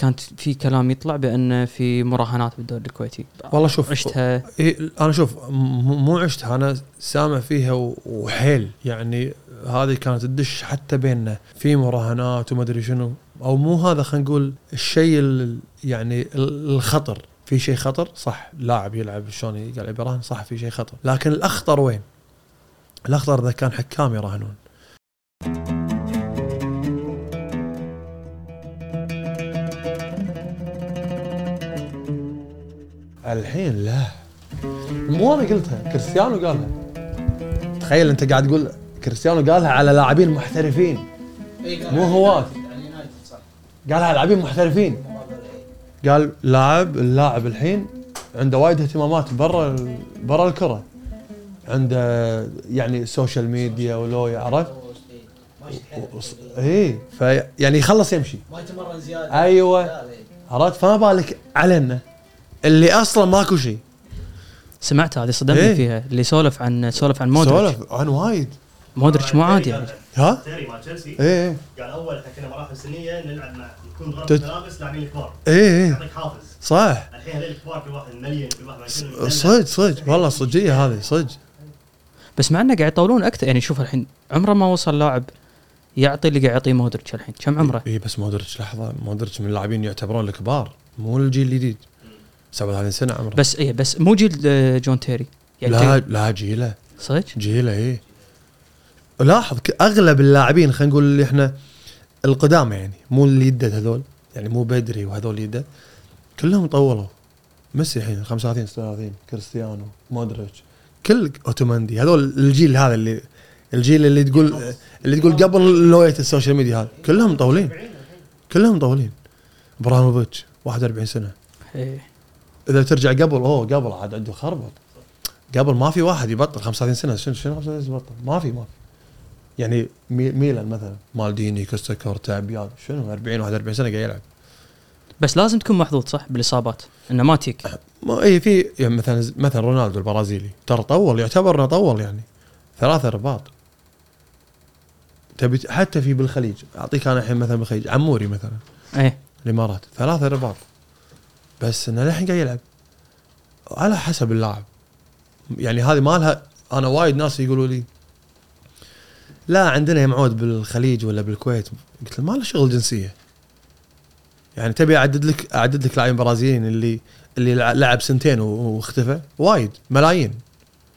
كانت في كلام يطلع بأن في مراهنات بالدوري الكويتي. والله شوف عشتها. إيه أنا شوف مو عشتها أنا سامع فيها وحيل. يعني هذه كانت تدش حتى بيننا. في مراهنات وما أدري شنو. أو مو هذا خلينا نقول الشيء ال- يعني ال- الخطر. في شيء خطر صح لاعب يلعب شلون قاعد يراهن صح في شيء خطر. لكن الأخطر وين؟ الأخطر إذا كان حكام يراهنون. الحين لا. مو أنا قلتها كريستيانو قالها. تخيل أنت قاعد تقول كريستيانو قالها على لاعبين محترفين. مو هواة قالها على لاعبين محترفين. قال لاعب اللاعب الحين عنده وايد اهتمامات برا برا الكرة. عنده يعني social media ولو وص- اي في يعني يخلص يمشي. ما يتمرن زيادة. أيوه. لا. عرفت؟ فما بالك علينا. اللي أصلا ماكو شيء. سمعت هذه صدمني إيه. فيها اللي سولف عن سولف عن مودريتش. سولف عن وايد. مودريتش مو عادي يعني. ها؟ تيري مال تشيلسي. إيه. إيه قال أول إحنا كنا مراحل سنية نلعب مع يكون غرفه تت- ملابس لاعبين الكبار. إيه إيه. يعطيك حافز. صح. الحين هذول الكبار كل واحد مليون كل واحد صدق صدق. والله صدقيه هذه صدق. بس مع إنه قاعد يطولون أكثر يعني شوف الحين عمره ما وصل لاعب يعطي اللي قاعد يعطيه مودريتش الحين. كم عمره؟ إي بس مودريتش لحظة. مودريتش من اللاعبين يعتبرون الكبار مو الجيل الجديد. 37 سنة عمره. بس إيه بس مو جيل آه، جون تيري. يعني لا تيري- لا جيله. صدق؟ جيله إيه. لاحظ أغلب اللاعبين خلينا نقول اللي إحنا القدامى يعني مو اللي يدد هذول يعني مو بدري وهذول يدد كلهم طولوا. ميسي الحين 35 36 كريستيانو مودريتش كل أوتاميندي. هذول الجيل هذا اللي الجيل اللي تقول اللي تقول قبل لوية ال social media هذا كلهم مطولين كلهم مطولين إبراهيموفيتش 41 سنة. إيه. إذا ترجع قبل أوه قبل عاد عنده خربط. قبل ما في واحد يبطل 35 سنة شنو شنو 35 سنة يبطل؟ ما في ما في. يعني مي- ميلان مثلا مالديني كوستا كورتا بيال شنو؟ 40 41 سنة قاعد يلعب. بس لازم تكون محظوظ صح؟ بالإصابات. إنه ما تيك. ما اي في يعني مثلا مثلا رونالدو البرازيلي. ترى طول يعتبر إنه طول يعني. ثلاثة رباط. تبي حتى في بالخليج. أعطيك أنا الحين مثلا بالخليج. عموري مثلا. إيه. الإمارات. ثلاثة رباط. بس إنه للحين قاعد يلعب. على حسب اللاعب. يعني هذه ما لها أنا وايد ناس يقولوا لي لا عندنا يا معود بالخليج ولا بالكويت. قلت له ما له شغل جنسية. يعني تبي أعدد لك أعدد لك لاعبين برازيليين اللي اللي لع- لعب سنتين واختفى؟ وايد. ملايين.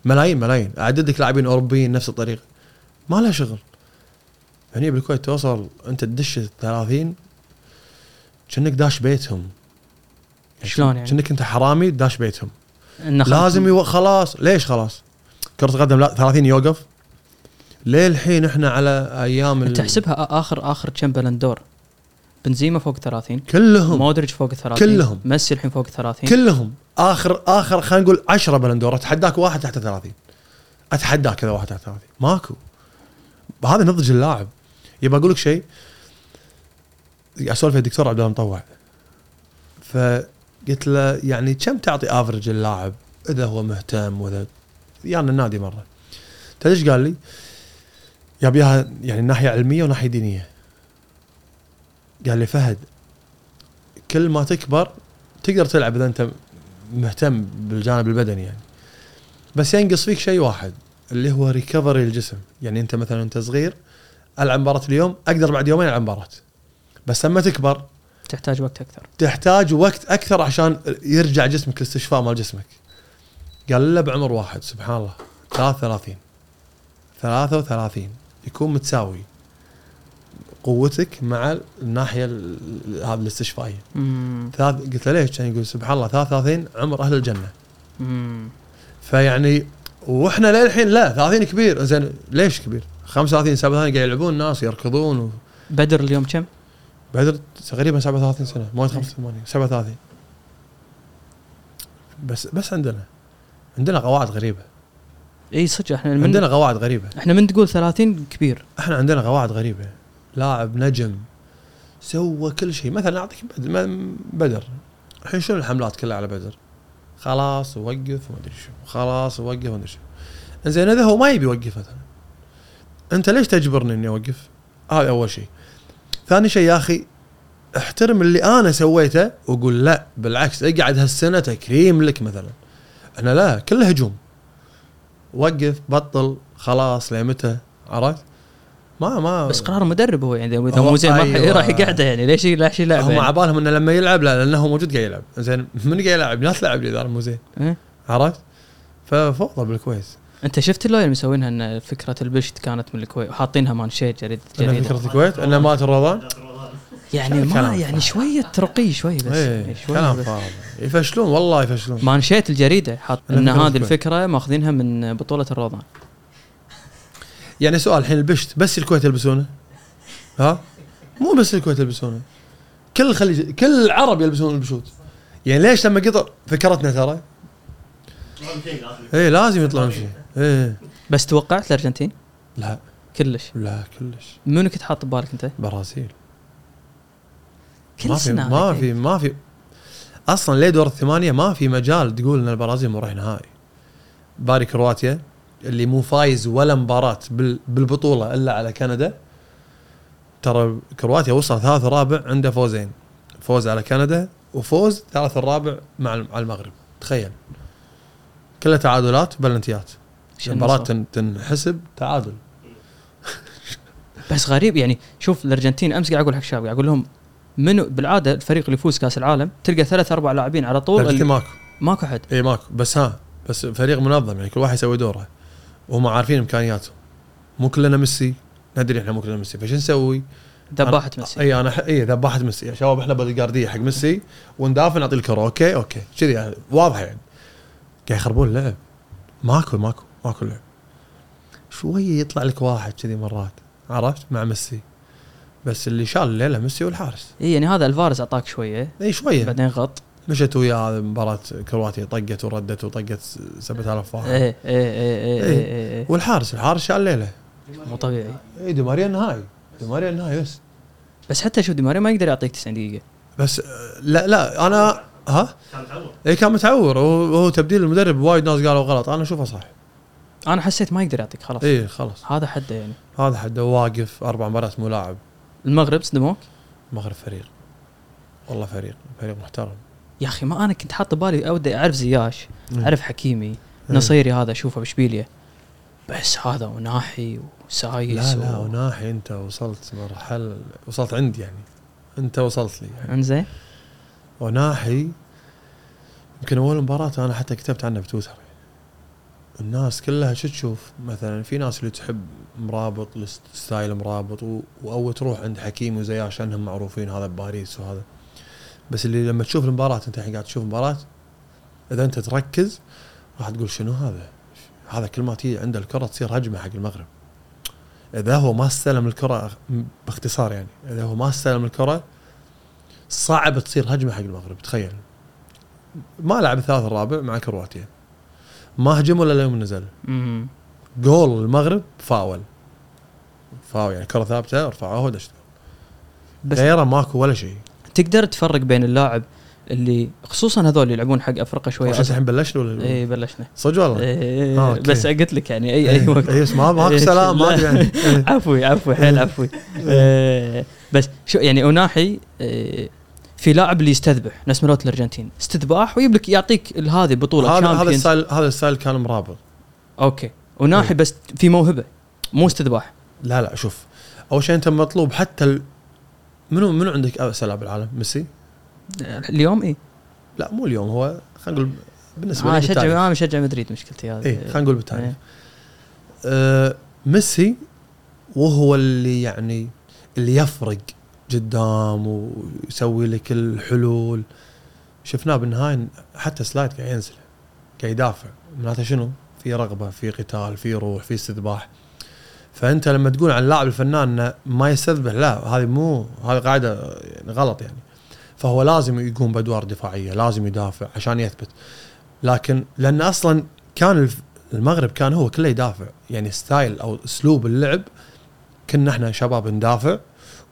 ملايين ملايين. أعدد لك لاعبين أوروبيين نفس الطريقة. ما له شغل. هني بالكويت توصل أنت تدش ال 30 كأنك داش بيتهم. شلون يعني؟ كأنك انت حرامي داش بيتهم. لازم يو... خلاص. ليش خلاص؟ كرة القدم لا 30 يوقف. ليه الحين إحنا على أيام انت ال- آ- اخر آخر كم بلندور بنزيما فوق 30 كلهم. مودريتش فوق 30 كلهم. ميسي الحين فوق 30 كلهم. اخر آخر خلينا نقول 10 بلندور أتحداك واحد تحت 30 أتحداك كذا واحد تحت 30 ماكو. هذا نضج اللاعب. يبى أقول لك شيء. أسولف الدكتور عبد الله مطوع. فقلت له يعني كم تعطي افرج اللاعب إذا هو مهتم وإذا؟ يانا النادي مرة. تدري إيش قال لي؟ يبيها يعني ناحية علمية وناحية دينية. قال لي فهد كل ما تكبر تقدر تلعب إذا أنت مهتم بالجانب البدني يعني. بس ينقص فيك شيء واحد اللي هو ريكفري الجسم. يعني أنت مثلا انت صغير ألعب مباراة اليوم أقدر بعد يومين ألعب مباراة. بس لما تكبر تحتاج وقت أكثر. تحتاج وقت أكثر عشان يرجع جسمك الاستشفاء مال جسمك. قال له بعمر واحد سبحان الله. 33 33 يكون متساوي قوتك مع الناحية ال- ال- هذه الاستشفائية. امم ثلاث قلت له ليش؟ كان يقول سبحان الله 33 عمر أهل الجنة. امم فيعني وإحنا للحين لا 30 كبير. زين ليش كبير؟ 35 37 قاعد يلعبون ناس يركضون و... بدر اليوم كم؟ بدر تقريبا 37 سنة مواليد 85 37 بس بس عندنا عندنا قواعد غريبة. اي صدق إحنا من عندنا قواعد غريبة. إحنا من تقول 30 كبير. إحنا عندنا قواعد غريبة. لاعب نجم سوى كل شيء. مثلا أعطيك بدر, الحين شنو الحملات كلها على بدر؟ خلاص وقف وما أدري شو خلاص وقف وما أدري شو زين إذا هو ما يبي يوقف مثلا أنت ليش تجبرني إني أوقف؟ هذا أول شيء. ثاني شيء يا أخي احترم اللي أنا سويته وقول لا بالعكس اقعد هالسنة تكريم لك مثلا إحنا لا كله هجوم وقف بطل خلاص لمتى عرفت؟ ما ما بس قرار المدرب هو يعني إذا مو زين ما أيوة. راح يقعده يعني ليش ليش يلعب هم يعني؟ عبالهم إنه لما يلعب لا لأنه هو موجود قاعد يلعب زين من قاعد يلعب لا تلعب لي إذا مو زين إيه؟ عرفت؟ ففوضى بالكويت أنت شفت اللي مسوينها إن فكرة البشت كانت من الكويت؟ وحاطينها مانشيت جريده انه جريدة. فكرة الكويت؟ إنه مات الروضان يعني ما يعني شوية رقي شوي بس. إيه يعني شوي كلام بس. فاضي. يفشلون والله يفشلون. مانشيت الجريدة. حاط إن هذه. الفكرة ماخذينها من بطولة الروضان يعني سؤال الحين البشت بس الكويت يلبسونه؟ ها؟ مو بس الكويت يلبسونه. كل الخليج كل العرب يلبسون البشوت. يعني ليش لما قطع فكرتنا ترى؟ إيه لازم يطلعون شيء إيه بس توقعت الأرجنتين؟ لا. كلش؟ لا كلش. منو كنت حاط ببالك أنت؟ برازيل. كل ما في ما. في ما في. أصلا ليه دور الثمانية؟ ما في مجال تقول إن البرازيل مريح نهائي. باري كرواتيا اللي مو فايز ولا مباراة بال بالبطولة إلا على كندا. ترى كرواتيا وصل ثالث رابع عنده فوزين. فوز على كندا وفوز ثالث الرابع مع على المغرب. تخيل. كلها تعادلات بلنتيات. المباراة؟ تن- تنحسب تعادل. بس غريب يعني شوف الأرجنتين أمس قاعد أقول حق الشباب قاعد أقول لهم منو بالعادة الفريق اللي يفوز كأس العالم تلقى ثلاث أربع لاعبين على طول؟ الأرجنتين اللي ماكو. ماكو أحد. اي ماكو. بس ها بس فريق منظم يعني كل واحد يسوي دوره. وهم عارفين امكانياتهم مو كلنا ميسي. ندري إحنا مو كلنا ميسي. فايش نسوي؟ ذباحة ميسي. اي أنا. اي ذباحة ميسي. يا شباب إحنا نودي حق ميسي وندافع نعطي الكرة. okay okay. كذي يعني واضحة يعني. قاعد يخربون اللعب. ماكو ماكو ماكو لعب. شوية يطلع لك واحد كذي مرات عرفت؟ مع ميسي. بس اللي شال الليلة ميسي والحارس إي يعني هذا الحارس أعطاك شوية. إي شوية. بعدين غط. مشت وياه هذا مباراة كرواتيا طقت وردت وطقت 7000 واحد. إيه إيه, إيه, إيه. والحارس الحارس شال الليلة. مو طبيعي. إي دي ماريا النهائي. دي ماريا النهائي بس. بس حتى شوف دي ماريا ما يقدر يعطيك 90 دقيقة. بس لا لا أنا ها؟ كان تعور اي كان متعور وهو هو تبديل المدرب وايد ناس قالوا غلط. أنا أشوفه صح أنا حسيت ما يقدر يعطيك خلاص. اي خلاص. هذا حده يعني. هذا حده. واقف أربع مباريات مو لاعب. المغرب صدموك؟ المغرب فريق. والله فريق. فريق محترم. يا أخي ما أنا كنت حاط ببالي أودي أعرف زياش مم. أعرف حكيمي إيه. نصيري هذا أشوفه باشبيليا بس هذا وناحي وسايس لا لا و... وناحي أنت وصلت مرحلة وصلت عندي يعني. أنت وصلت لي يعني. إنزين. وناحي يمكن أول مباراة أنا حتى كتبت عنها بتويتر الناس كلها شو تشوف؟ مثلا في ناس اللي تحب مرابط ستايل مرابط و- أو تروح عند حكيم وزياش انهم معروفين هذا بباريس وهذا. بس اللي لما تشوف المباراة أنت الحين قاعد تشوف مباراة إذا أنت تركز راح تقول شنو هذا؟ هذا كل ما تيجي عنده الكرة تصير هجمه حق المغرب. إذا هو ما استلم الكرة باختصار يعني إذا هو ما استلم الكرة صعب تصير هجمة حق المغرب تخيل. ما لعب الثالث الرابع مع كرواتيا. ما هجم ولا اليوم نزل. جول المغرب foul. foul يعني كرة ثابتة رفعوها ودشت بس غيره ماكو ولا شيء. تقدر تفرق بين اللاعب اللي خصوصا هذول اللي يلعبون حق أفريقيا شوي. وش الحين بلشنا ولا اي بلشنا. صدق والله؟ إيه آه، okay. بس قلت لك يعني اي أي وقت. اي بس ما ماكو إيه، سلام ما يعني. إيه. عفوي عفوي حيل عفوي. آه، بس شو يعني أوناحي آه، في لاعب اللي يستذبح نفس مالت الأرجنتين استذباح ويجيب لك يعطيك هذه بطولة هذا هذا. ال style هذا ال style كان مرابط okay أوناحي إيه. بس في موهبة مو استذباح لا لا شوف أول شيء أنت مطلوب حتى ال... منو منو عندك احسن لاعب بالعالم ميسي؟ اليوم اي لا مو اليوم هو خلينا نقول بالنسبة أنا لي اشجع. أنا مشجع مدريد مشكلتي هذه اي خلينا نقول بالتاريخ إيه. آه ميسي وهو اللي يعني اللي يفرق قدام ويسوي لك الحلول. شفناه بالنهاية حتى سلايد قاعد ينزل قاعد يدافع. معناته شنو؟ في رغبة في قتال في روح في استذباح. فأنت لما تقول عن اللاعب الفنان إنه ما يستذبح لا هذه مو هذه قاعدة يعني غلط يعني. فهو لازم يقوم بأدوار دفاعية لازم يدافع عشان يثبت. لكن لأن أصلا كان المغرب كان هو كله يدافع. يعني ستايل أو أسلوب اللعب كنا إحنا شباب ندافع.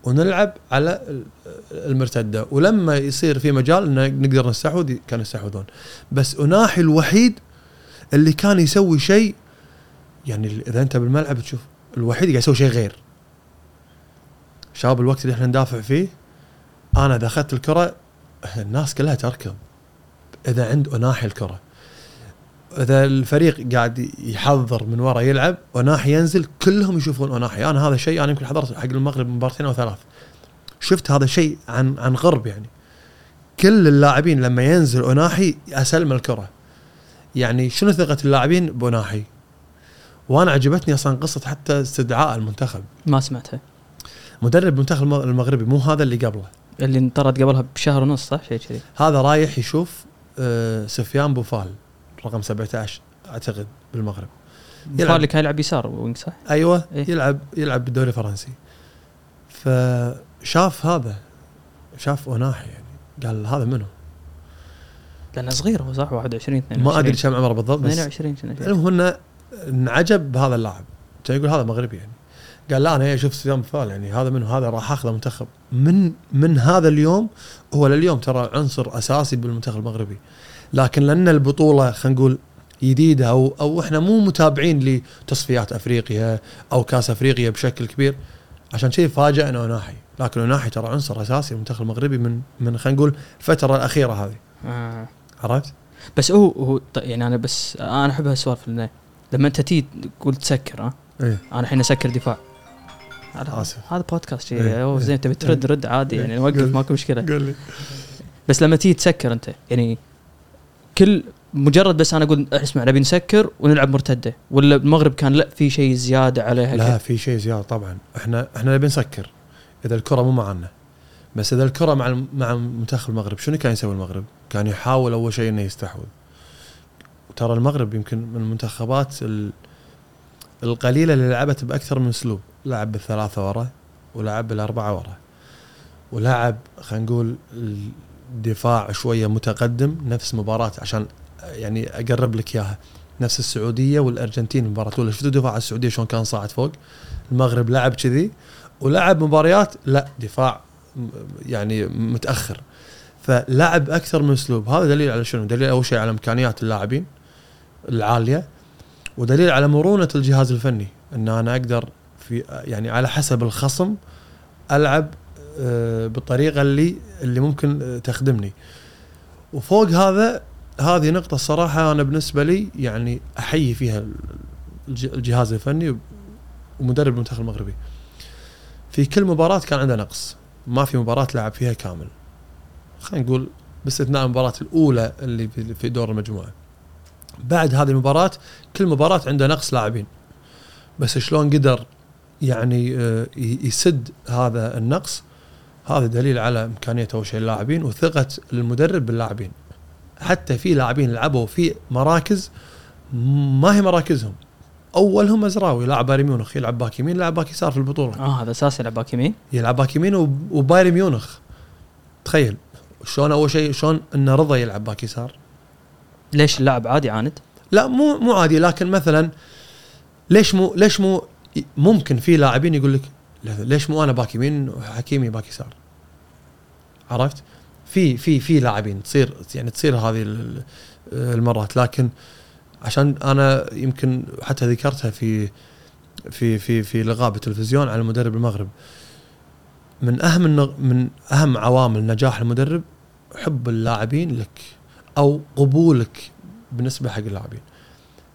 ونلعب على ال- المرتدة. ولما يصير في مجال إن نقدر نستحوذ كانوا يستحوذون. بس أناحي الوحيد اللي كان يسوي شيء يعني إذا أنت بالملعب تشوف الوحيد قاعد يسوي شيء غير. شباب الوقت اللي إحنا ندافع فيه أنا إذا أخذت الكرة الناس كلها تركض. إذا عند أناحي الكرة. إذا الفريق قاعد يحضر من ورا يلعب وناحي ينزل كلهم يشوفون وناحي أنا هذا الشيء أنا يمكن حضرت حق المغرب مباراتين أو ثلاث. شفت هذا الشيء عن عن غرب يعني. كل اللاعبين لما ينزل اناحي أسلم الكرة. يعني شنو ثقة اللاعبين بوناحي وأنا عجبتني أصلا قصة حتى استدعاء المنتخب. ما سمعتها. مدرب المنتخب الم- المغربي مو هذا اللي قبله. اللي انطرد قبلها بشهر ونص صح؟ شيء كذي. هذا رايح يشوف آه، سفيان بوفال. رقم 17 أعتقد بالمغرب يلعب. كان يلعب يسار وينج صح؟ أيوه إيه؟ يلعب يلعب بالدوري الفرنسي فشاف هذا شاف أوناحي يعني قال هذا منو؟ لأنه صغير هو صح 21 22 ما أدري كم عمره بالضبط بس 22 كنا شيء. المهم إنه انعجب بهذا اللاعب كان يقول هذا مغربي يعني قال لا أنا إيه شفت سفيان بوفال يعني هذا منو هذا راح أخذه منتخب من من هذا اليوم هو لليوم ترى عنصر أساسي بالمنتخب المغربي لكن لأن البطولة خلينا نقول جديدة أو أو إحنا مو متابعين لتصفيات أفريقيا أو كأس أفريقيا بشكل كبير عشان كذي فاجئنا وناحي لكن وناحي ترى عنصر أساسي بالمنتخب المغربي من من خلينا نقول الفترة الأخيرة هذه آه. عرفت؟ بس هو هو يعني أنا بس أنا أحب هالسوالف لما أنت تيجي تقول تسكر ها إيه أنا الحين أسكر دفاع هذا آسف. هذا بودكاست شيء إيه. أوه زين تبي ترد رد عادي إيه. يعني نوقف قول. ماكو مشكلة قول لي بس لما تيجي تسكر أنت يعني كل مجرد بس أنا أقول اسمع نبي نسكر ونلعب مرتدة. ولا المغرب كان لا في شيء زيادة عليها لا؟ في شيء زيادة طبعا. إحنا إحنا نبي نسكر. إذا الكرة مو معنا. بس إذا الكرة مع مع منتخب المغرب شنو كان يسوي المغرب؟ كان يحاول أول شيء إنه يستحوذ. ترى المغرب يمكن من المنتخبات ال- القليلة اللي لعبت بأكثر من أسلوب. لعب بالثلاثة ورا ولعب بالأربعة ورا. ولعب خلينا نقول الدفاع شوية متقدم نفس مباراة عشان يعني أقرب لك إياها. نفس السعودية والأرجنتين المباراه الاولى شفتوا دفاع السعودية شلون كان صاعد فوق؟ المغرب لعب كذي ولعب مباريات لا دفاع يعني متأخر. فلعب أكثر من أسلوب. هذا دليل على شنو؟ دليل أول شيء على إمكانيات اللاعبين العالية ودليل على مرونة الجهاز الفني. إن أنا أقدر في يعني على حسب الخصم ألعب بالطريقة اللي اللي ممكن آه، تخدمني وفوق هذا هذه نقطة الصراحة أنا بالنسبة لي يعني أحيي فيها الج- الجهاز الفني ومدرب المنتخب المغربي. في كل مباراة كان عنده نقص، ما في مباراة لعب فيها كامل. خلينا نقول باستثناء المباراة الأولى اللي في- دور المجموعة. بعد هذه المباراة كل مباراة عنده نقص لاعبين. بس شلون قدر يعني آه، يسد هذا النقص هذا دليل على إمكانية أول شيء اللاعبين وثقة المدرب باللاعبين. حتى في لاعبين لعبوا في مراكز ما هي مراكزهم. أولهم مزراوي لاعب بايرن ميونخ يلعب back يمين يلعب back يسار في البطولة. آه هذا أساسي يلعب back يمين. يلعب back يمين وب- وبايرن ميونخ. تخيل شلون أول شيء شلون إن رضا يلعب back يسار؟ ليش اللاعب عادي عاند؟ لا مو مو عادي لكن مثلا ليش مو ليش مو ممكن في لاعبين يقول لك ليش مو أنا back يمين وحكيمي back يسار عرفت؟ في في في لاعبين تصير يعني تصير هذه ال- المرات لكن عشان أنا يمكن حتى ذكرتها في في في في لقاء بالتلفزيون على مدرب المغرب. من أهم من أهم عوامل نجاح المدرب حب اللاعبين لك أو قبولك بالنسبة حق اللاعبين.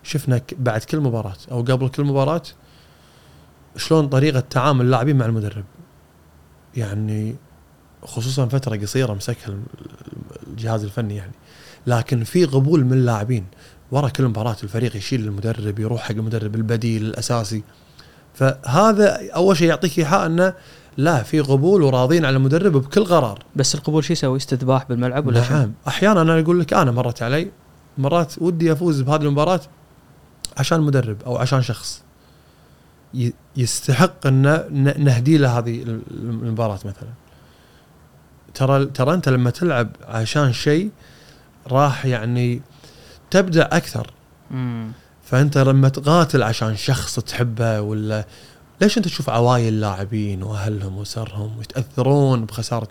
شفنا بعد كل مباراة أو قبل كل مباراة شلون طريقة تعامل اللاعبين مع المدرب؟ يعني خصوصا فترة قصيرة مسكها الجهاز الفني يعني. لكن في قبول من اللاعبين ورا كل مباراة الفريق يشيل المدرب يروح حق المدرب البديل الأساسي. فهذا أول شيء يعطيك إيحاء أنه لا في قبول وراضين على المدرب بكل قرار. بس القبول شو يسوي؟ استذباح بالملعب ولا؟ نعم. أحيانا أنا أقول لك أنا مرت علي مرات ودي أفوز بهذه المباراة عشان مدرب أو عشان شخص. يستحق أن نهدي له هذه ال- المباراة مثلا. ترى ترى أنت لما تلعب عشان شيء راح يعني تبدع أكثر. مم. فأنت لما تقاتل عشان شخص تحبه ولا ليش أنت تشوف عوايل لاعبين وأهلهم واسرهم ويتأثرون بخسارة؟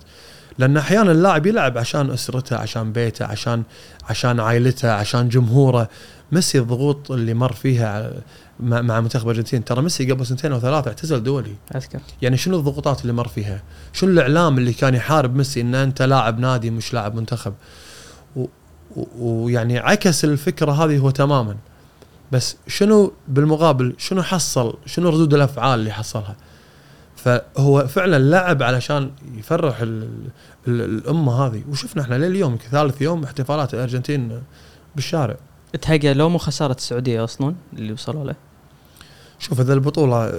لأن أحيانا اللاعب يلعب عشان أسرته عشان بيته عشان عشان عائلته عشان جمهوره. ميسي الضغوط اللي مر فيها مع مع منتخب الارجنتين ترى ميسي قبل سنتين أو ثلاثة اعتزل دولي. أذكر. يعني شنو الضغوطات اللي مر فيها؟ شنو الإعلام اللي كان يحارب ميسي إن أنت لاعب نادي مش لاعب منتخب؟ ويعني عكس الفكرة هذه هو تماما. بس شنو بالمقابل شنو حصل؟ شنو ردود الأفعال اللي حصلها؟ فهو فعلا لعب علشان يفرح ال ال الأمة هذه. وشفنا إحنا لليوم ثالث يوم احتفالات الأرجنتين بالشارع. تهيأ لو مو خسارة السعودية أصلا اللي وصلوا له شوف اذا البطولة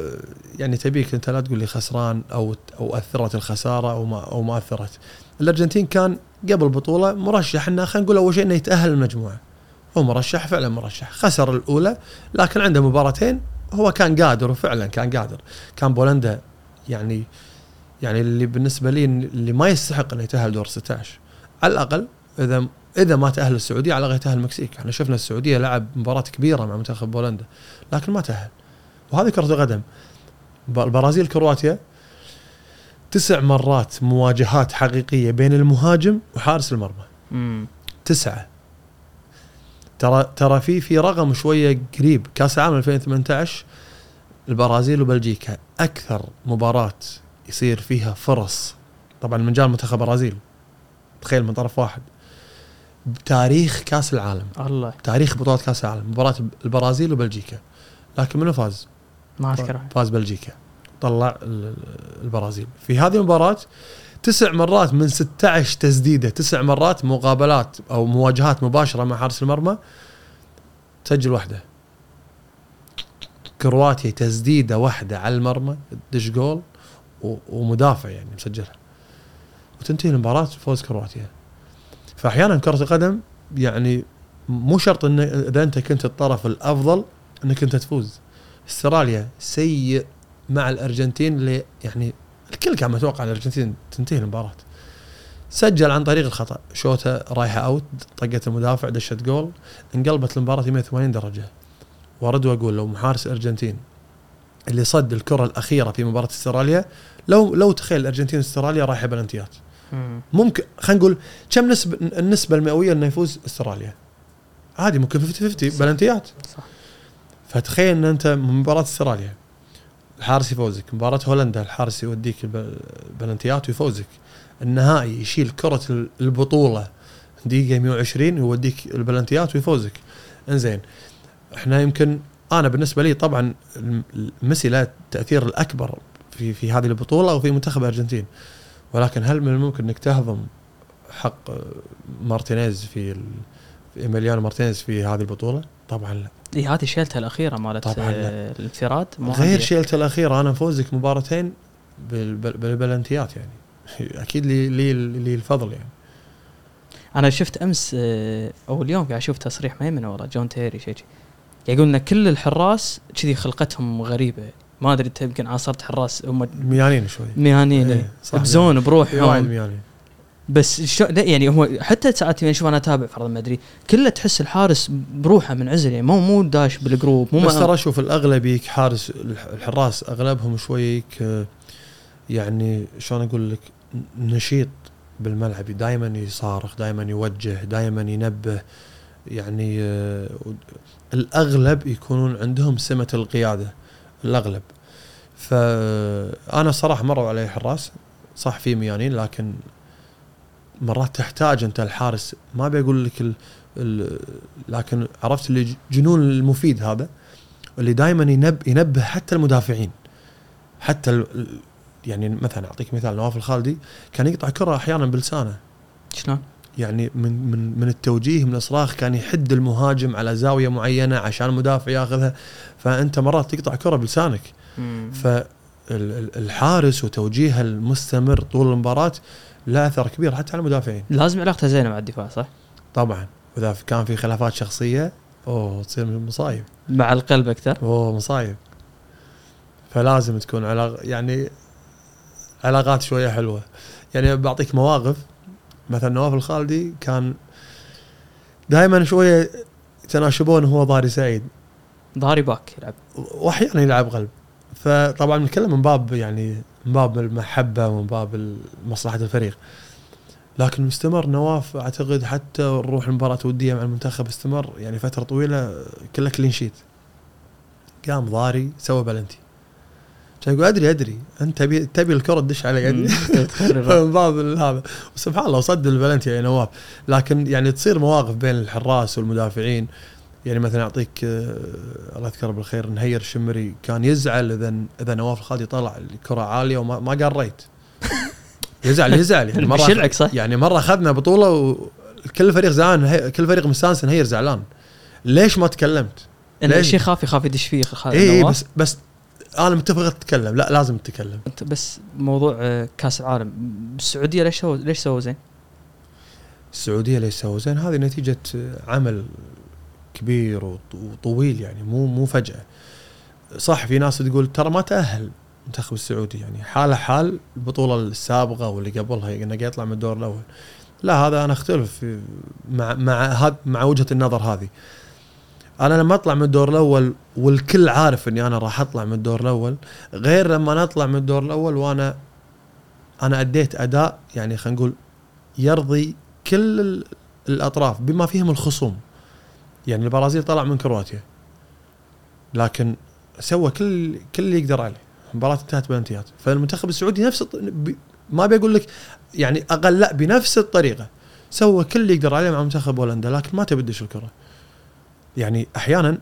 يعني تبيك أنت لا تقول لي خسران أو أو أثرت الخسارة أو ما أو ما أثرت. الأرجنتين كان قبل البطولة مرشح إنه خلينا نقول أول شيء إنه يتأهل المجموعة. هو مرشح فعلا مرشح، خسر الأولى لكن عنده مباراتين هو كان قادر وفعلا كان قادر. كان بولندا يعني يعني اللي بالنسبة لي اللي ما يستحق إنه يتأهل دور 16 على الأقل إذا إذا ما تاهل السعودية على الاقل يتاهل المكسيك، إحنا شفنا السعودية لعب مباراة كبيرة مع منتخب بولندا لكن ما تأهل. وهذه كرة القدم. البرازيل كرواتيا تسع مرات مواجهات حقيقية بين المهاجم وحارس المرمى. تسعة. ترى ترى في في رقم شوية قريب. كأس العالم 2018 البرازيل وبلجيكا أكثر مباراة يصير فيها فرص. طبعا من جانب منتخب البرازيل تخيل من طرف واحد. بتاريخ كأس العالم. الله. تاريخ بطولة كأس العالم. مباراة البرازيل وبلجيكا. لكن منو فاز؟ ما اذكرها فاز بلجيكا. طلع ال- البرازيل. في هذه المباراة تسع مرات من 16 تسديدة تسع مرات مقابلات أو مواجهات مباشرة مع حارس المرمى تسجل واحدة. كرواتيا تسديدة واحدة على المرمى تدش جول ومدافع يعني مسجلها. وتنتهي المباراة فوز كرواتيا. فأحيانا كرة القدم يعني مو شرط إن إذا أنت كنت الطرف الأفضل إنك أنت تفوز. استراليا سيء مع الأرجنتين اللي يعني الكل كان متوقع الأرجنتين تنتهي المباراة. سجل عن طريق الخطأ. شوطه رايحة أوت طقت المدافع دشت جول انقلبت المباراة 180 درجة. وأرد وأقول لو محارس الارجنتين اللي صد الكرة الأخيرة في مباراة استراليا لو لو تخيل الأرجنتين واستراليا رايحة بلنتيات. ممكن خلينا نقول كم نسبة النسبة المئوية إنه يفوز أستراليا؟ عادي ممكن 50 50 صح. بلنتيات صح فتخيل إن أنت من مباراة أستراليا الحارس يفوزك، مباراة هولندا الحارس يوديك الب- البلنتيات ويفوزك، النهائي يشيل كرة ال- البطولة دقيقة 120 ويوديك البلنتيات ويفوزك. إنزين إحنا يمكن أنا بالنسبة لي طبعا ميسي له التأثير الأكبر في في هذه البطولة وفي منتخب الأرجنتين. ولكن هل من الممكن إنك تهضم حق مارتينيز في إيميليانو مارتينيز في هذه البطولة؟ طبعا لا إي هذه شيلتها الأخيرة مالت طبعاً لا. آه، الانفراد غير. شيلته الأخيرة أنا فوزك مباراتين بالبل... بالبلنتيات يعني أكيد لي لي, لي الفضل يعني أنا شفت أمس آه، أو اليوم قاعد أشوف تصريح ما من ورا جون تيري شيء يقول إن كل الحراس كذي خلقتهم غريبة ما أدري أنت يمكن عاصرت حراس هم ميانين شوي. مهانين إيه، صح. بزون بروحهم ميانين. بس شو لا يعني هو حتى ساعات يعني شوف أنا أتابع فرضا ما أدري كله تحس الحارس بروحه منعزل يعني مو مو داش بالجروب مو بس ترى شوف الاغلب يك حارس الح- الحراس أغلبهم شوي يعني شلون أقول لك نشيط بالملعب دائما يصارخ دائما يوجه دائما ينبه يعني آه، الأغلب يكونون عندهم سمة القيادة. الأغلب. فأنا صراحة مروا علي حراس صح في ميانين لكن مرات تحتاج أنت الحارس. ما بقول لك ال ال لكن عرفت اللي جنون المفيد هذا اللي دائما ينب ينبه حتى المدافعين. حتى ال- يعني مثلا أعطيك مثال نواف الخالدي كان يقطع كرة أحيانا بلسانه. شلون؟ يعني من من من التوجيه من الصراخ كان يحد المهاجم على زاوية معينة عشان المدافع ياخذها. فأنت مرات تقطع كرة بلسانك. فالحارس وتوجيهه المستمر طول المباراة له أثر كبير حتى على المدافعين. لازم علاقته زينه مع الدفاع صح؟ طبعا. وإذا كان في خلافات شخصية أوه تصير مصايب. مع القلب أكثر؟ أوه مصايب. فلازم تكون علاقه يعني علاقات شوية حلوة. يعني بعطيك مواقف. مثلا نواف الخالدي كان دائما شوية يتناشبون هو ضاري سعيد. ظهري باك يلعب. واحيانا يلعب قلب فطبعا نتكلم من باب يعني من باب المحبة ومن باب مصلحة الفريق. لكن مستمر نواف أعتقد حتى نروح المباراة وديه مع المنتخب استمر. يعني فترة طويلة كلها clean sheet قام ضاري سوى بلنتي. يقول أدري أدري. أنت تبي تبي الكرة تدش علي أدري. من باب هذا وسبحان الله صد البلنتي يا نواف. لكن يعني تصير مواقف بين الحراس والمدافعين. يعني مثلا أعطيك آه، الله يذكره بالخير نهير الشمري كان يزعل اذا إذا نواف الخالدي طلع الكرة عالية وما ما قال ريت. يزعل يزعل. يعني مرة صح؟ يعني مرة أخذنا بطولة وكل فريق زعلان كل فريق مستانس نهير زعلان. ليش ما تكلمت؟ ان ليش؟ الشيء خاف يخاف يدش فيه خ- اي اي نواف. بس بس أنا متفق تتكلم لا لازم تتكلم. أنت بس موضوع آه، كأس العالم. بالسعوديه ليش سووا ليش سووا زين؟ السعودية ليش سووا زين؟ هذه نتيجة عمل كبير وط- وطويل يعني مو مو فجأة. صح في ناس تقول ترى ما تأهل المنتخب السعودي يعني حاله حال البطولة السابقة واللي قبلها انه يطلع من الدور الأول. لا هذا أنا أختلف مع مع مع وجهة النظر هذه. أنا لما أطلع من الدور الأول والكل عارف إني أنا راح أطلع من الدور الأول غير لما أنا أطلع من الدور الأول وأنا أنا أديت أداء يعني خلينا نقول يرضي كل ال- الأطراف بما فيهم الخصوم. يعني البرازيل طلع من كرواتيا لكن سوى كل كل اللي يقدر عليه. المباراة انتهت بلنتيات فالمنتخب السعودي نفس ما بيقول لك يعني أقل لا بنفس الطريقة. سوى كل اللي يقدر عليه مع منتخب هولندا لكن ما تبي تدش الكرة. يعني أحيانا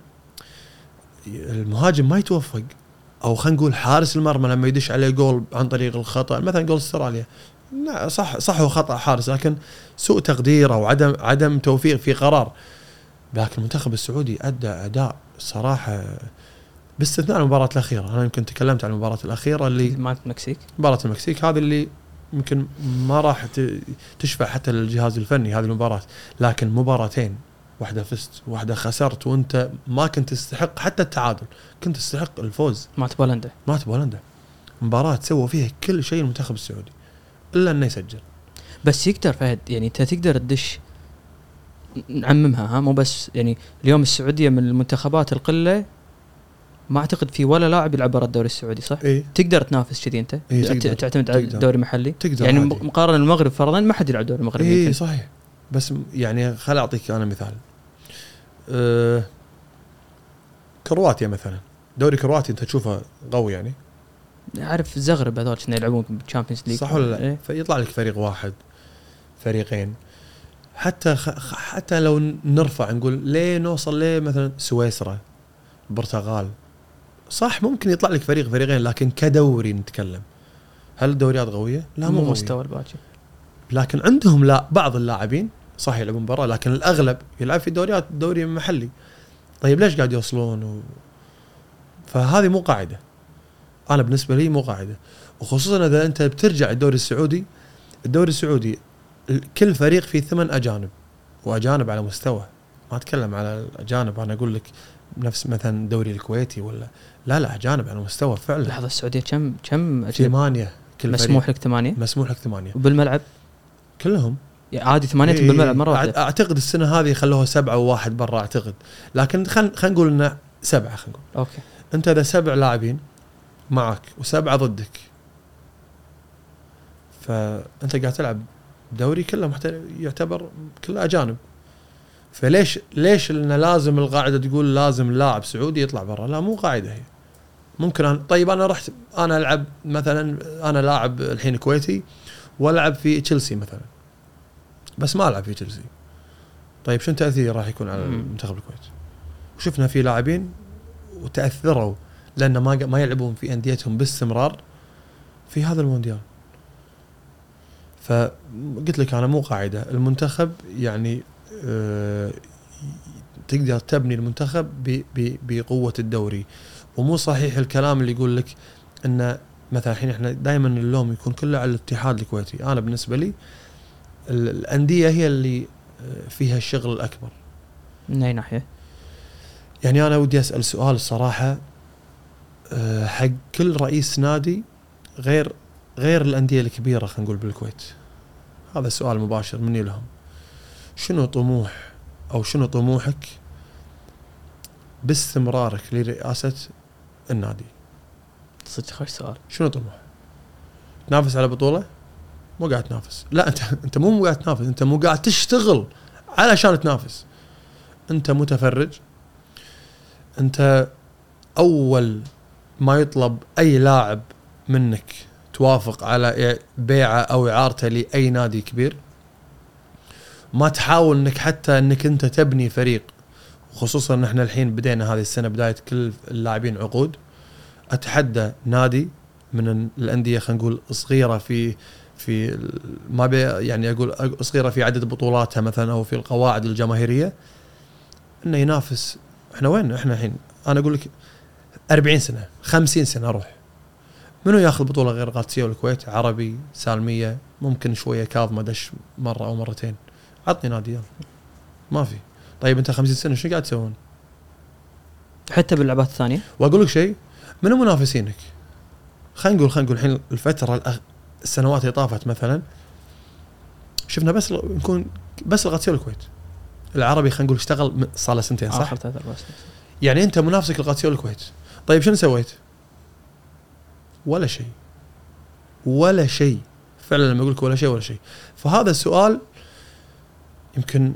المهاجم ما يتوفق. أو خلينا نقول حارس المرمى لما يدش عليه جول عن طريق الخطأ مثلا جول أستراليا. لا صح صح هو خطأ حارس لكن سوء تقدير أو عدم عدم توفيق في قرار. لكن المنتخب السعودي أدى أداء صراحة باستثناء المباراة الأخيرة. أنا يمكن تكلمت عن المباراة الأخيرة اللي مالت المكسيك مباراة المكسيك هذه اللي يمكن ما راح تشفع حتى للجهاز الفني هذه المباراة. لكن مباراتين واحدة فزت واحدة خسرت وانت ما كنت تستحق حتى التعادل كنت تستحق الفوز مالت بولندا ما تبغى هولندا مباراة سوى فيها كل شيء المنتخب السعودي إلا إنه يسجل بس يقدر فهد يعني أنت تقدر تدش نعممها ها مو بس يعني اليوم السعودية من المنتخبات القلة ما أعتقد في ولا لاعب يلعب برا الدوري السعودي صح؟ اي تقدر تنافس كذي أنت؟ إيه،. تعتمد على تقدر. دوري محلي؟ تقدر يعني عادي. مقارنة المغرب فرضا ما حد يلعب دوري المغرب اي. صحيح بس يعني خل أعطيك أنا مثال أه كرواتيا مثلا دوري كرواتي أنت تشوفه قوي يعني أعرف زغرب هذول كنا يلعبون بال Champions League صح ولا لا؟ إيه؟ فيطلع لك فريق واحد فريقين حتى خ... حتى لو نرفع نقول ليه نوصل ليه مثلا سويسرا البرتغال صح ممكن يطلع لك فريق فريقين لكن كدوري نتكلم هل الدوريات قوية؟ لا مو مو. مستوى الباجي لكن عندهم لا بعض اللاعبين صح يلعبون برا لكن الأغلب يلعب في دوريات دوري محلي طيب ليش قاعد يوصلون و... فهذه مو قاعدة. أنا بالنسبة لي مو قاعدة. وخصوصا إذا أنت بترجع الدوري السعودي الدوري السعودي ال- كل فريق فيه ثمان أجانب وأجانب على مستوى. ما أتكلم على الأجانب أنا أقول لك نفس مثلا الدوري الكويتي ولا لا لا أجانب على مستوى فعلا. لحظة السعودية كم كم؟ ثمانية كل مسموح فريق. لك ثمانية؟ مسموح لك ثمانية. وبالملعب؟ كلهم. عادي ثمانية إيه، بالملعب مرة أع- واحدة أعتقد السنة هذه خلوها سبعة وواحد برا أعتقد. لكن خلينا خلينا نقول انه سبعة خلينا نقول. أوكي. أنت إذا سبع لاعبين معك وسبعة ضدك فأنت قاعد تلعب دوري كله محت- يعتبر كله أجانب. فليش ليش انه لازم القاعدة تقول لازم لاعب سعودي يطلع برا؟ لا مو قاعدة هي. ممكن أنا طيب أنا رحت أنا ألعب مثلا أنا لاعب الحين كويتي وألعب في تشيلسي مثلا. بس ما العب في تشيلسي. طيب شنو تأثير راح يكون على. منتخب الكويت؟ وشفنا في لاعبين وتأثروا لأن ما ما يلعبون في أنديتهم باستمرار في هذا المونديال. فقلت لك أنا مو قاعدة. المنتخب يعني آه، تقدر تبني المنتخب بقوة الدوري. ومو صحيح الكلام اللي يقول لك إن مثلا الحين إحنا دائما اللوم يكون كله على الاتحاد الكويتي. أنا بالنسبة لي الأندية هي اللي آه، فيها الشغل الأكبر. من أي ناحية؟ يعني أنا ودي أسأل سؤال الصراحه آه، حق كل رئيس نادي غير غير الأندية الكبيرة خلينا نقول بالكويت. هذا سؤال مباشر مني لهم. شنو طموح أو شنو طموحك باستمرارك لرئاسة النادي؟ صدق خوش سؤال. شنو طموح؟ تنافس على بطولة؟ مو قاعد تنافس. لا أنت أنت مو قاعد تنافس أنت مو قاعد تشتغل علشان تنافس. أنت متفرج. أنت أول ما يطلب أي لاعب منك توافق على بيعه أو إعارته لأي نادي كبير ما تحاول إنك حتى إنك أنت تبني فريق. خصوصا ان إحنا الحين بدينا هذه السنة بداية كل اللاعبين عقود. أتحدى نادي من الأندية خلينا نقول صغيرة في في ما بي يعني أقول صغيرة في عدد بطولاتها مثلا أو في القواعد الجماهيرية إنه ينافس. إحنا وين؟ إحنا الحين أنا أقول لك 40 سنة 50 سنة أروح. منو ياخذ بطولة غير قادسية والكويت؟ عربي سالمية ممكن شوية كاظمه دش مرة أو مرتين. عطني نادي يلا. ما في. طيب أنت 50 سنة شو قاعد تسوون؟ حتى باللعبات الثانية؟ وأقول لك شيء منو منافسينك؟ خلينا نقول خلينا نقول الحين الفترة الأخ... السنوات اللي طافت مثلا شفنا بس نكون بس القادسيه والكويت العربي خلينا نقول اشتغل صار له سنتين صح؟ آخر ثلاث أربع سنين. يعني أنت منافسك القادسيه والكويت طيب شنو سويت؟ ولا شيء. ولا شيء. فعلا لما أقول لك ولا شيء ولا شيء. فهذا السؤال يمكن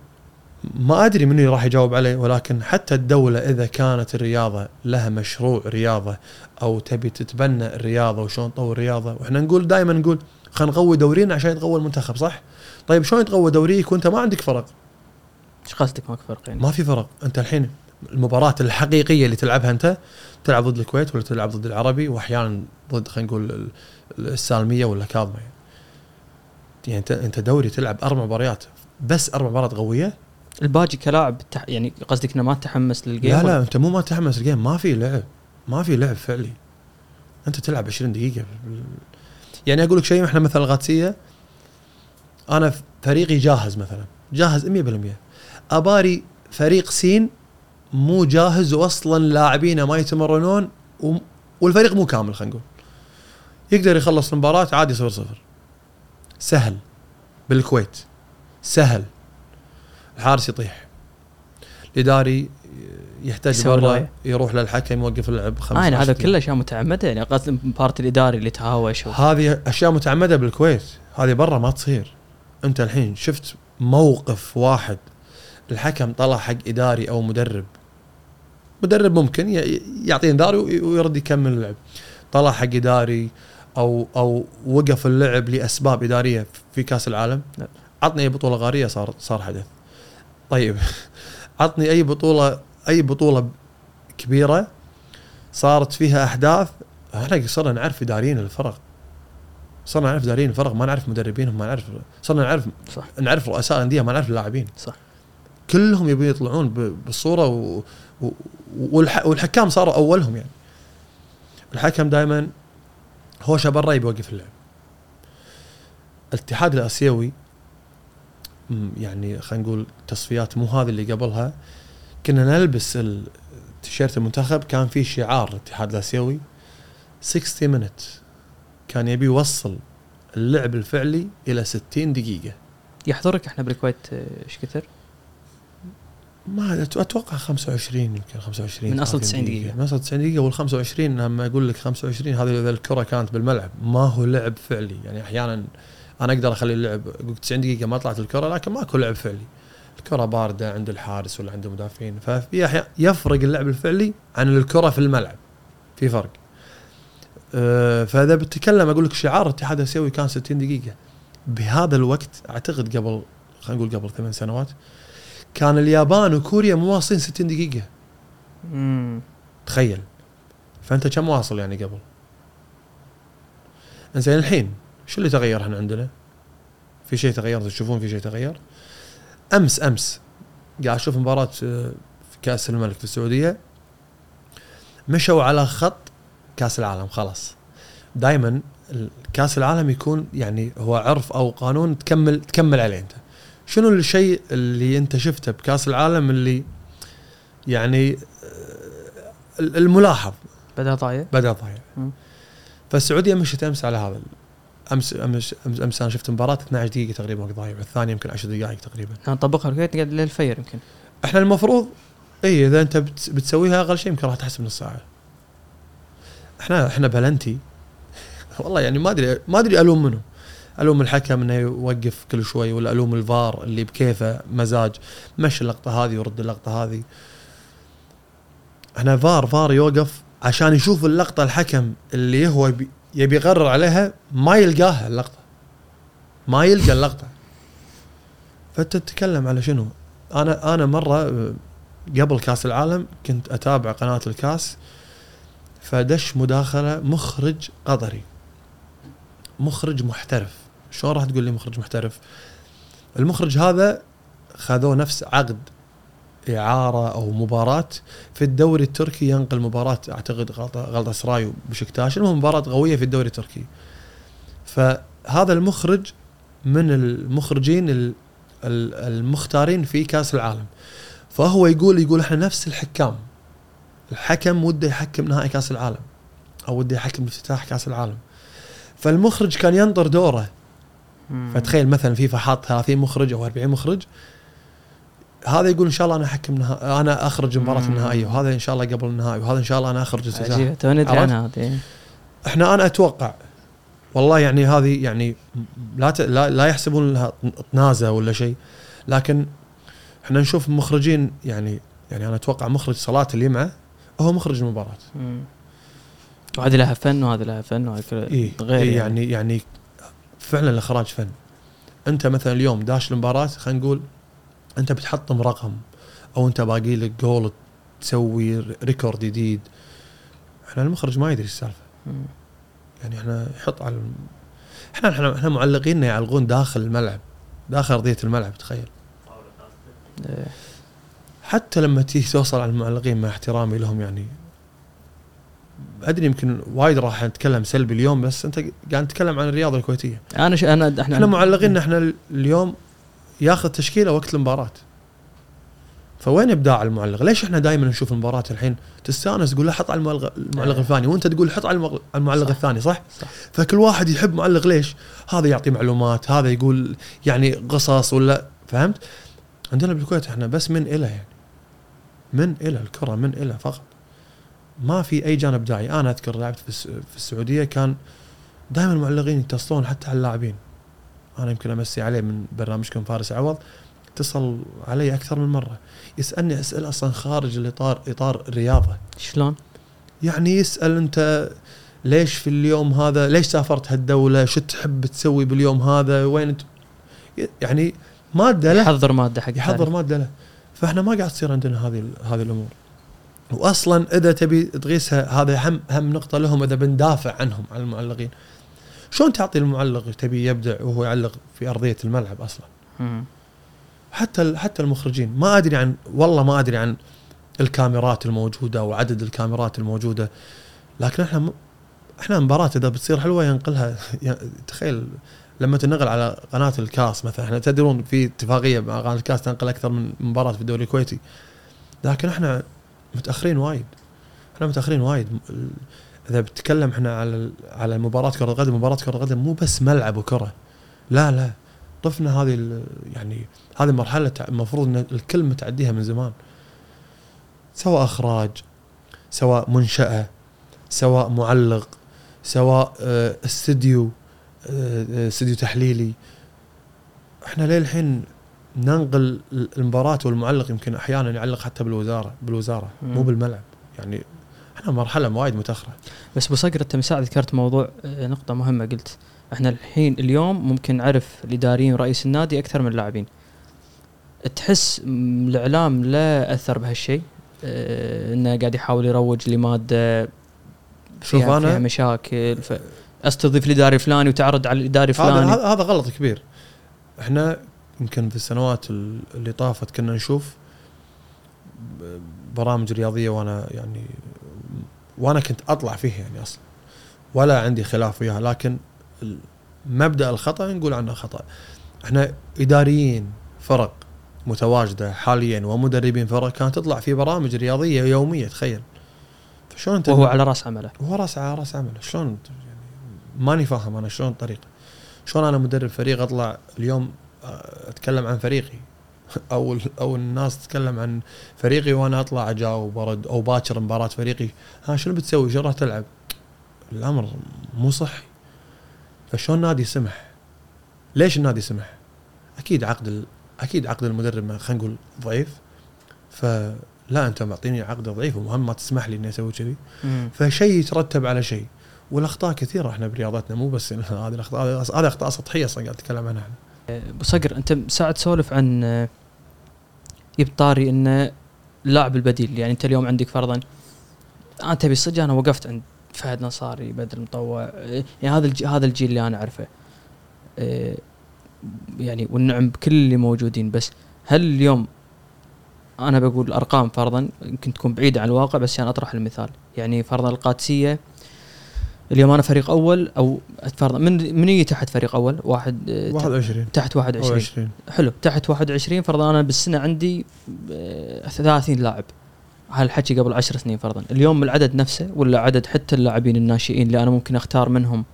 ما أدري منو راح يجاوب عليه ولكن حتى الدولة إذا كانت الرياضة لها مشروع رياضة أو تبي تتبنى الرياضة وشلون تطور الرياضة وإحنا نقول دائما نقول خلينا نقوي دورينا عشان يتقوى المنتخب صح؟ طيب شلون يتقوى دوريك وأنت ما عندك فرق؟ إيش قصدك ماك فرق يعني؟ ما في فرق أنت الحين المباراة الحقيقية اللي تلعبها أنت تلعب ضد الكويت ولا تلعب ضد العربي واحيانا ضد خلينا نقول ال- السالمية ولا كاظمة يعني. يعني انت أنت دوري تلعب أربع مباريات بس أربع مباريات قوية الباجي كلاعب تح... يعني قصدك إنه ما تحمس للجيم لا؟ لا أنت مو ما تحمس الجيم ما في لعب ما في لعب فعلي. أنت تلعب 20 دقيقة. يعني أقول لك شيء إحنا مثلا الغاتسية أنا فريقي جاهز مثلا جاهز 100% أباري فريق سين مو جاهز واصلا لاعبينه ما يتمرنون وم- والفريق مو كامل خلينا نقول. يقدر يخلص المباراة عادي صفر صفر. سهل. بالكويت. سهل. الحارس يطيح الإداري يحتاج برا. يروح للحكم يوقف اللعب خمس آه يعني هذا. كله أشياء متعمدة يعني قصد بارت الإداري اللي تهاوش. هذه أشياء متعمدة بالكويت هذه برا ما تصير أنت الحين شفت موقف واحد الحكم طلع حق إداري أو مدرب مدرب ممكن يعطيه إنذار وي- ويرد يكمل اللعب طلع حق إداري أو أو وقف اللعب لأسباب إدارية في كأس العالم لا. عطني اي بطولة غارية صار صار حدث طيب. عطني أي بطولة أي بطولة كبيرة صارت فيها أحداث. إحنا صرنا نعرف إداريين الفرق. صرنا نعرف إداريين الفرق ما نعرف مدربينهم ما نعرف صرنا نعرف صح. نعرف رؤساء انديه ما نعرف اللاعبين. صح. كلهم يبون يطلعون بالصورة و... و... والح... والحكام صاروا أولهم يعني. الحكم دائما هوشة برا يبي يوقف اللعب. الاتحاد الآسيوي يعني خلينا نقول تصفيات مو هذه اللي قبلها. كنا نلبس ال- تيشيرت المنتخب كان في شعار الاتحاد الآسيوي 60 minutes. كان يبي يوصل اللعب الفعلي إلى 60 دقيقة. يحضرك إحنا بالكويت آه، إيش كثر؟ ما أتوقع 25 يمكن 25 من 30 90 دقيقة. من أصل 90 دقيقة وال 25 لما أقول لك 25 هذه اذا الكره كانت بالملعب. ما هو لعب فعلي. يعني أحيانا أنا أقدر أخلي اللعب أقول 90 دقيقة ما طلعت الكرة لكن ماكو لعب فعلي. الكرة باردة عند الحارس ولا عند المدافعين. ففي أحيانا يفرق اللعب الفعلي عن الكرة في الملعب. في فرق. أه، فإذا بتكلم أقول لك شعار الاتحاد الأسيوي كان 60 دقيقة. بهذا الوقت أعتقد قبل خلينا نقول قبل ثمان سنوات كان اليابان وكوريا مواصلين 60 دقيقة. امم تخيل. فأنت كم واصل يعني قبل؟ إنزين الحين شو اللي تغير إحنا عندنا؟ في شيء تغير؟ تشوفون في شيء تغير؟ أمس أمس قاعد أشوف مباراة آه، في كأس الملك في السعودية. مشوا على خط كأس العالم خلاص. دائما كأس العالم يكون يعني هو عرف أو قانون تكمل تكمل عليه أنت. شنو الشيء اللي أنت شفته بكأس العالم اللي يعني آه، الملاحظ؟ بدأ ضايع بدأ ضايع مم. فالسعودية مشت أمس على هذا امس امس امس, أمس أنا شفت مباراة 12 دقيقة تقريبا وقت ضايع والثانية يمكن 10 دقائق تقريبا. نطبقها بالكويت نقعد للفجر يمكن. إحنا المفروض إي إذا أنت بت- بتسويها أقل شيء يمكن راح تحسب نص ساعة. إحنا إحنا بلنتي. والله يعني ما أدري ما أدري ألوم منه. ألوم الحكم إنه يوقف كل شوي ولا ألوم الفار اللي بكيفه مزاج. مشي اللقطة هذه ورد اللقطة هذه. إحنا فار فار يوقف عشان يشوف اللقطة الحكم اللي هو يبي يقرر عليها ما يلقاها اللقطة. ما يلقى اللقطة. فانت تتكلم على شنو؟ أنا أنا مرة آه، قبل كأس العالم كنت أتابع قناة الكاس فدش مداخلة مخرج قطري. مخرج محترف. شلون راح تقول لي مخرج محترف؟ المخرج هذا خذوه نفس عقد إعارة أو مباراة. في الدوري التركي ينقل مباراة أعتقد غلطة سراي وبشكتاش. المهم مباراة قوية في الدوري التركي. فهذا المخرج من المخرجين ال- ال- المختارين في كأس العالم. فهو يقول يقول إحنا نفس الحكام. الحكم وده يحكم نهائي كأس العالم أو وده يحكم افتتاح كأس العالم. فالمخرج كان ينطر دوره. فتخيل مثلا فيفا حاط 30 مخرج أو 40 مخرج. هذا يقول إن شاء الله أنا أحكم نها... أنا أخرج المباراه مم. النهائيه وهذا إن شاء الله قبل النهائي وهذا إن شاء الله أنا أخرج الافتتاح عجيبه تو ندري؟ عنها هذه إحنا أنا أتوقع والله يعني هذه يعني لا ت... لا, لا يحسبون لها طنازه ولا شيء لكن إحنا نشوف مخرجين يعني يعني أنا أتوقع مخرج صلاة اللي معه هو مخرج المباراة. وهذه لها فن وهذه لها فن وهذه اي غير إيه يعني يعني فعلا الإخراج فن أنت مثلا اليوم داش المباراة خلينا نقول أنت بتحطم رقم أو أنت باقي لك جول تسوي record جديد إحنا المخرج ما يدري السالفة. يعني إحنا يحط على إحنا إحنا إحنا معلقين يعلقون داخل الملعب داخل أرضية الملعب تخيل. حتى لما تيجي توصل على المعلقين مع احترامي لهم يعني أدري يمكن وايد راح نتكلم سلبي اليوم بس أنت قاعد نتكلم عن الرياضة الكويتية أنا ش... أنا إحنا إحنا معلقين إحنا اليوم ياخذ تشكيلة وقت المباراة فوين ابداع المعلق؟ ليش إحنا دائما نشوف المباراة الحين تستانس تقول لا حط على المعلق, المعلق إيه. الفلاني وأنت تقول حط على المعلق صح. الثاني صح؟ صح. فكل واحد يحب معلق ليش؟ هذا يعطي معلومات، هذا يقول يعني قصص ولا فهمت؟ عندنا بالكويت إحنا بس من إلى يعني من إلى الكرة من إلى فقط ما في أي جانب داعي أنا أذكر لعبت في السعودية كان دائما المعلقين يتصلون حتى على اللاعبين أنا يمكن أمسي عليه من برنامجكم فارس عوض اتصل علي أكثر من مرة يسألني أسئلة أصلا خارج الإطار إطار الرياضة. شلون؟ يعني يسأل أنت ليش في اليوم هذا ليش سافرت هالدولة شو تحب تسوي باليوم هذا وين انت يعني مادة له. يحضر مادة حق يحضر. مادة له. فإحنا ما قاعد تصير عندنا هذه هذه الأمور. واصلا إذا تبي تقيسها هذا هم هم نقطة لهم إذا بندافع عنهم عن المعلقين. شلون تعطي المعلق تبي يبدع وهو يعلق في أرضية الملعب أصلا؟ مم. حتى حتى المخرجين. ما أدري عن والله ما أدري عن الكاميرات الموجودة وعدد الكاميرات الموجودة. لكن إحنا م... إحنا مباراة إذا بتصير حلوة ينقلها. تخيل لما تنقل على قناة الكاس مثلا. إحنا تدرون في اتفاقية مع قناة الكاس تنقل أكثر من مباراة في الدوري الكويتي. لكن إحنا متأخرين وايد. إحنا متأخرين وايد. إذا بتتكلم إحنا على على مباراه كرة القدم مباراة كرة القدم مو بس ملعب وكرة. لا لا. طفنا هذه يعني هذه مرحلة المفروض إن الكل متعديها من زمان. سواء إخراج سواء منشأة سواء معلق سواء آه، استديو آه، آه، استديو تحليلي. إحنا للحين ننقل المباراة والمعلق؟ يمكن أحيانا يعلق حتى بالوزارة بالوزارة. مو بالملعب. يعني إحنا مرحلة وايد متأخرة. بس أبو صقر أنت من ساعة ذكرت موضوع آه، نقطة مهمة قلت. إحنا الحين اليوم ممكن نعرف الإداريين ورئيس النادي أكثر من اللاعبين. تحس الإعلام لا أثر بهالشيء؟ آه، إنه قاعد يحاول يروج لمادة شوف فيها, أنا- فيها مشاكل ف... أستضيف الإداري الفلاني وتعرض على الإداري الفلاني. هذا هذا غلط كبير. إحنا يمكن في السنوات ال- اللي طافت كنا نشوف برامج رياضية وأنا يعني وأنا كنت اطلع فيها يعني أصلا. ولا عندي خلاف وياها لكن مبدأ الخطأ نقول عنه خطأ. إحنا إداريين فرق متواجدة حاليا ومدربين فرق كانت تطلع في برامج رياضية يومية تخيل. فشلون انت وهو على رأس عمله. هو راس على رأس عمله. شلون يعني ماني فاهم أنا شلون الطريقة. شلون أنا مدرب فريق أطلع اليوم آه، أتكلم عن فريقي؟ أو أو الناس تتكلم عن فريقي وأنا أطلع أجاوب وأرد أو باكر مباراة فريقي. ها شنو بتسوي؟ شو راح تلعب؟ الأمر مو صحي. فشلون نادي سمح؟ ليش النادي سمح؟ أكيد عقد ال... أكيد عقد المدرب ما- خلينا نقول ضعيف. فلا انت معطيني عقد ضعيف ومهم ما تسمح لي إني أسوي كذي. فشيء يترتب على شيء. والأخطاء كثيرة إحنا برياضتنا مو بس هذه الأخطاء هذه هذه أخطاء سطحية أصلا قاعد اتكلم عنها إحنا. أبو صقر أنت ساعد تسولف عن آه، يب طاري انه اللاعب البديل يعني أنت اليوم عندك فرضا انت تبي صدق أنا وقفت عند فهد نصاري بدر مطوع آه، يعني هذا الج- هذا الجيل اللي أنا أعرفه آه، يعني والنعم بكل اللي موجودين بس هل اليوم أنا بقول الارقام فرضا يمكن تكون بعيدة عن الواقع بس يعني أطرح المثال يعني فرضا القادسية اليوم أنا فريق أول أو فرضا من من يجي تحت فريق أول؟ واحد آه، 21 تحت أو 21 20 حلو. تحت 21 فرضا أنا بالسنة عندي آه، 30 لاعب. هالحكي قبل 10 سنين فرضا. اليوم العدد نفسه ولا عدد حتى اللاعبين الناشئين اللي أنا ممكن أختار منهم؟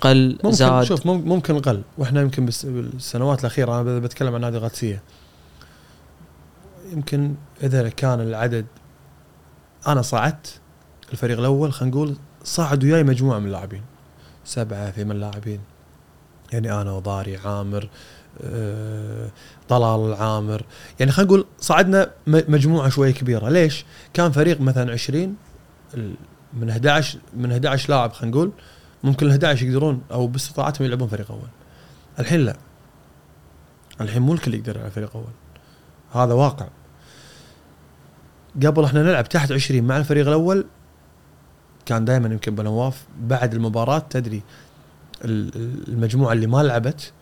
قل ممكن زاد. شوف مم- ممكن قل. وإحنا يمكن بالسنوات الأخيرة أنا بتكلم عن نادي القادسيه يمكن إذا كان العدد أنا صعدت الفريق الأول خلينا نقول صعد وياي مجموعة من اللاعبين. سبعة ثمان لاعبين يعني أنا وضاري عامر آه، طلال عامر يعني خلينا نقول صعدنا مجموعة شوية كبيرة. ليش؟ كان فريق مثلا 20 ال- من 11 من 11 لاعب خلينا نقول ممكن ال 11 يقدرون أو باستطاعتهم يلعبون فريق أول. الحين لا. الحين مو الكل يقدر يلعب فريق أول. هذا واقع. قبل إحنا نلعب تحت 20 مع الفريق الأول كان دائما يمكن بنواف بعد المباراة تدري ال- ال- المجموعة اللي ما لعبت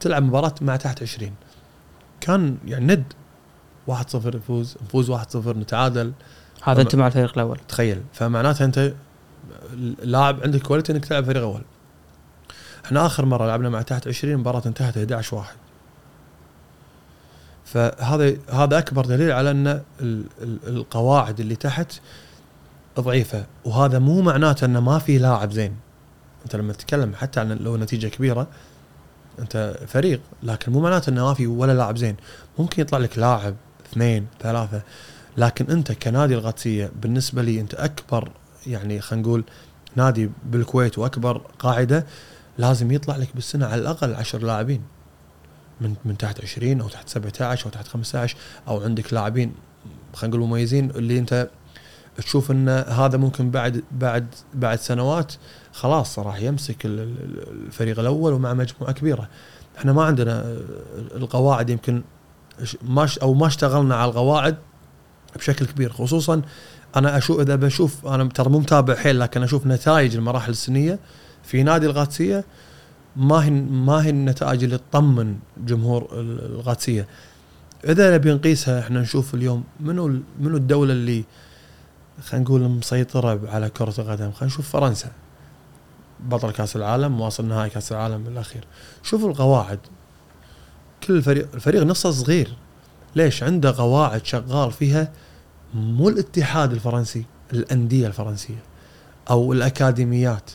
تلعب مباراة مع تحت 20 كان يعني ند 1-0 نفوز نفوز 1-0 نتعادل. هذا انت مع الفريق الأول. تخيل. فمعناتها أنت لاعب عندك كواليتي إنك تلعب فريق أول. إحنا آخر مرة لعبنا مع تحت 20 مباراة انتهت 11 واحد. فهذا هذا أكبر دليل على أن ال- ال- القواعد اللي تحت ضعيفة. وهذا مو معناته إنه ما في لاعب زين. أنت لما تتكلم حتى عن لو نتيجة كبيرة أنت فريق لكن مو معناته إنه ما في ولا لاعب زين. ممكن يطلع لك لاعب اثنين ثلاثة لكن أنت كنادي القادسيه بالنسبة لي أنت أكبر يعني خلينا نقول نادي بالكويت وأكبر قاعدة لازم يطلع لك بالسنة على الأقل 10 لاعبين. من من تحت 20 أو تحت 17 أو تحت 15 أو عندك لاعبين خلينا نقول مميزين اللي أنت تشوف إن هذا ممكن بعد بعد بعد سنوات خلاص راح يمسك ال- ال- الفريق الأول ومع مجموعة كبيرة. إحنا ما عندنا القواعد يمكن ما أو ما اشتغلنا على القواعد بشكل كبير. خصوصا أنا أشوف إذا بشوف أنا ترى مو متابع حيل لكن أشوف نتائج المراحل السنية في نادي القادسيه ما هي ما هي النتائج اللي تطمن جمهور ال- القادسيه إذا نبي نقيسها إحنا نشوف اليوم منو منو الدولة اللي خلينا نقول مسيطرة على كرة القدم. خلينا نشوف فرنسا. بطل كأس العالم واصل نهائي كأس العالم الأخير. شوفوا القواعد. كل فريق الفريق نصه صغير. ليش؟ عنده قواعد شغال فيها مو الاتحاد الفرنسي الأندية الفرنسية أو الأكاديميات.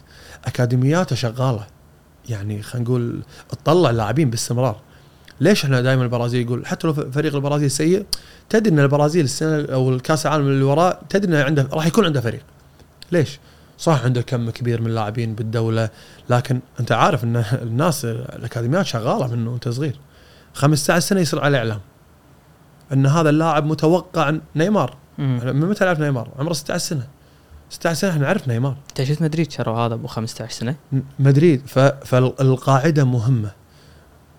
أكاديمياته شغالة. يعني خلينا نقول تطلع لاعبين باستمرار. ليش إحنا دائما البرازيل يقول حتى لو فريق البرازيل سيء تدري إن البرازيل السنة أو الكأس العالم اللي وراه تدري إنه عنده راح يكون عنده فريق. ليش؟ صح عنده كم كبير من اللاعبين بالدولة لكن أنت عارف إن الناس الأكاديميات شغالة منه وأنت صغير. 15 سنة يصير عليه إعلام. إن هذا اللاعب متوقع نيمار. من متى نعرف نيمار؟ عمره 16 سنة. 16 سنة إحنا نعرف نيمار. أنت شفت مدريد شروا هذا أبو 15 سنة؟ مدريد. فالقاعدة مهمة.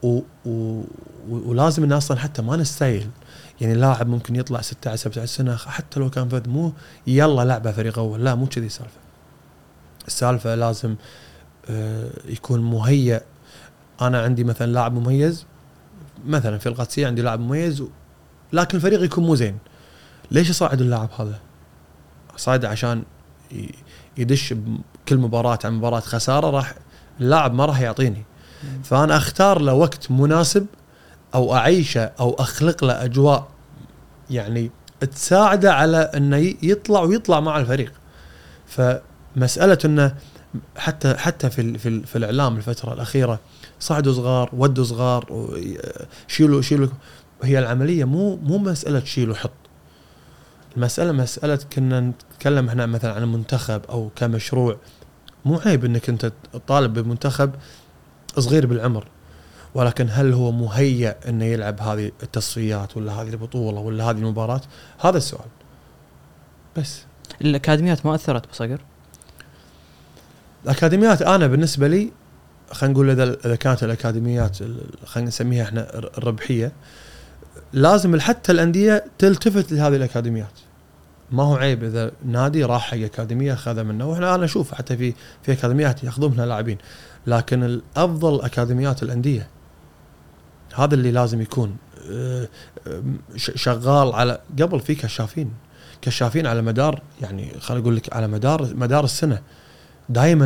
و و ولازم الناس أصلا حتى ما نستايل. يعني لاعب ممكن يطلع 16 17 سنة حتى لو كان فد مو يلا لعبه فريق أول لا مو كذي السالفه السالفة لازم آه، يكون مهيأ. أنا عندي مثلا لاعب مميز مثلا في القادسية عندي لاعب مميز لكن الفريق يكون مو زين. ليش يصعد اللاعب هذا؟ صاعد عشان يدش بكل مباراة عن مباراة خسارة راح اللاعب ما راح يعطيني. فأنا أختار له وقت مناسب أو أعيشه أو أخلق له أجواء. يعني تساعده على إنه يطلع ويطلع مع الفريق. فمسألة إنه حتى حتى في في, في الإعلام الفترة الأخيرة صعدوا صغار ودوا صغار شيلوا شيلوا. هي العملية مو مو مسألة شيل وحط المسألة مسألة كنا نتكلم إحنا مثلا عن المنتخب أو كمشروع. مو عيب إنك أنت تطالب بمنتخب صغير بالعمر ولكن هل هو مهيأ إنه يلعب هذه التصفيات ولا هذه البطولة ولا هذه المباراة؟ هذا السؤال. بس الأكاديميات ما أثرت بصقر الأكاديميات أنا بالنسبة لي خلينا نقول إذا كانت الأكاديميات ال- خلينا نسميها إحنا الر- الربحيه لازم حتى الأندية تلتفت لهذه الأكاديميات ما هو عيب إذا نادي راح حق أكاديمية أخذها منه. وإحنا أنا أشوف حتى في في أكاديميات ياخذون منها لاعبين. لكن الأفضل أكاديميات الأندية. هذا اللي لازم يكون أه، ش- شغال على قبل في كشافين. كشافين على مدار يعني خليني أقول لك على مدار مدار السنة. دائما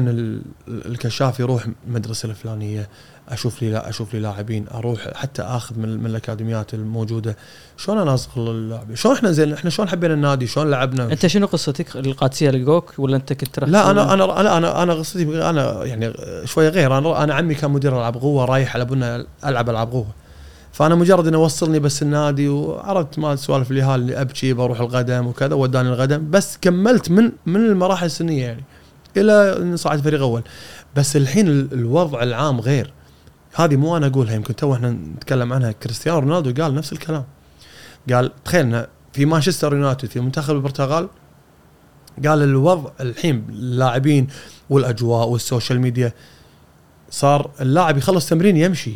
الكشاف يروح المدرسة الفلانية أشوف لي لا أشوف لي لاعبين أروح حتى آخذ من, من الأكاديميات الموجودة. شلون أنا أصغر اللاعبين شلون إحنا زين؟ إحنا شلون حبينا النادي؟ شلون لعبنا؟ أنت شنو قصتك؟ القادسية لقوك ولا أنت كنت لا أنا أنا أنا أنا أنا قصتي أنا يعني شوية غير. أنا أنا عمي كان مدير ألعاب قوة رايح على ابونا ألعب ألعاب قوة. فأنا مجرد إنه وصلني بس النادي وعرفت ما سوالف اللي اللي أبكي بروح القدم وكذا وداني القدم. بس كملت من من المراحل السنية يعني إلى إني صعدت فريق أول. بس الحين ال- الوضع العام غير. هذه مو أنا أقولها يمكن تو إحنا نتكلم عنها. كريستيانو رونالدو قال نفس الكلام. قال تخيل في مانشستر يونايتد في منتخب البرتغال قال الوضع الحين اللاعبين والأجواء وال social media صار اللاعب يخلص تمرين يمشي.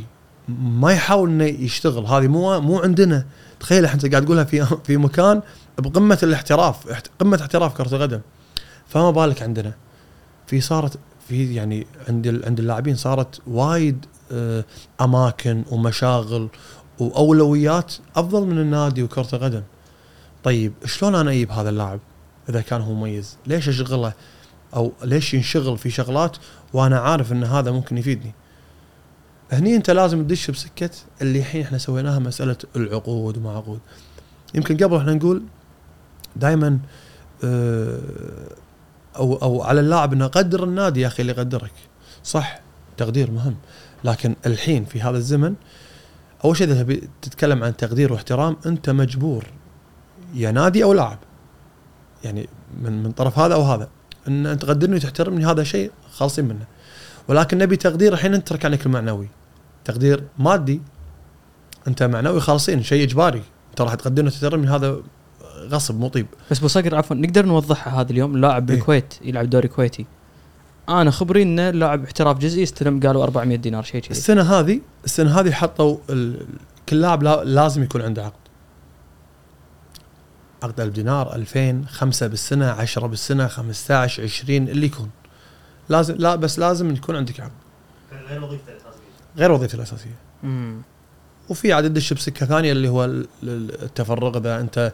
ما يحاول إنه يشتغل. هذه مو مو عندنا. تخيل انت قاعد تقولها في في مكان بقمة الاحتراف احت- قمة احتراف كرة القدم. فما بالك عندنا. في صارت في يعني عند عند اللاعبين صارت وايد آه، أماكن ومشاغل وأولويات أفضل من النادي وكرة القدم. طيب شلون أنا أجيب هذا اللاعب إذا كان هو مميز؟ ليش أشغله؟ أو ليش ينشغل في شغلات وأنا عارف إن هذا ممكن يفيدني؟ هني أنت لازم تدش بسكة اللي الحين إحنا سويناها مسألة العقود وما عقود. يمكن قبل إحنا نقول دائما أو أو على اللاعب إنه قدر النادي يا أخي اللي يقدرك. صح تقدير مهم. لكن الحين في هذا الزمن أول شيء إذا تتكلم عن تقدير واحترام أنت مجبور يا نادي أو لاعب. يعني من من طرف هذا أو هذا. إن انت تقدرني وتحترمني هذا شيء خالصين منه. ولكن نبي تقدير الحين أنت ترك عنك المعنوي. تقدير مادي. أنت معنوي خالصين شيء إجباري. أنت راح تقدرني وتحترمني هذا غصب مو طيب. بس بصقر عفوا نقدر نوضحها هذا اليوم؟ لاعب إيه. بالكويت يلعب دوري كويتي. أنا خبري إنه لاعب احتراف جزئي استلم قالوا 400 دينار شيء كذي السنة هذه السنة هذه حطوا ال- كل لاعب لا- لازم يكون عنده عقد. عقد 1000 دينار 2000 5 بالسنة 10 بالسنة 15 20 اللي يكون. لازم لا بس لازم يكون عندك عقد. غير وظيفته الأساسية. غير وظيفته الأساسية. مم. وفي عاد تدش بسكه ثانية اللي هو ال- ال- التفرغ إذا أنت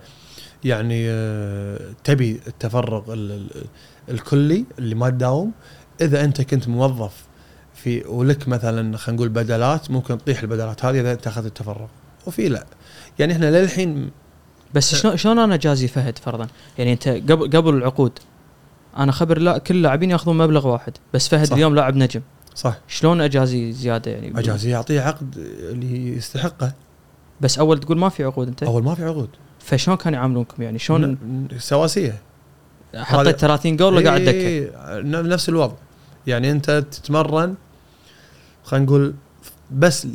يعني آه، تبي التفرغ ال- ال- الكلي اللي ما تداوم إذا أنت كنت موظف في ولك مثلا خلينا نقول بدلات ممكن تطيح البدلات هذه إذا أنت أخذت التفرغ وفي لا. يعني إحنا للحين بس شلون شلون أنا جازي فهد فرضا؟ يعني أنت قبل قبل العقود أنا خبر لا كل اللاعبين يأخذون مبلغ واحد بس فهد صح. اليوم لاعب نجم. صح. شلون أجازي زيادة يعني؟ أجازي يعطيه عقد اللي يستحقه. بس أول تقول ما في عقود أنت؟ أول ما في عقود. فشلون كانوا يعاملونكم؟ يعني شلون سواسية. حطيت 30 جول ولا قاعد دكه إيه، نفس الوضع. يعني أنت تتمرن خلينا نقول بس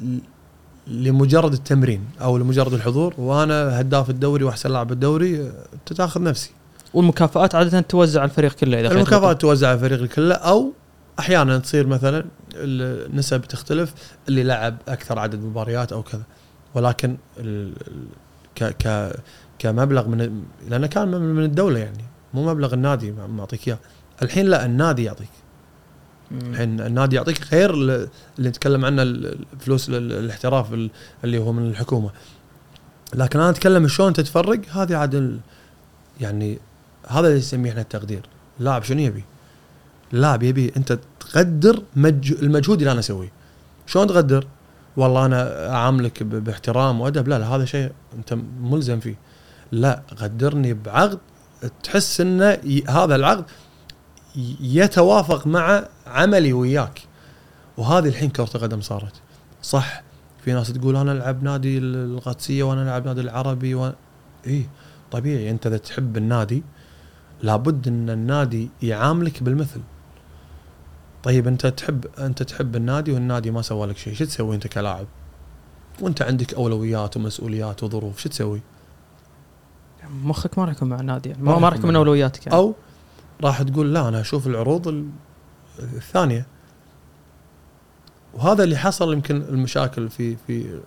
لمجرد التمرين أو لمجرد الحضور وأنا هداف الدوري وأحسن لاعب الدوري انت تاخذ نفسي. والمكافآت عادة توزع على الفريق كله إذا المكافآت توزع على الفريق كله أو أحيانا تصير مثلا النسب تختلف اللي لعب أكثر عدد مباريات أو كذا. ولكن ك ك كمبلغ من لأنه كان من الدولة يعني مو مبلغ النادي معطيك إياه الحين لا النادي يعطيك. الحين النادي يعطيك غير ال- اللي نتكلم عنه ال- الفلوس ال- الاحتراف ال- اللي هو من الحكومة لكن أنا أتكلم شلون تتفرق هذه عاد يعني هذا اللي نسميه إحنا التقدير اللاعب شنو يبي؟ اللاعب يبي أنت تقدر مج... المجهود اللي أنا أسويه شلون تقدر؟ والله أنا أعاملك. باحترام وأدب. لا لا هذا شيء أنت ملزم فيه. لا قدرني بعقد. تحس انه ي... هذا العقد يتوافق مع عملي وياك. وهذه الحين كرة القدم صارت. صح في ناس تقول أنا ألعب نادي القادسيه وأنا ألعب نادي العربي و... اي طبيعي. أنت إذا تحب النادي لابد إن النادي يعاملك بالمثل. طيب أنت تحب أنت تحب النادي والنادي ما سوى لك شيء شو تسوي أنت كلاعب؟ وأنت عندك أولويات ومسؤوليات وظروف شو تسوي؟ مخك ما راح يكون مع النادي يعني ما ما, راح يكون من أولوياتك يعني. أو راح تقول لا أنا أشوف العروض ال- الثانية. وهذا اللي حصل يمكن المشاكل في في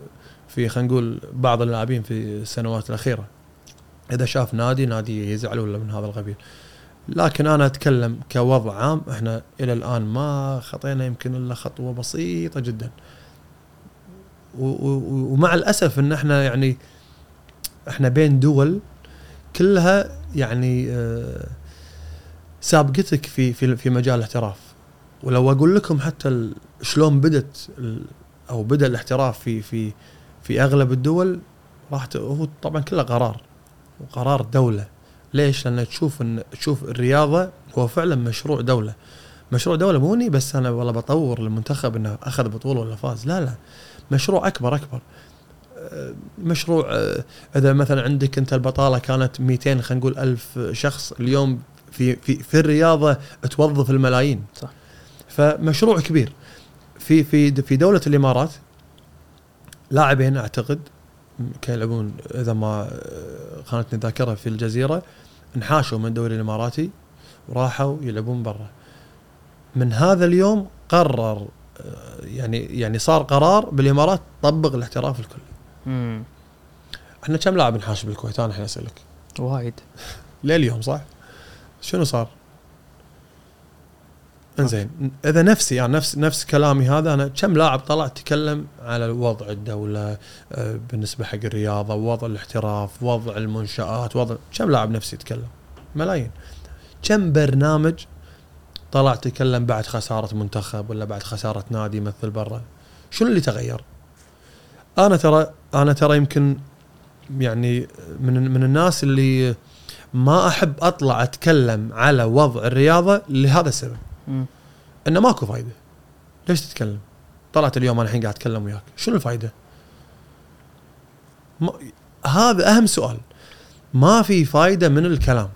في خلينا نقول بعض اللاعبين في السنوات الأخيرة. إذا شاف نادي نادي يزعل ولا من هذا القبيل. لكن أنا أتكلم كوضع عام إحنا إلى الآن ما خطينا يمكن إلا خطوة بسيطة جدا. ومع الأسف إن إحنا يعني إحنا بين دول كلها يعني آه، سابقتك في في في مجال الاحتراف. ولو أقول لكم حتى شلون بدت أو بدأ الاحتراف في في في أغلب الدول راح هو طبعا كله قرار وقرار دولة. ليش؟ لأن تشوف ان تشوف الرياضة هو فعلا مشروع دولة. مشروع دولة مو إني بس أنا والله بطور المنتخب إنه أخذ بطولة ولا فاز لا لا. مشروع أكبر أكبر. آه، مشروع آه، إذا مثلا عندك أنت البطالة كانت 200 خلينا نقول ألف شخص اليوم في في في الرياضة توظف الملايين. صح. فمشروع كبير. في في في دولة الإمارات لاعبين أعتقد كانوا يلعبون إذا ما آه، خانتني الذاكرة في الجزيرة انحاشوا من الدوري الإماراتي وراحوا يلعبون برا من هذا اليوم قرر يعني يعني صار قرار بالإمارات طبق الاحتراف الكلي مم. إحنا كم لاعب نحاش بالكويت أنا الحين اسالك وايد لليوم صح؟ شنو صار؟ إنزين. إذا نفسي يعني نفس نفس كلامي هذا أنا كم لاعب طلع تكلم على وضع الدولة آه، بالنسبة حق الرياضة وضع الاحتراف وضع المنشآت وضع كم لاعب نفسي يتكلم؟ ملايين. كم برنامج طلع تكلم بعد خسارة منتخب ولا بعد خسارة نادي يمثل برا؟ شنو اللي تغير؟ أنا ترى أنا ترى يمكن يعني من من الناس اللي ما أحب أطلع أتكلم على وضع الرياضة لهذا السبب. إنه ماكو فايدة. ليش تتكلم؟ طلعت اليوم أنا الحين قاعد أتكلم وياك. شنو الفايدة؟ ما هذا أهم سؤال. ما في فايدة من الكلام.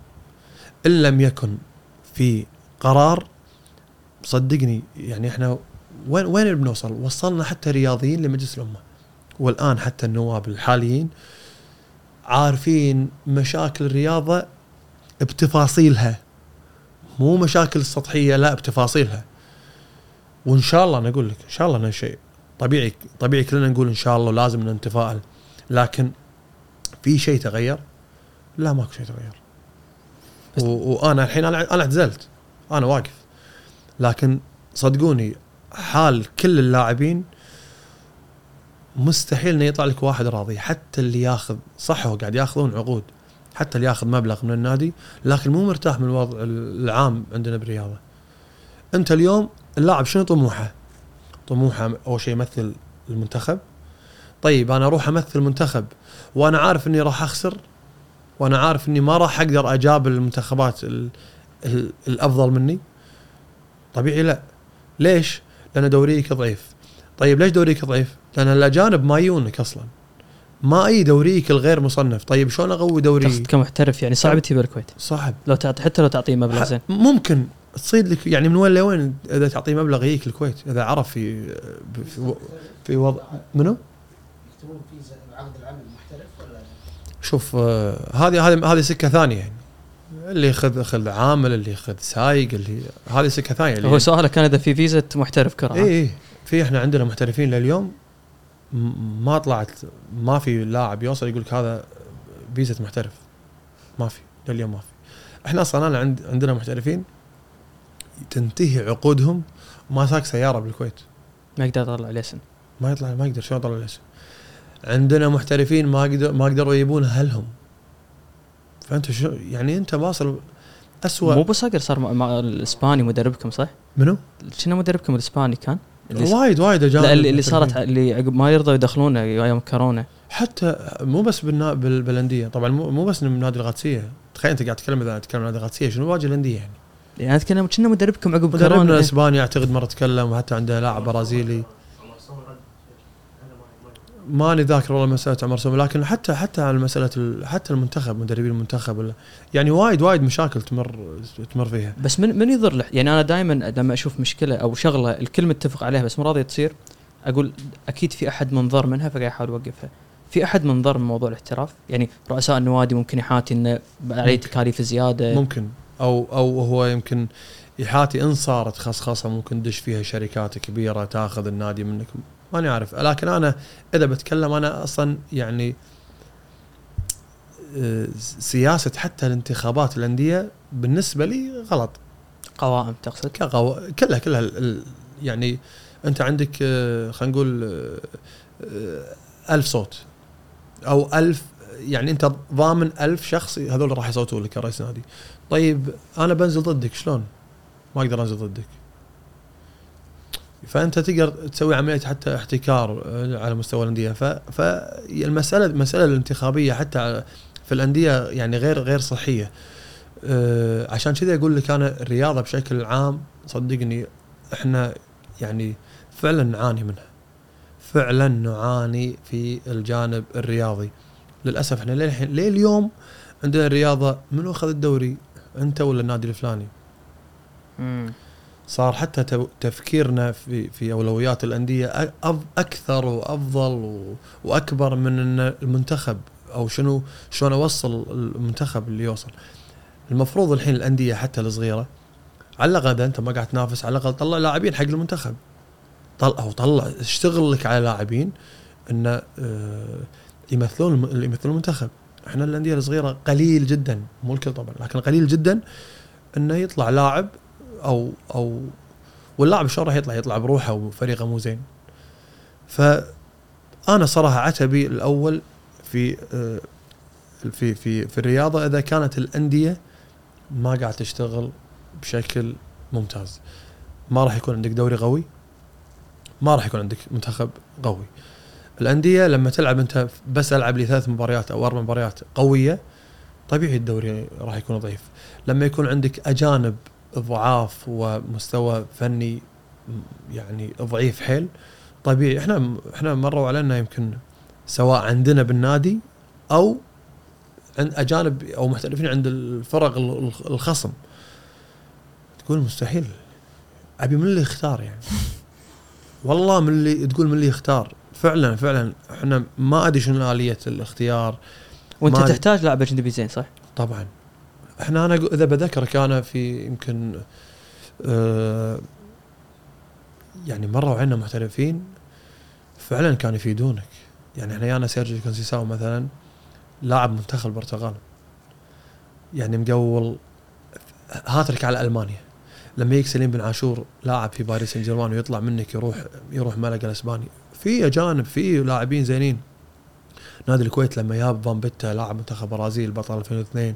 إن لم يكن في قرار صدقني يعني إحنا وين وين بنوصل؟ وصلنا حتى رياضيين لمجلس الأمة. والآن حتى النواب الحاليين عارفين مشاكل الرياضة بتفاصيلها. مو مشاكل سطحيه لا بتفاصيلها. وإن شاء الله أنا أقول لك إن شاء الله إنه شيء طبيعي طبيعي كلنا نقول إن شاء الله ولازم نتفائل لكن في شيء تغير؟ لا ماكو شيء تغير. وأنا الحين أنا أنا اعتزلت. أنا واقف. لكن صدقوني حال كل اللاعبين مستحيل إنه يطلع لك واحد راضي. حتى اللي ياخذ صح هو قاعد ياخذون عقود. حتى اللي ياخذ مبلغ من النادي لكن مو مرتاح من الوضع العام عندنا بالرياضة. أنت اليوم اللاعب شنو طموحه؟ طموحه أول شيء يمثل المنتخب. طيب أنا أروح أمثل منتخب وأنا عارف إني راح أخسر وأنا عارف إني ما راح أقدر أجابل المنتخبات ال ال الأفضل مني. طبيعي لا. ليش؟ لأن دوريك ضعيف. طيب ليش دوريك ضعيف؟ لأن الأجانب ما يجونك أصلا. ما أي دوريك الغير مصنف. طيب شلون اقوي دوري؟ كمحترف يعني صعب تجيب الكويت. صعب. لو تعطي حتى لو تعطيه مبلغ زين. ممكن تصيد لك يعني من وين لوين إذا تعطيه مبلغ يجيك الكويت؟ إذا عرف في في, في وضع منو؟ يكتبون فيزا عقد العمل محترف ولا شوف آه، هذه هذه هذه سكة ثانية يعني. اللي ياخذ ياخذ عامل اللي ياخذ سايق اللي هذه سكة ثانية. اللي هو سؤالك كان إذا في فيزا محترف كره اي اي في إحنا عندنا محترفين لليوم. ما طلعت ما في لاعب يوصل يقول لك هذا فيزا محترف ما في لليوم ما في إحنا أصلا عند عندنا محترفين تنتهي عقودهم ما ساق سيارة بالكويت ما يقدر يطلع ليسن ما يطلع ما يقدر شلون يطلع الاسم عندنا محترفين ما قدر ما قدروا يجيبون أهلهم فانت شو يعني أنت واصل اسوء مو بصقر صار الإسباني مدربكم صح؟ منو؟ شنو مدربكم الإسباني كان؟ وايد وايد أجانب اللي. صارت اللي عقب ما يرضوا يدخلونه أيام كورونا حتى مو بس بالنا... بال... بالأندية. طبعا مو, مو بس من نادي القادسيه تخيل أنت قاعد تتكلم إذا تتكلم عن نادي القادسيه شنو واجه الأندية يعني؟ يعني أتكلم كنا مدربكم عقب مدربنا كورونا. الإسباني اعتقد مرة تكلم وحتى عنده لاعب برازيلي عمر صور رد هذا ما- ماني ذاكر والله مسألة عمر سومه لكن حتى حتى على مسألة ال- حتى المنتخب مدربين المنتخب يعني وايد وايد مشاكل تمر تمر فيها. بس من من يضر له؟ يعني أنا دائما لما أشوف مشكلة أو شغلة الكل متفق عليها بس مو راضيه تصير أقول أكيد في أحد منضر منها فقاعد يحاول يوقفها في أحد منضر من موضوع الاحتراف؟ يعني رؤساء النوادي ممكن يحاتي إنه عليه. تكاليف زيادة. ممكن. أو أو هو يمكن يحاتي إن صارت خصخصة ممكن تدش فيها شركات كبيرة تأخذ النادي منك. ماني عارف. لكن أنا إذا بتكلم أنا أصلا يعني آه، سياسة حتى الانتخابات الأندية بالنسبة لي غلط. قوائم تقصد؟ كقو... كلها كلها ال- يعني أنت عندك آه، خلينا نقول آه، ألف صوت. أو ألف يعني أنت ضامن ألف شخص هذول راح يصوتوا لك كرئيس نادي طيب أنا بنزل ضدك شلون؟ ما أقدر أنزل ضدك. فأنت تقدر تسوي عملية حتى احتكار آه، على مستوى الأندية. فالمساله المسألة الانتخابية حتى في الأندية يعني غير غير صحية آه، عشان كذا أقول لك أنا الرياضة بشكل عام صدقني إحنا يعني فعلا نعاني منها فعلا نعاني في الجانب الرياضي للأسف إحنا للحين ليه اليوم عندنا الرياضة منو أخذ الدوري أنت ولا النادي الفلاني مم. صار حتى تفكيرنا في في أولويات الأندية أكثر وأفضل وأكبر من إن المنتخب أو شنو شلون أوصل المنتخب اللي يوصل. المفروض الحين الأندية حتى الصغيرة على الأقل أنت ما قاعد تنافس على الأقل طلع لاعبين حق المنتخب. طلع أو طلع اشتغل لك على لاعبين انه آه، يمثلون يمثلون المنتخب. إحنا الأندية الصغيرة قليل جدا مو الكل طبعا لكن قليل جدا إنه يطلع لاعب أو أو واللاعب شلون راح يطلع يطلع بروحه وفريقه مو زين. فأنا صراحة عتبي الأول في آه، في في في الرياضة إذا كانت الأندية ما قاعد تشتغل بشكل ممتاز. ما راح يكون عندك دوري قوي ما راح يكون عندك منتخب قوي. الأندية لما تلعب أنت بس ألعب لي ثلاث مباريات أو أربع مباريات قوية طبيعي الدوري راح يكون ضعيف. لما يكون عندك أجانب ضعاف ومستوى فني يعني ضعيف حيل. طبيعي إحنا إحنا مروا علينا يمكن سواء عندنا بالنادي أو عند أجانب أو محترفين عند الفرق ال- ال- الخصم. تقول مستحيل. أبي من اللي يختار يعني؟ والله من اللي تقول من اللي يختار. فعلا فعلا إحنا ما أدري شنو آلية الاختيار. وأنت تحتاج لاعب أجنبي زين صح؟ طبعا. إحنا أنا إذا بذكرك أنا في يمكن آه يعني مروا عنا محترفين فعلا كانوا يفيدونك. يعني إحنا يانا سيرجيو كونسيساو مثلا لاعب منتخب البرتغال. يعني مقول هاترك على ألمانيا. لما يجي سليم بن عاشور لاعب في باريس سان جيرمان ويطلع منك يروح يروح ملقا الإسباني في أجانب في لاعبين زينين. نادي الكويت لما جاب فان بيتا لاعب منتخب برازيل بطل 2002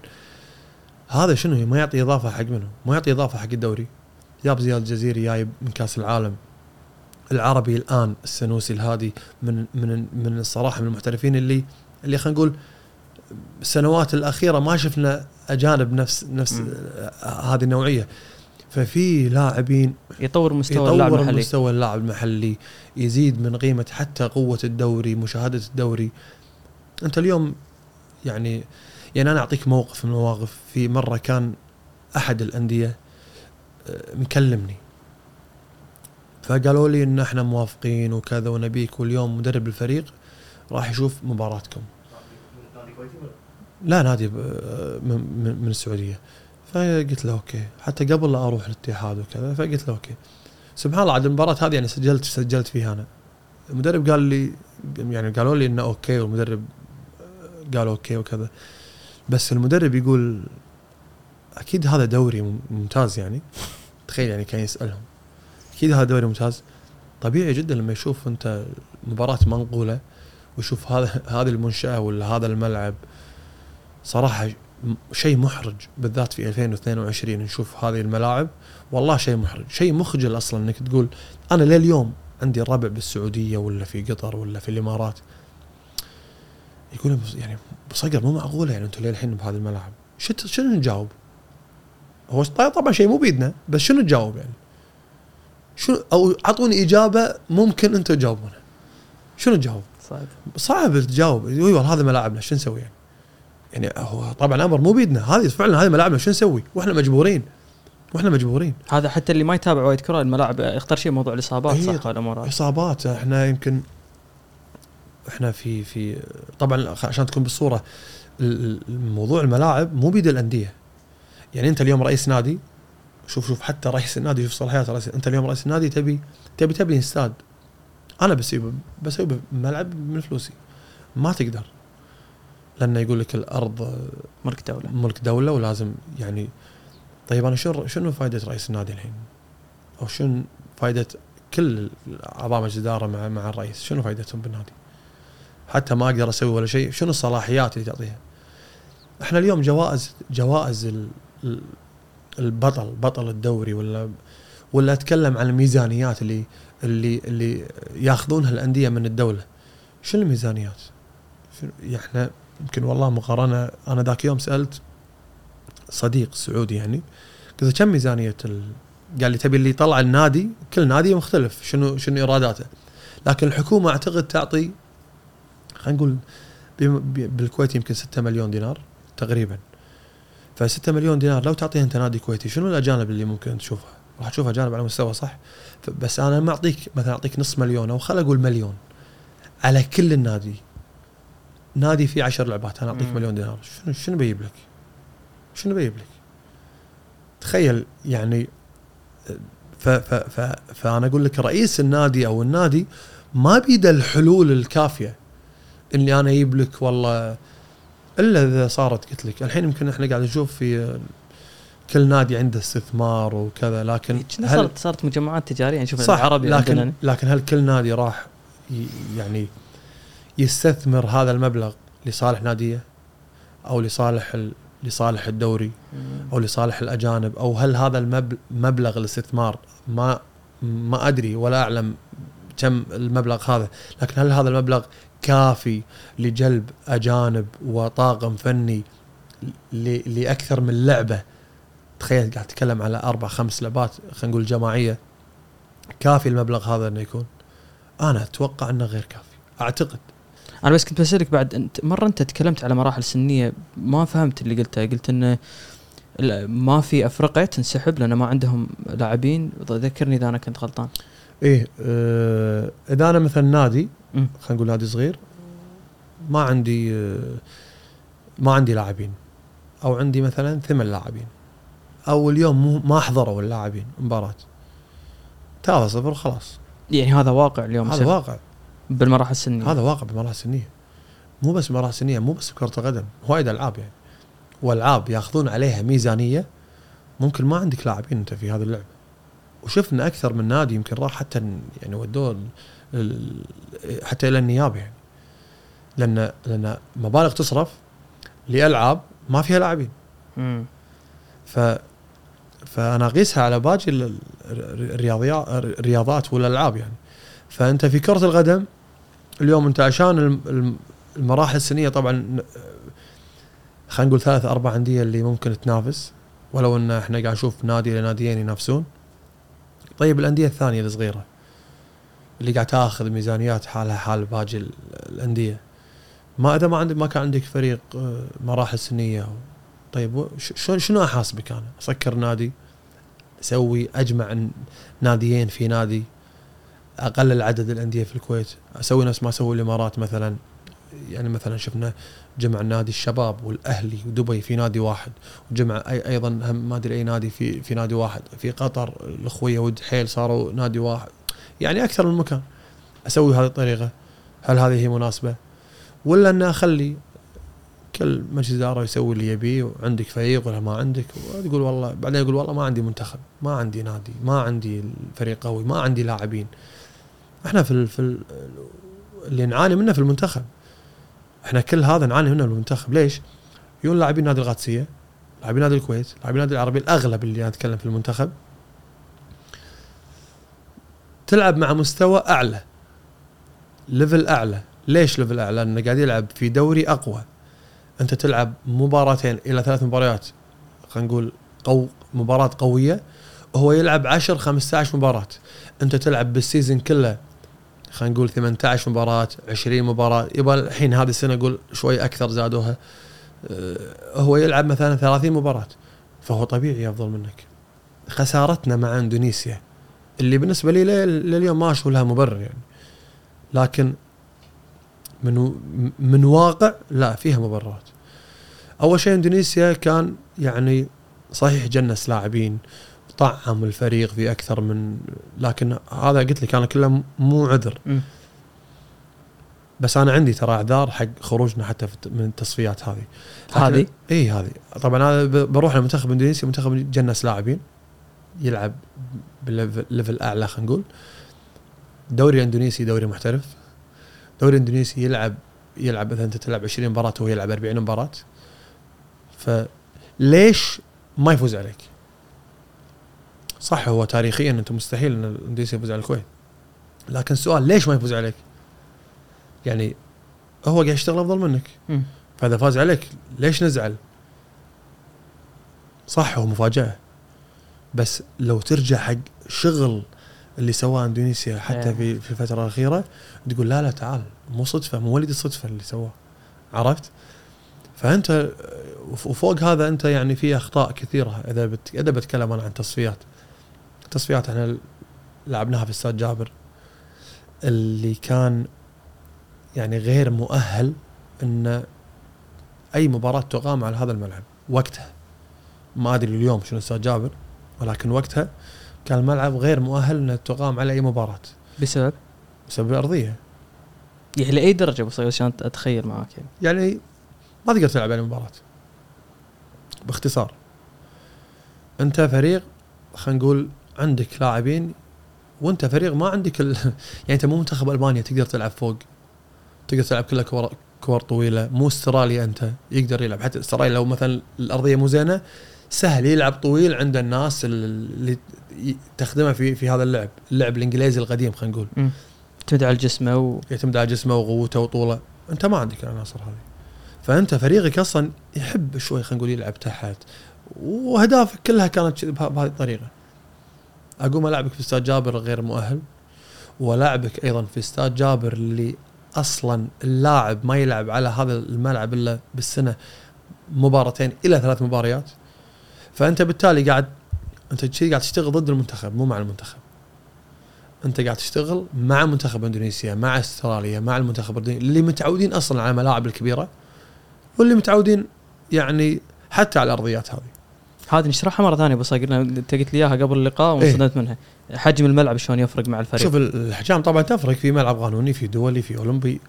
هذا شنو ما يعطي إضافة حق منه. ما يعطي إضافة حق الدوري. جاب زياد الجزيري جايب من كاس العالم. العربي الآن السنوسي الهادي من من من الصراحة من المحترفين اللي اللي خلينا نقول السنوات الأخيرة ما شفنا أجانب نفس نفس هذه النوعية. ففي لاعبين يطور مستوى اللاعب يطور المحلي. مستوى اللاعب المحلي يزيد من قيمة حتى قوة الدوري مشاهدة الدوري. أنت اليوم يعني يعني أنا أعطيك موقف من المواقف. في مرة كان أحد الأندية آه، مكلمني. فقالوا لي إن إحنا موافقين وكذا ونبيك واليوم مدرب الفريق راح يشوف مباراتكم؟ لا نادي ب- من, السعودية. فقلت له okay. حتى قبل لا أروح الاتحاد وكذا فقلت له okay. سبحان الله عاد المباراة هذه يعني سجلت سجلت فيها أنا. المدرب قال لي يعني قالوا لي إنه okay والمدرب قال okay وكذا. بس المدرب يقول أكيد هذا دوري مم- ممتاز يعني. تخيل يعني كان يسألهم. أكيد هذا دوري ممتاز. طبيعي جدا لما يشوف أنت مباراة منقولة ويشوف هذا هذه المنشأة ولا هذا الملعب. صراحة شيء محرج بالذات في 2022 نشوف هذه الملاعب. والله شيء محرج شيء مخجل أصلا إنك تقول أنا لليوم عندي الربع بالسعودية ولا في قطر ولا في الإمارات. يقول يعني بصقر مو معقوله يعني أنتم للحين بهذه الملاعب شت- شنو نجاوب؟ هو طبعا شيء مو بيدنا بس شنو نجاوب يعني؟ شنو أو أعطوني إجابة ممكن أنتم تجاوبونها شنو نجاوب؟ صعب صعب تجاوب إي والله هذا ملاعبنا شو نسوي يعني؟ يعني هو طبعا أمر مو بيدنا هذه فعلا هذه ملاعبنا شو نسوي؟ وإحنا مجبورين وإحنا مجبورين هذا حتى اللي ما يتابع وايد كرة الملاعب اختار شيء موضوع الإصابات. صح الأمور هذه إصابات إحنا يمكن إحنا في في طبعا عشان تكون بالصورة ال- ال- موضوع الملاعب مو بيد الأندية. يعني أنت اليوم رئيس نادي شوف شوف حتى رئيس النادي شوف صلاحيات رئيس أنت اليوم رئيس النادي تبي تبي تبني استاد. أنا بسوي بسوي ملعب من فلوسي. ما تقدر. لأنه يقول لك الأرض ملك دولة. ملك دولة ولازم يعني طيب أنا شنو شنو فائده رئيس النادي الحين؟ أو شنو فائده كل اعضاء مجلس الإدارة مع مع الرئيس؟ شنو فائدتهم بالنادي؟ حتى ما أقدر أسوي ولا شيء. شنو الصلاحيات اللي تعطيها؟ إحنا اليوم جوائز جوائز ال- ال- البطل بطل الدوري ولا ولا أتكلم عن الميزانيات اللي اللي اللي ياخذونها الأندية من الدولة. شنو الميزانيات؟ إحنا يمكن والله مقارنة أنا ذاك يوم سألت صديق سعودي يعني قلت له كم ميزانية ال... قال لي تبي اللي يطلع النادي؟ كل نادي مختلف شنو شنو إيراداته؟ لكن الحكومة أعتقد تعطي خلينا نقول بالكويت يمكن 6 مليون دينار تقريبا ف 6 مليون دينار لو تعطيها أنت نادي كويتي شنو الأجانب اللي ممكن تشوفها؟ راح تشوف أجانب على مستوى صح بس أنا ما أعطيك مثلا أعطيك نص مليون أو خل أقول مليون على كل النادي نادي فيه 10 لعبات أنا أعطيك مم. مليون دينار شنو شنو بيجيب لك؟ شنو بيجيب لك؟ تخيل يعني ف ف ف فأنا أقول لك رئيس النادي أو النادي ما بيده الحلول الكافية إني أنا أجيب لك والله إلا إذا صارت قلت لك. الحين يمكن إحنا قاعد نشوف في كل نادي عنده استثمار وكذا لكن هل صارت؟ صارت مجمعات تجارية نشوف صح العربي لكن عندنا. لكن هل كل نادي راح يعني يستثمر هذا المبلغ لصالح ناديه؟ أو لصالح ال- لصالح الدوري؟ أو لصالح الأجانب؟ أو هل هذا المبلغ مبلغ الاستثمار ما ما أدري ولا أعلم كم المبلغ هذا لكن هل هذا المبلغ كافي لجلب أجانب وطاقم فني لأكثر من لعبة. تخيل قاعد تتكلم على أربع خمس لعبات خلينا نقول جماعية. كافي المبلغ هذا إنه يكون. أنا أتوقع إنه غير كافي. أعتقد. أنا بس كنت بسألك بعد أنت مرة أنت تكلمت على مراحل سنية ما فهمت اللي قلته قلت إنه ما في افرقه تنسحب لأن ما عندهم لاعبين. ذكرني إذا أنا كنت غلطان. إيه آه إذا أنا مثلا نادي. خلينا نقول نادي صغير. ما عندي ما عندي لاعبين. أو عندي مثلا ثمان لاعبين. أو اليوم مو ما حضروا اللاعبين مباراة. 3 0 خلاص. يعني هذا واقع اليوم هذا واقع. بالمراحل السنية. هذا واقع بمراحل سنيه مو بس مراحل سنيه مو بس بكره القدم وايد ألعاب يعني. والعاب ياخذون عليها ميزانية. ممكن ما عندك لاعبين أنت في هذه اللعبة. وشفنا أكثر من نادي يمكن راح حتى يعني ودوه حتى إلى النيابة يعني. لأن لأن مبالغ تصرف لألعاب ما فيها لاعبين. ف فأنا أقيسها على باقي ال- ال- الرياضيات الرياضات والألعاب يعني. فأنت في كرة القدم اليوم أنت عشان الم- الم- المراحل السنية طبعا خلينا نقول ثلاث أربع أندية اللي ممكن تنافس. ولو إن إحنا قاعد نشوف نادي إلى ناديين ينافسون. طيب الأندية الثانية الصغيرة. اللي قاعد تاخذ ميزانيات حالها حال باقي ال- الأندية. ما إذا ما عندك ما كان عندك فريق آه، مراحل سنية طيب شنو أحاسبك أنا؟ أسكر نادي أسوي أجمع ناديين في نادي أقلل عدد الأندية في الكويت أسوي نفس ما أسوي الإمارات مثلا. يعني مثلا شفنا جمع نادي الشباب والأهلي ودبي في نادي واحد وجمع أي أيضا ما أدري أي نادي في في نادي واحد. في قطر الأخوية ود حيل صاروا نادي واحد. يعني أكثر من مكان. أسوي هذه الطريقة؟ هل هذه هي مناسبة؟ ولا أن أخلي كل مجلس إدارة يسوي اللي يبيه وعندك فريق ولا ما عندك؟ وتقول والله بعدين يقول والله ما عندي منتخب ما عندي نادي ما عندي فريق قوي ما عندي لاعبين. إحنا في ال في ال اللي نعاني منه في المنتخب. إحنا كل هذا نعاني منه المنتخب. ليش؟ يقول لاعبين نادي القادسية لاعبين نادي الكويت لاعبين نادي العربي الأغلب اللي أنا أتكلم في المنتخب تلعب مع مستوى أعلى. level أعلى. ليش level أعلى؟ لأنه قاعد يلعب في دوري أقوى. أنت تلعب مباراتين إلى ثلاث مباريات. خلينا نقول قو مباراة قوية. وهو يلعب 10 15 مباراة. أنت تلعب بالسيزون كله خلينا نقول 18 مباراة 20 مباراة. يبغى الحين هذه السنة أقول شوي أكثر زادوها. آه، هو يلعب مثلا 30 مباراة. فهو طبيعي افضل منك. خسارتنا مع إندونيسيا. اللي بالنسبة لي لل- لليوم ما أشوف لها مبرر يعني. لكن من من واقع لا فيها مبررات. أول شيء إندونيسيا كان يعني صحيح جنس لاعبين طعم الفريق في أكثر من لكن هذا قلت لك أنا كله مو عذر. بس أنا عندي ترى أعذار حق خروجنا حتى من التصفيات هذه. هذه؟ اي هذه. طبعا أنا بروح لمنتخب إندونيسيا منتخب جنس لاعبين. يلعب بال level level أعلى خلينا نقول دوري إندونيسي دوري محترف دوري إندونيسي يلعب يلعب مثلا أنت تلعب 20 مباراة وهو يلعب 40 مباراة فليش ما يفوز عليك؟ صح هو تاريخيا أنت مستحيل إن الاندونيسي يفوز على الكويت لكن السؤال ليش ما يفوز عليك؟ يعني هو قاعد يشتغل أفضل منك. فإذا فاز عليك ليش نزعل؟ صح هو مفاجأة بس لو ترجع حق شغل اللي سواه إندونيسيا حتى يعني. في في الفترة الأخيرة تقول لا لا تعال مو صدفة مو وليد الصدفة اللي سواه عرفت؟ فأنت وفوق هذا أنت يعني في أخطاء كثيرة إذا بت... إذا بتكلم أنا عن تصفيات تصفيات إحنا لعبناها في استاد جابر اللي كان يعني غير مؤهل إن أي مباراة تقام على هذا الملعب وقتها ما أدري اليوم شنو استاد جابر ولكن وقتها كان الملعب غير مؤهل إنه تقام على أي مباراة. بسبب؟ بسبب الارضيه يعني لأي درجة بصير عشان أتخيل معاك يعني؟ يعني ما تقدر تلعب على المباراة باختصار. أنت فريق خلينا نقول عندك لاعبين وأنت فريق ما عندك ال... يعني أنت مو منتخب ألمانيا تقدر تلعب فوق. تقدر تلعب كلها كور كور طويلة. مو أستراليا أنت يقدر يلعب. حتى أستراليا لو مثلا الأرضية مو زينة سهل يلعب طويل عند الناس اللي تخدمه في في هذا اللعب اللعب الإنجليزي القديم خلينا نقول. مم. تعتمد على جسمه و... يعتمد على جسمه وقوته وطوله. أنت ما عندك العناصر هذه. فأنت فريقك أصلا يحب شوي خلينا نقول يلعب تحت. واهدافك كلها كانت بهذه الطريقة. أقوم ألعبك في استاد جابر غير مؤهل وألعبك أيضا في استاد جابر اللي أصلا اللاعب ما يلعب على هذا الملعب إلا بالسنة مباراتين إلى ثلاث مباريات. فأنت بالتالي قاعد أنت قاعد تشتغل ضد المنتخب مو مع المنتخب. أنت قاعد تشتغل مع منتخب إندونيسيا مع أستراليا مع المنتخب اللي متعودين أصلا على الملاعب الكبيرة واللي متعودين يعني حتى على الأرضيات هذه. هذه نشرحها مرة ثانية بس قلنا انت قلت لي إياها قبل اللقاء إيه. وانصدمت منها. حجم الملعب شلون يفرق مع الفريق؟ شوف الأحجام طبعا تفرق. في ملعب قانوني في دولي في أولمبي.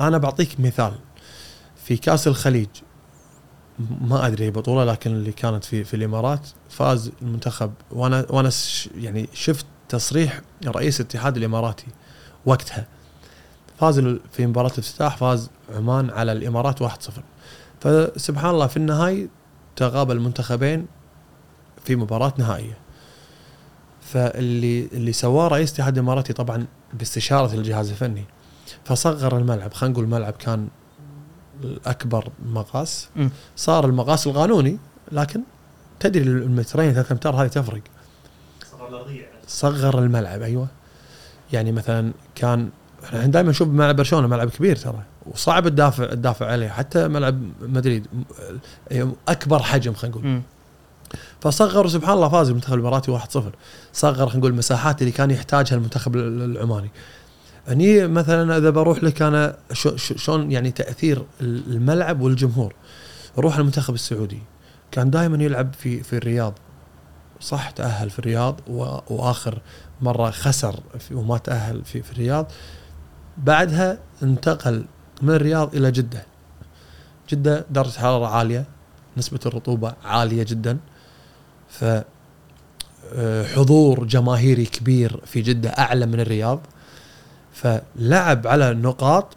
أنا بعطيك مثال. في كأس الخليج ما أدري هي بطولة لكن اللي كانت في في الإمارات فاز المنتخب. وأنا وأنا يعني شفت تصريح رئيس الاتحاد الإماراتي وقتها. فاز في مباراة الافتتاح فاز عمان على الإمارات 1-0 فسبحان الله في النهاية تقابل المنتخبين في مباراة نهائية. فاللي اللي سواه رئيس الاتحاد الإماراتي طبعا باستشارة الجهاز الفني. فصغر الملعب خلينا نقول الملعب كان الاكبر مقاس. صار المقاس القانوني لكن تدري المترين ثلاث امتار هذه تفرق. صار الارضيه صغر الملعب أيوه. يعني مثلا كان إحنا دائما نشوف ملعب برشلونة ملعب كبير ترى. وصعب تدافع تدافع عليه. حتى ملعب مدريد أكبر حجم خلينا نقول. مم. فصغروا سبحان الله فاز المنتخب الإماراتي 1-0 صغر خلينا نقول المساحات اللي كان يحتاجها المنتخب ال- العماني. هني مثلا إذا بروح لك أنا شلون يعني تأثير الملعب والجمهور. روح المنتخب السعودي. كان دائما يلعب في في الرياض. صح تأهل في الرياض وآخر مرة خسر وما تأهل في في الرياض. بعدها انتقل من الرياض إلى جدة. جدة درجة حرارة عالية نسبة الرطوبة عالية جدا. ف آه، حضور جماهيري كبير في جدة أعلى من الرياض. فلعب على نقاط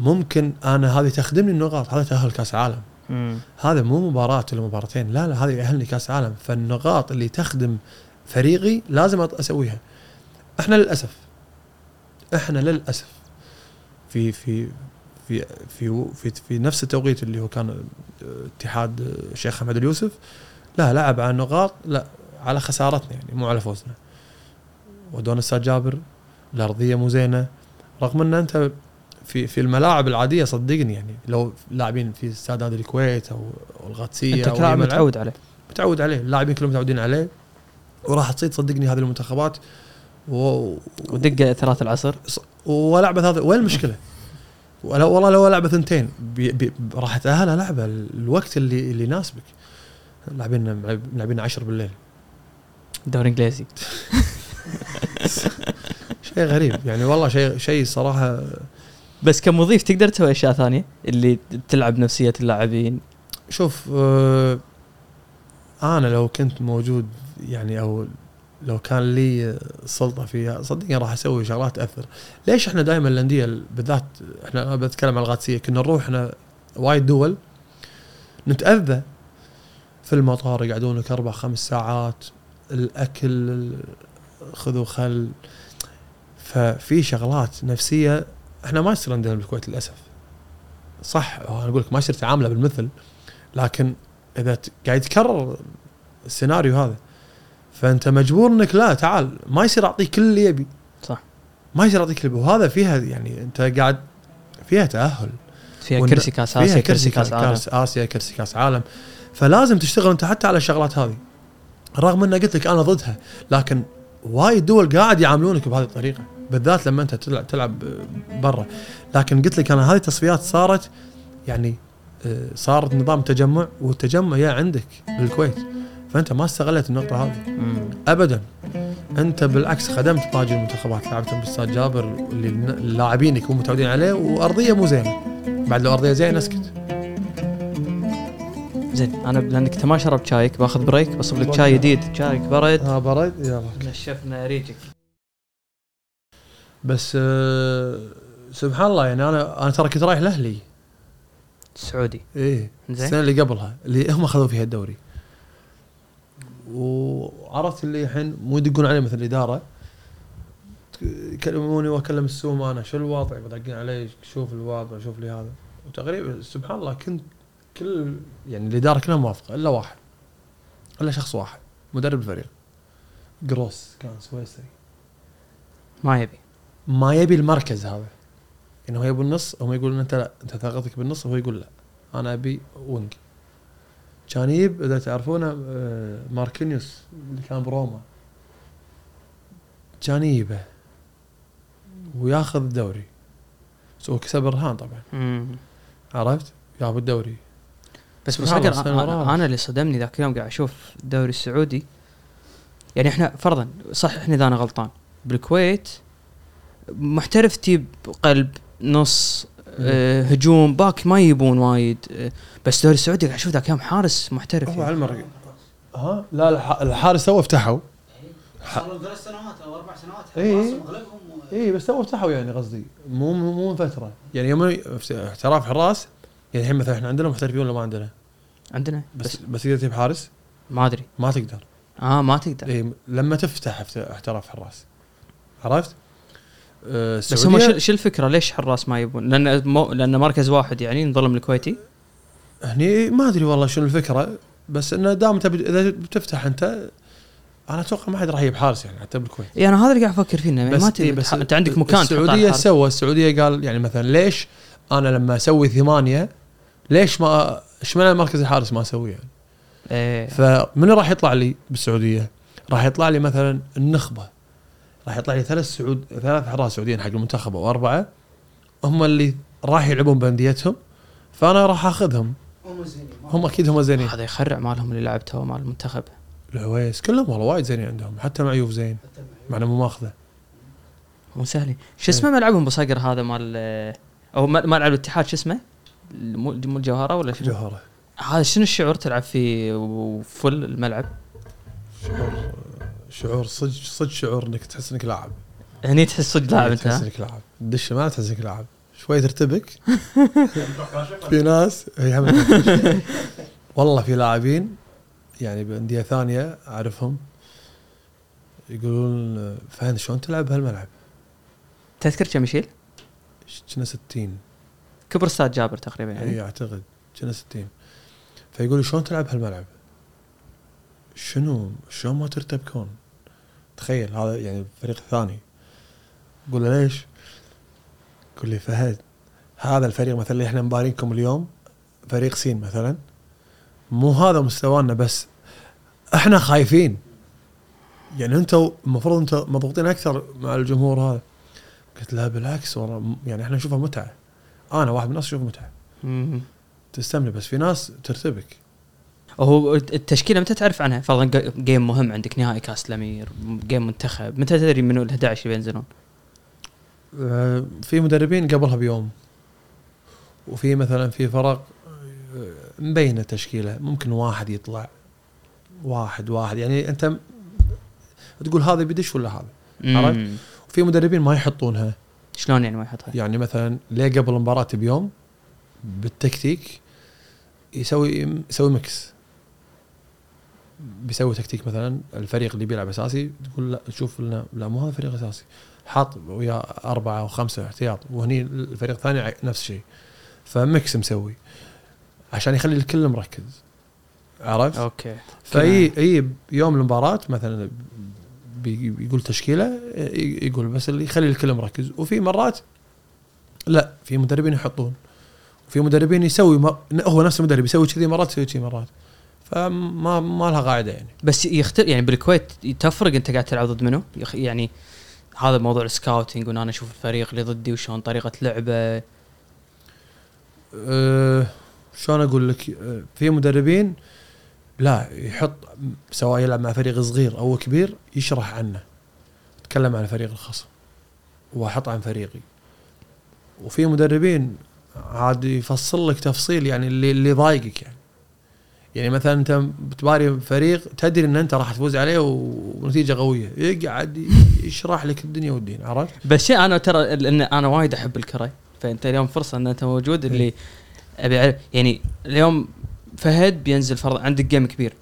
ممكن أنا هذه تخدمني النقاط هذا تأهل كاس عالم مم. هذا مو مباراة ولا مباراتين لا لا هذه يأهلني كاس عالم فالنقاط اللي تخدم فريقي لازم أسويها. إحنا للأسف إحنا للأسف في في في في في, في نفس التوقيت اللي هو كان اتحاد الشيخ حمد اليوسف لا لعب على النقاط لا على خسارتنا يعني مو على فوزنا. ودونا استاد جابر الأرضية مو زينة. رغم إن أنت في في الملاعب العادية صدقني يعني لو لاعبين في استاد الكويت أو أو القادسيه انت كلاعب متعود عليه. متعود عليه. اللاعبين كلهم متعودين عليه. وراح تصيد صدقني هذه المنتخبات. و... ودقة ثلاث العصر. ولعبة هذا وين المشكلة؟ ولا والله لو لعبة ثنتين بي بي راح تاهلها لعبه الوقت اللي اللي يناسبك. لاعبين لاعبين 10 بالليل. دوري إنجليزي. شيء غريب. يعني والله شيء شيء صراحة بس كمضيف تقدر تسوي أشياء ثانية؟ اللي تلعب نفسية اللاعبين. شوف آه أنا لو كنت موجود يعني أو لو كان لي سلطة فيها صدقني راح أسوي شغلات تاثر ليش إحنا دائما الأندية بالذات إحنا أنا بتكلم عن القادسيه كنا نروح إحنا وايد دول نتأذى في المطار يقعدونك أربع خمس ساعات الأكل خذوا خل ففي شغلات نفسية إحنا ما يصير عندنا بالكويت للأسف. صح أنا أقول لك ما يصير تعامله بالمثل لكن إذا قاعد يتكرر السيناريو هذا فأنت مجبور إنك لا تعال ما يصير أعطيك كل اللي يبي. صح. ما يصير أعطيك كل اللي وهذا فيها يعني أنت قاعد فيها تأهل. فيها كرسي كاس فيها اسيا كرسي كاس عالم. كاس آسيا كرسي كاس عالم. فلازم تشتغل أنت حتى على الشغلات هذه. رغم إن قلت لك أنا ضدها لكن وايد دول قاعد يعاملونك بهذه الطريقة. بالذات لما انت تلعب تلعب برا. لكن قلت لك أنا هذه التصفيات صارت يعني آه، صارت نظام تجمع والتجمع يا عندك بالكويت. فأنت ما استغلت النقطة هذه. مم. ابدا. أنت بالعكس خدمت باقي المنتخبات. لعبتهم بأستاد جابر اللي اللاعبين يكونوا متعودين عليه وأرضية مو زينة. بعد لو أرضية زينة اسكت. زين أنا لأنك انت ما شربت شايك باخذ بريك بصب لك شاي جديد. شايك برد. ها برد. يلا. نشفنا ريجك. بس آه سبحان الله يعني أنا أنا ترى كنت رايح لاهلي سعودي إيه زين. السنة اللي قبلها اللي هم اخذوا فيها الدوري. وعرفت اللي الحين مو يدقون علي مثل الإدارة. يكلموني وأكلم السوم أنا شو الوضع؟ بدقين علي شوف الوضع شوف لي هذا. وتقريبا سبحان الله كنت كل يعني الإدارة كلها موافقة إلا واحد. إلا شخص واحد. مدرب الفريق. جروس كان سويسري. ما يبي. ما يبي المركز هذا. إنه هو يبي النص هم يقولون أنت لا أنت ثقتك بالنص وهو يقول لا. أنا أبي wing. كان يجيب إذا تعرفونه آه، ماركينيوس اللي كان بروما. كان يجيبه وياخذ الدوري. بس هو كسب الرهان طبعا. مم. عرفت؟ جاب الدوري. بس بصدق سنة أنا. أنا اللي صدمني ذاك اليوم قاعد أشوف الدوري السعودي. يعني إحنا فرضا صححني إذا أنا غلطان. بالكويت محترف تجيب قلب نص آه هجوم back ما يبون وايد آه بس الدوري السعودي قاعد أشوف ذاك اليوم حارس محترف هو يعني. على المرق ها؟ لا الح- الحارس تو فتحوا صار لهم ثلاث سنوات أو أربع سنوات إيه. مغلبهم و- اي بس تو فتحوا يعني قصدي. مو مو مو من فترة. يعني يوم احتراف حراس يعني الحين مثلا إحنا عندنا محترفين ولا ما عندنا؟ عندنا بس بس, تقدر تجيب حارس؟ ما أدري. ما تقدر. آه ما تقدر. اي لما تفتح احتراف حراس. عرفت؟ أه بس هم شو, الفكرة؟ ليش حراس ما يبون؟ لأن مو لأن مركز واحد يعني نظلم الكويتي؟ هني ما أدري والله شنو الفكرة بس إنه دام تبي إذا بتفتح أنت أنا أتوقع ما حد راح يجيب حارس يعني حتى بالكويت. اي أنا هذا اللي قاعد أفكر فيه بس ما إيه تبي بس أنت عندك مكان السعودية. سوى السعودية قال يعني مثلا ليش أنا لما أسوي ثمانية ليش ما اشمعنى مركز الحارس ما أسويه يعني؟ إيه. فمن راح يطلع لي بالسعودية؟ راح يطلع لي مثلا النخبة. راح يطلع لي ثلاث سعود ثلاث حراس سعوديين حق المنتخب أو أربعة. هم اللي راح يلعبون بأنديتهم فأنا راح أخذهم. هم زينين. ما هم أكيد هم زينين. هذا يخرع مالهم اللي لعبته مال المنتخب. العويس كلهم والله وايد زينين عندهم حتى معيوف زين. مع انه مو ماخذة. مو سهلين. شو اسمه ملعبهم بصقر هذا مال أو م- ملعب الاتحاد شو اسمه؟ مو مو الجوهرة ولا شنو؟ جوهره هذا شنو الشعور تلعب فيه وفل الملعب؟ شعور شعور صدق صدق شعور إنك تحس إنك لاعب هني تحس صدق لاعب أنت تحس؟ إنك لاعب تدش ما تحس إنك لاعب شوي ترتبك في ناس والله في لاعبين يعني بأندية ثانية أعرفهم يقولون فهد شلون تلعب بهالملعب؟ تذكر كم يشيل؟ كنا 60 كبر أستاذ جابر تقريبا يعني إي أعتقد كنا 60 فيقول شلون تلعب بهالملعب؟ شنو شلون ما ترتبكون؟ تخيل هذا يعني الفريق الثاني أقول له ليش؟ يقول لي فهد هذا الفريق مثلا اللي إحنا مبارينكم اليوم فريق سين مثلا مو هذا مستوانا بس إحنا خايفين. يعني أنتم المفروض أنتم مضغوطين أكثر مع الجمهور هذا. قلت له بالعكس والله يعني إحنا نشوفها متعة. أنا واحد من الناس أشوف متعة. تستمر بس في ناس ترتبك. هو التشكيلة متى تعرف عنها؟ فرضا جيم مهم عندك نهائي كاس الأمير جيم منتخب متى تدري منو ال 11 اللي بينزلون؟ آه، في مدربين قبلها بيوم وفي مثلا في فرق آه، مبينه تشكيله ممكن واحد يطلع واحد واحد يعني أنت تقول هذا بيدش ولا هذا عرفت؟ وفي مدربين ما يحطونها شلون يعني ما يحطها؟ يعني مثلا ليه قبل المباراة بيوم بالتكتيك يسوي يسوي ميكس بيسوي تكتيك مثلا الفريق اللي بيلعب أساسي تقول لا شوف لا, لا مو هذا فريق أساسي. حاط ويا أربعة أو خمسة احتياط وهني الفريق الثاني نفس الشيء. ف mix مسوي عشان يخلي الكل مركز. عرفت؟ okay. فاي أي يوم المباراة مثلا بي- بيقول تشكيلة يقول بس اللي يخلي الكل مركز. وفي مرات لا في مدربين يحطون. وفي مدربين يسوي. هو نفس المدرب يسوي كذي مرات يسوي كذي مرات. فما ما لها قاعدة يعني. بس يختلف يعني بالكويت تفرق انت قاعد تلعب ضد منو؟ يعني هذا موضوع السكاوتنج وان أنا أشوف الفريق اللي ضدي وشلون طريقة لعبه. أه شلون أقول لك؟ أه في مدربين لا يحط سواء يلعب مع فريق صغير أو كبير يشرح عنه. يتكلم عن فريق الخصم. وأحط عن فريقي. وفي مدربين عاد يفصل لك تفصيل يعني اللي اللي يضايقك يعني. يعني مثلا أنت بتباري فريق تدري إن أنت راح تفوز عليه ونتيجة قوية. يقعد يشرح لك الدنيا والدين عرفت؟ بس شيء أنا ترى لأن أنا وايد أحب الكرة فأنت اليوم فرصة إن أنت موجود اللي أبي يعني اليوم فهد بينزل فرض عندك game كبير.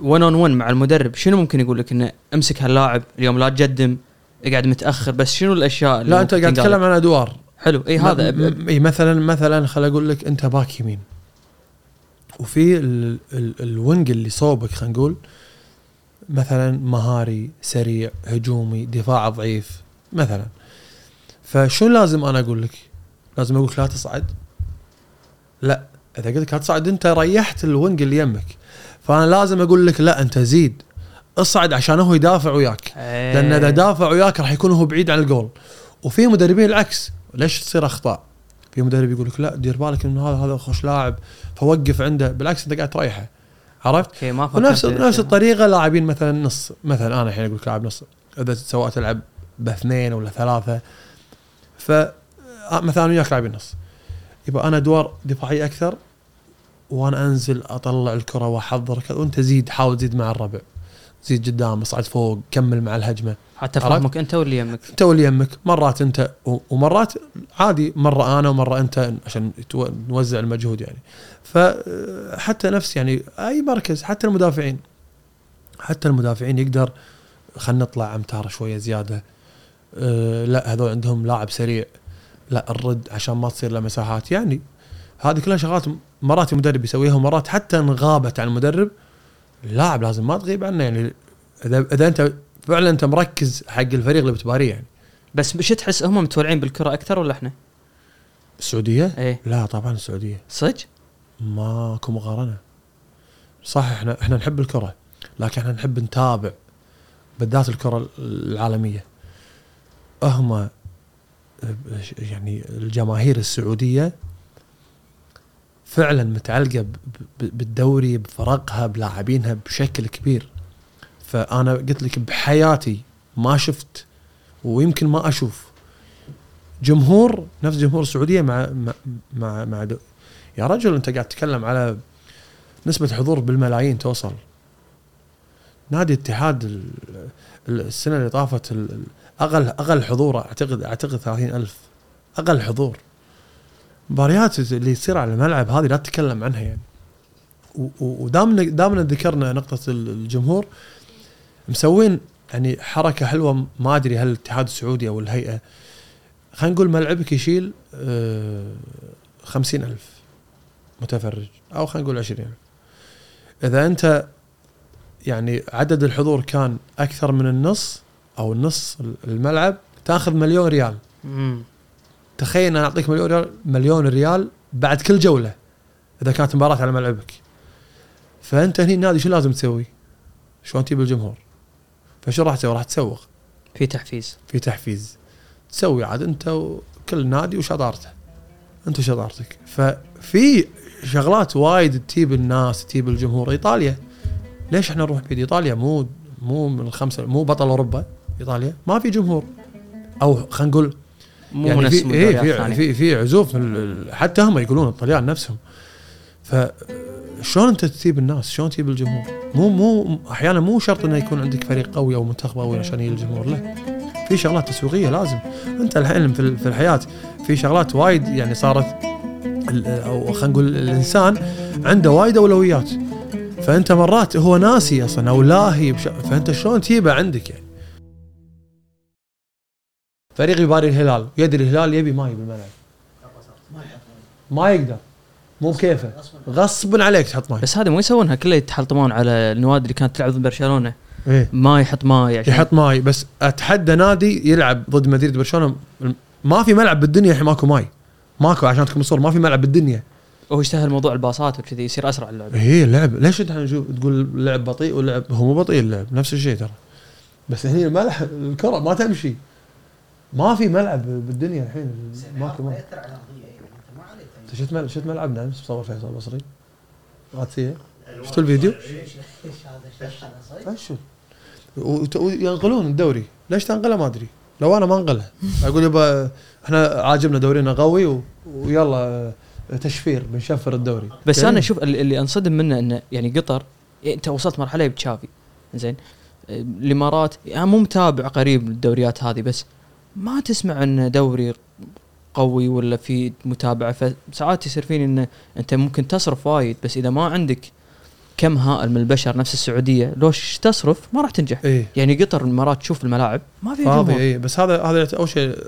one on one مع المدرب شنو ممكن يقول لك إنه أمسك هاللاعب؟ اليوم لا تقدم اقعد متأخر بس شنو الأشياء اللي لا أنت قاعد تتكلم؟ عن أدوار. حلو. إي هذا إي مثلا مثلا خل أقول لك أنت back يمين. وفي ال ال ال wing اللي صوبك خلينا نقول مثلا مهاري سريع هجومي دفاع ضعيف مثلا. فشو لازم أنا أقول لك؟ لازم أقول لك لا تصعد. لا إذا قلت لك لا تصعد أنت ريحت ال wing اللي يمك. فأنا لازم أقول لك لا أنت زيد. اصعد عشان هو يدافع وياك. إيه. لأن إذا دافع وياك راح يكون هو بعيد عن الجول. وفي مدربين العكس. ليش تصير أخطاء؟ في مدرب يقول لك لا دير بالك إنه هذا هذا خوش لاعب فوقف عنده. بالعكس أنت قاعد تريحه. عرفت؟ okay ما فكرت ونفس في نفس. الطريقة لاعبين مثلا نص. مثلا أنا الحين أقول لك لاعب نص. إذا سواء تلعب باثنين ولا ثلاثة. ف آه، مثلا وياك لاعبين نص. يبقى أنا ادوار دفاعيه أكثر وأنا أنزل أطلع الكرة وأحضر كذا وأنت زيد حاول تزيد مع الربع. زيد قدام اصعد فوق كمل مع الهجمة. حتى؟ فهمك انت واللي يمك؟ انت واللي يمك. مرات انت ومرات عادي مرة أنا ومرة انت عشان نوزع المجهود يعني. فحتى نفس يعني أي مركز حتى المدافعين. حتى المدافعين يقدر خلينا نطلع أمتار شوية زيادة. أه لا هذول عندهم لاعب سريع. لا الرد عشان ما تصير له مساحات. يعني هذه كلها شغلات مرات المدرب يسويها ومرات حتى ان غابت عن المدرب. اللاعب لازم ما تغيب عنه يعني اذا إذا أنت فعلا أنت مركز حق الفريق اللي بتباريه يعني بس مش تحس هم متولعين بالكرة أكثر ولا إحنا؟ السعودية؟ إيه لا طبعا السعودية صدق؟ ماكو مقارنة صح إحنا إحنا نحب الكرة لكن إحنا نحب نتابع بالذات الكرة العالمية هم يعني الجماهير السعودية فعلا متعلقة بالدوري بفرقها بلاعبينها بشكل كبير. فأنا قلت لك بحياتي ما شفت ويمكن ما أشوف جمهور نفس جمهور السعودية مع مع مع, دو يا رجل أنت قاعد تتكلم على نسبة حضور بالملايين توصل. نادي اتحاد ال- ال- السنة اللي طافت أقل أقل حضور اعتقد أعتقد 30000 أقل حضور. مباريات اللي تصير على الملعب هذه لا تتكلم عنها يعني. ودامنا دامنا ذكرنا نقطة ال- الجمهور مسوين يعني حركة حلوة ما أدري هل الاتحاد السعودي أو الهيئة خلينا نقول ملعبك يشيل آه، خمسين ألف متفرج أو خلينا نقول عشرين. ألف إذا أنت يعني عدد الحضور كان أكثر من النص أو النص الملعب تأخذ مليون ريال. تخيل أنا أعطيك مليون ريال مليون ريال بعد كل جولة إذا كانت مباراة على ملعبك. فأنت هني النادي شو لازم تسوي؟ شلون تجيب الجمهور؟ فشو راح تسوي؟ راح تسوق. في تحفيز. في تحفيز. تسوي عاد أنت وكل نادي وشطارته. أنت وشطارتك. ففي شغلات وايد تجيب الناس تجيب الجمهور. إيطاليا. ليش إحنا نروح بيد إيطاليا مو مو من الخمسه مو بطل أوروبا إيطاليا. ما في جمهور. أو خلينا نقول مو يعني في إيه في. في في عزوف حتى هم يقولون الطليان نفسهم ف شلون أنت تجيب الناس؟ شلون تجيب الجمهور؟ مو مو أحيانا مو شرط إنه يكون عندك فريق قوي أو منتخب قوي عشان يجي الجمهور لا في شغلات تسويقية لازم أنت الحين في ال- في الحياة في شغلات وايد يعني صارت أو خلينا نقول الإنسان عنده وايد أولويات فأنت مرات هو ناسي أصلا أو لاهي. فأنت شلون تجيبه عندك يعني فريق يباري الهلال. يدري الهلال يبي ماي بالملعب ما يقدر. مو بكيفه. غصبا غصبا عليك تحط ماي. بس هذا مو يسوونها كلها يتحلطمون على النوادي اللي كانت تلعب ضد برشلونة. إيه. ما يحط ماي عشان يحط ماي. بس أتحدى نادي يلعب ضد مدريد برشلونة. ما في ملعب بالدنيا الحين ماكو ماي. ماكو عشان تكون صور ما في ملعب بالدنيا. هو يشتهر موضوع الباصات وكذي يصير أسرع اللعب. هي اللعب ليش أنت نشوف تقول لعب بطيء واللعب هو مو بطيء اللعب نفس الشيء ترى. بس هني الملعب الكرة ما تمشي. ما في ملعب بالدنيا الحين. ماكو ما ملعب. ياثر على القضية. أيضا أنت انت شفت ملعب شفت ملعبنا امس مصور فيصل البصري راتسيه شفتوا الفيديو؟ فشل وينقلون الدوري. ليش تنقله؟ ما أدري. لو أنا ما أنقله. أقول يبا إحنا عاجبنا دورينا قوي و... ويلا آه، تشفير بنشفر الدوري. بس أنا أشوف اللي أنصدم منه إنه يعني قطر يعني أنت وصلت مرحلة بتشافي. زين؟ آه، الإمارات أنا مو متابع قريب للدوريات هذه بس ما تسمع إن دوري قوي ولا في متابعة فساعات يصير فيني انه أنت ممكن تصرف وايد بس إذا ما عندك كم هائل من البشر نفس السعودية لو تصرف ما راح تنجح. إيه يعني قطر الامارات تشوف الملاعب. ما في فاضي إيه بس هذا هذا أول شيء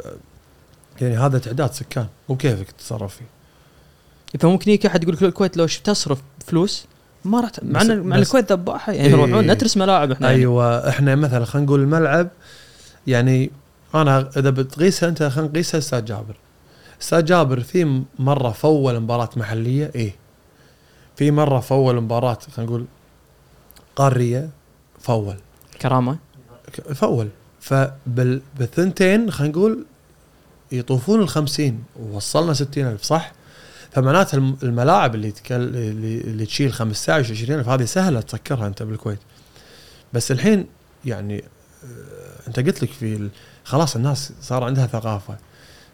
يعني هذا تعداد سكان مو كيفك تتصرف فيه. فممكن يجيك أحد يقول لك الكويت لو تصرف فلوس ما راح مع إن مع الكويت ذباحة يعني إيه. يروحون نترس ملاعب إحنا يعني. أيوه إحنا مثلا خلينا نقول الملعب يعني أنا إذا بتقيسها أنت خلينا نقيسها أستاذ جابر. أستاذ جابر في مرة full مباراة محلية إيه. في مرة full مباراة خلينا نقول قارية full. كرامة. full. فبالثنتين خلينا نقول يطوفون الخمسين. ووصلنا ستين ألف صح؟ فمعناتها الم- الملاعب اللي تكل اللي, تشيل 15 20 ألف هذه سهلة تسكرها أنت بالكويت. بس الحين يعني آه، أنت قلت لك في ال- خلاص الناس صار عندها ثقافة.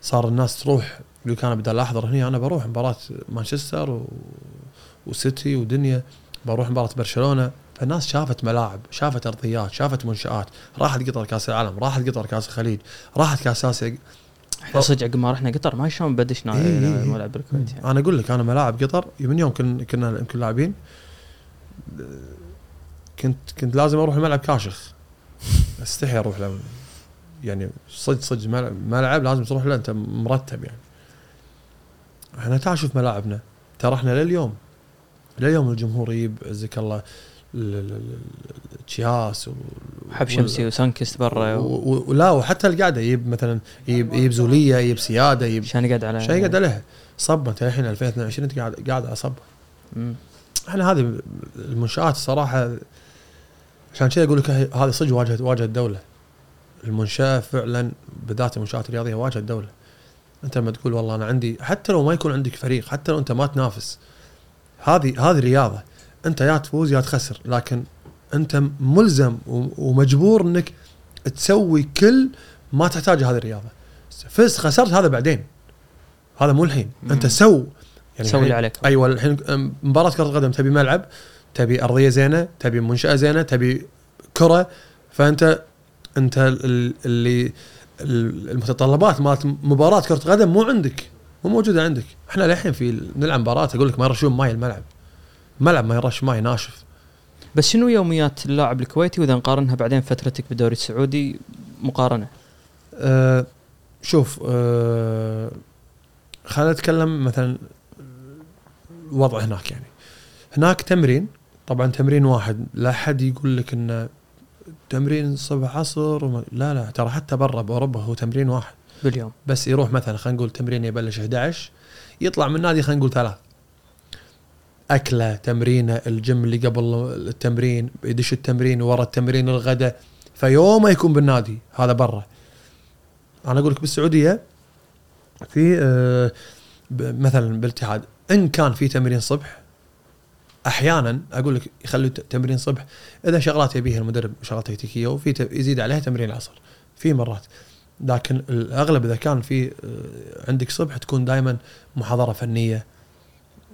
صار الناس تروح يقول أنا بدل أحضر هنا أنا بروح مباراة مانشستر و... وسيتي ودنيا بروح مباراة برشلونة. فالناس شافت ملاعب شافت أرضيات شافت منشآت. راحت قطر كأس العالم راحت قطر كأس الخليج راحت كأس آسيا. إحنا صدق عقب ما رحنا قطر ما شلون بدشنا إيه إيه إيه. ملعب بالكويت يعني. أنا أقول لك أنا ملاعب قطر من يوم كن كنا يمكن لاعبين كنت كنت لازم أروح الملعب كاشخ. أستحي أروح له يعني صدق صدق ملعب, لازم تروح له انت مرتب يعني. إحنا تعال شوف ملاعبنا. ترى إحنا لليوم لليوم الجمهور يجيب عزك الله ال- ال- ال- تشياس و- حب شمسي وسانكست برا ولا وحتى القعدة يجيب مثلا يجيب يجيب زولية يجيب سيادة يجيب عشان يقعد على شيء يقعد عليها؟ صبة انت الحين 2022 انت قاعد قاعد على صبة. مم. إحنا هذه المنشآت الصراحه عشان كذا أقول لك هذه صدق واجهت واجهت الدولة المنشأة فعلا بالذات المنشآت الرياضية واجهت الدولة. أنت لما تقول والله أنا عندي حتى لو ما يكون عندك فريق حتى لو أنت ما تنافس هذه هذه رياضة. أنت يا تفوز يا تخسر لكن أنت ملزم ومجبور إنك تسوي كل ما تحتاجه هذه الرياضة. فزت خسرت هذا بعدين. هذا مو الحين. أنت. سو يعني سوي اللي عليك. أيوه الحين مباراة كرة القدم تبي ملعب تبي أرضية زينة تبي منشأة زينة تبي كرة فأنت انت ال- اللي ال- المتطلبات مالت مباراة كرة قدم مو عندك مو موجودة عندك. إحنا للحين في نلعب مباراة أقول لك ما يرشون ماي الملعب. ملعب ما يرش ماي ناشف. بس شنو يوميات اللاعب الكويتي وإذا نقارنها بعدين فترتك بالدوري السعودي مقارنة؟ أه شوف أه خلينا نتكلم مثلا الوضع هناك يعني. هناك تمرين طبعا تمرين واحد لا حد يقول لك إنه تمرين صبح عصر وما لا لا ترى حتى برا بأوروبا هو تمرين واحد. باليوم. بس يروح مثلا خلينا نقول تمرين يبلش 11 يطلع من النادي خلينا نقول ثلاث. أكلة تمرينه الجيم اللي قبل التمرين يدش التمرين ورا التمرين الغداء فيوم يكون بالنادي هذا برا. أنا أقول لك بالسعودية في آه، مثلا بالاتحاد إن كان في تمرين صبح أحيانا أقول لك يخلوا تمرين صبح. إذا شغلات يبيها المدرب شغلات تكتيكية وفي يزيد عليها تمرين العصر. في مرات. لكن الأغلب إذا كان في آه، عندك صبح تكون دائما محاضرة فنية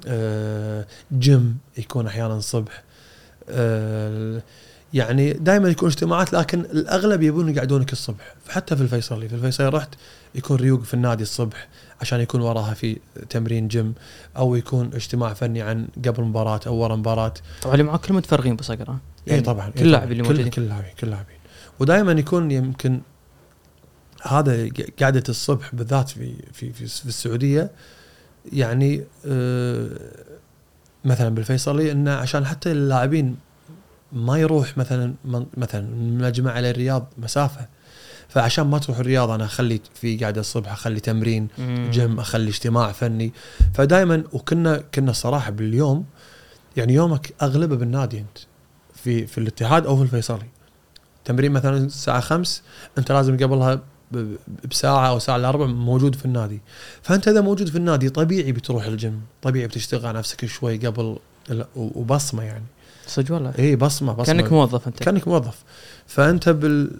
آه، جيم يكون أحيانا صبح آه، يعني دائما يكون اجتماعات لكن الأغلب يبون يقعدونك الصبح. حتى في الفيصلي في الفيصلي رحت يكون ريوق في النادي الصبح عشان يكون وراها في تمرين جيم أو يكون اجتماع فني عن قبل مباراة أو ورا مباراة. طبعا اللي معاك كلهم متفرغين بصقر ها؟ اي طبعا إي كل اللاعب اللي موجودين. كل اللاعبين كل اللاعبين ودائما يكون يمكن هذا قعدة الصبح بالذات في في في, في السعودية يعني آه مثلا بالفيصلي انه عشان حتى اللاعبين ما يروح مثلا مثلا من مجمع على الرياض مسافة. فعشان ما تروح الرياض أنا أخلي في قاعدة الصبح أخلي تمرين. جيم أخلي اجتماع فني. فدائما وكنا كنا الصراحه باليوم يعني يومك أغلبه بالنادي أنت في في الاتحاد أو في الفيصلي. تمرين مثلا الساعة 5 أنت لازم قبلها بساعة أو ساعة الا ربع موجود في النادي. فأنت إذا موجود في النادي طبيعي بتروح الجيم طبيعي بتشتغل على نفسك شوي قبل وبصمة يعني. صدق والله. اي بصمة بصمة. كأنك موظف أنت. كأنك موظف. فأنت بال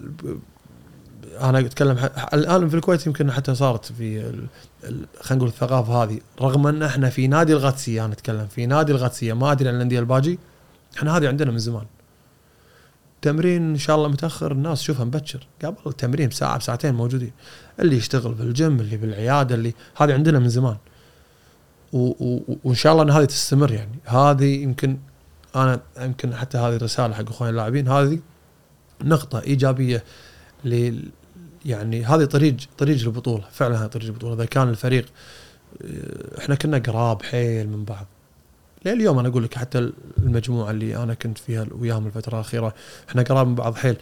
أنا أتكلم ح- الان في الكويت يمكن حتى صارت في ال... ال... خلينا نقول الثقافة هذه. رغم أن إحنا في نادي الغاتسيه أنا أتكلم في نادي الغاتسيه ما أدري عن الأندية الباجي إحنا هذه عندنا من زمان. تمرين إن شاء الله متأخر الناس تشوفها مبكر. قبل التمرين بساعة بساعتين موجودين. اللي يشتغل بالجيم اللي بالعياده اللي هذه عندنا من زمان. و... و... وإن شاء الله إن هذه تستمر يعني. هذه يمكن أنا يمكن حتى هذه الرسالة حق أخواني اللاعبين هذه نقطة إيجابية ل يعني هذه طريق طريق البطولة فعلا هذه طريق البطولة. إذا كان الفريق آه، إحنا كنا قراب حيل من بعض. لليوم أنا أقول لك حتى المجموعة اللي أنا كنت فيها وياهم الفترة الأخيرة إحنا قراب من بعض حيل.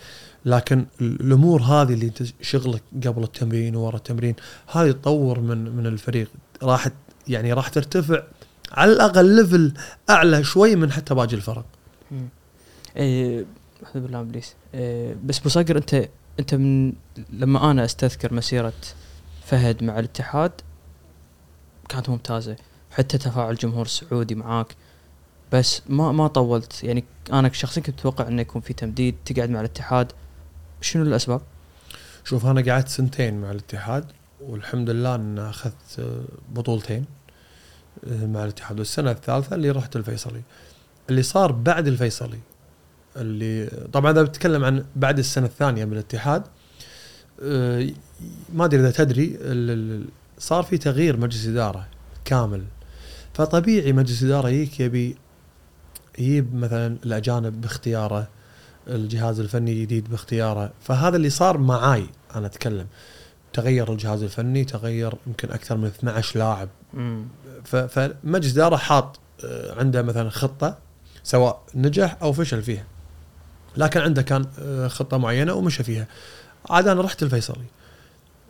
لكن الأمور هذه اللي انت شغلك قبل التمرين وورا التمرين هذه تطور من من الفريق. راح يعني راح ترتفع على الأقل ليفل أعلى شوي من حتى باقي الفرق. إيه أعوذ بالله إبليس. إيه بس بصقر أنت أنت من لما أنا أستذكر مسيرة فهد مع الاتحاد كانت ممتازة. حتى تفاعل الجمهور السعودي معاك. بس ما ما طولت. يعني أنا شخصيا كنت متوقع إنه يكون في تمديد تقعد مع الاتحاد. شنو الأسباب؟ شوف أنا قعدت سنتين مع الاتحاد والحمد لله ان أخذت بطولتين. مع الاتحاد والسنة الثالثة اللي رحت الفيصلي. اللي صار بعد الفيصلي اللي طبعا إذا بتكلم عن بعد السنة الثانية من الاتحاد آه، ما أدري إذا تدري صار في تغيير مجلس إدارة كامل. فطبيعي مجلس إدارة يجيك يبي يجيب مثلا الأجانب باختياره الجهاز الفني الجديد باختياره. فهذا اللي صار معاي أنا أتكلم. تغير الجهاز الفني تغير يمكن أكثر من 12 لاعب. فمجلس إدارة حاط آه، عنده مثلا خطة سواء نجح أو فشل فيها. لكن عنده كان آه، خطة معينة ومشى فيها. عاد أنا رحت الفيصلي.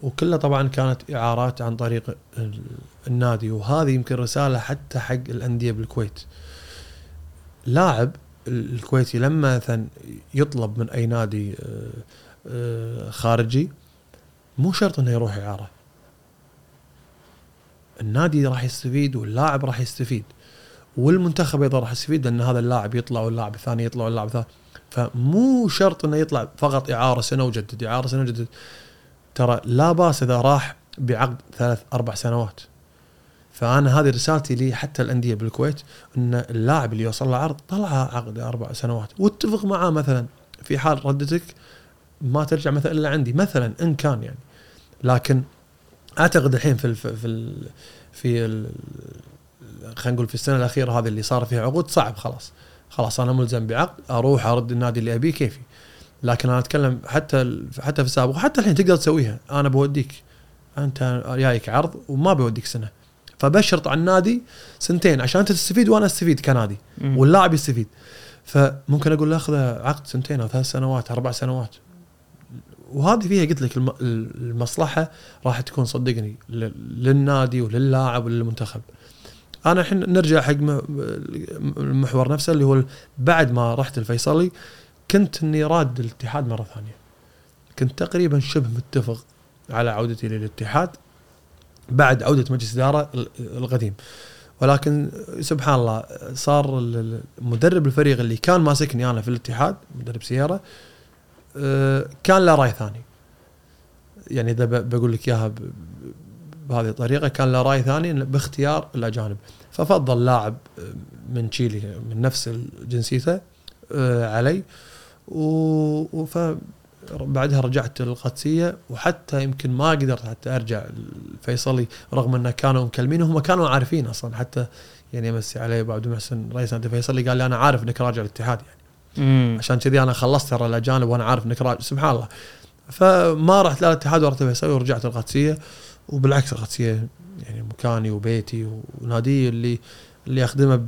وكلها طبعا كانت إعارات عن طريق ال- النادي وهذه يمكن رسالة حتى حق الأندية بالكويت. لاعب ال- الكويتي لما مثلا يطلب من أي نادي آه، خارجي مو شرط إنه يروح إعارة. النادي راح يستفيد واللاعب راح يستفيد والمنتخب أيضا راح يستفيد لأن هذا اللاعب يطلع واللاعب الثاني يطلع واللاعب الثاني. فمو شرط إنه يطلع فقط إعارة سنة وجدد إعارة سنة وجدد. ترى لا بأس إذا راح بعقد ثلاث أربع سنوات. فأنا هذه رسالتي لي حتى الأندية بالكويت إن اللاعب اللي يوصل له عرض طلعه عقد أربع سنوات. واتفق معاه مثلا في حال ردتك ما ترجع مثلا الا عندي مثلا إن كان يعني. لكن أعتقد الحين في الف في ال في ال خلينا نقول في السنة الأخيرة هذه اللي صار فيها عقود صعب خلاص. خلاص أنا ملزم بعقد أروح أرد النادي اللي أبيه كيفي. لكن أنا أتكلم حتى ال- حتى في السابق وحتى الحين تقدر تسويها. أنا بوديك أنت جايك عرض وما بوديك سنة. فبشرط على النادي سنتين عشان أنت تستفيد وأنا أستفيد كنادي. واللاعب يستفيد. فممكن أقول له أخذ عقد سنتين أو ثلاث سنوات أربع سنوات. وهذه فيها قلت لك الم- المصلحة راح تكون صدقني للنادي وللاعب وللمنتخب. أنا الحين نرجع حق المحور نفسه اللي هو بعد ما رحت الفيصلي كنت إني راد الاتحاد مرة ثانية. كنت تقريبا شبه متفق على عودتي للاتحاد بعد عودة مجلس الاداره ال- القديم. ولكن سبحان الله صار مدرب الفريق اللي كان ماسكني أنا في الاتحاد مدرب سيارة كان له رأي ثاني. يعني إذا بقول لك إياها بهذه الطريقة كان له رأي ثاني باختيار الأجانب. ففضل لاعب آه، من تشيلي من نفس جنسيته آه، علي. و بعدها رجعت القادسيه وحتى يمكن ما قدرت حتى أرجع الفيصلي رغم أنه كانوا مكلمين. وهم كانوا عارفين أصلا حتى يعني امسي عليه ابو عبد المحسن رئيس نادي الفيصلي قال لي أنا عارف إنك راجع الاتحاد يعني. امم عشان كذي أنا خلصت ترى الأجانب وأنا عارف إنك راجع سبحان الله. فما رحت لا الاتحاد ولا الفيصلي ورجعت القادسية. وبالعكس القادسية يعني مكاني وبيتي ونادي اللي اللي أخدمه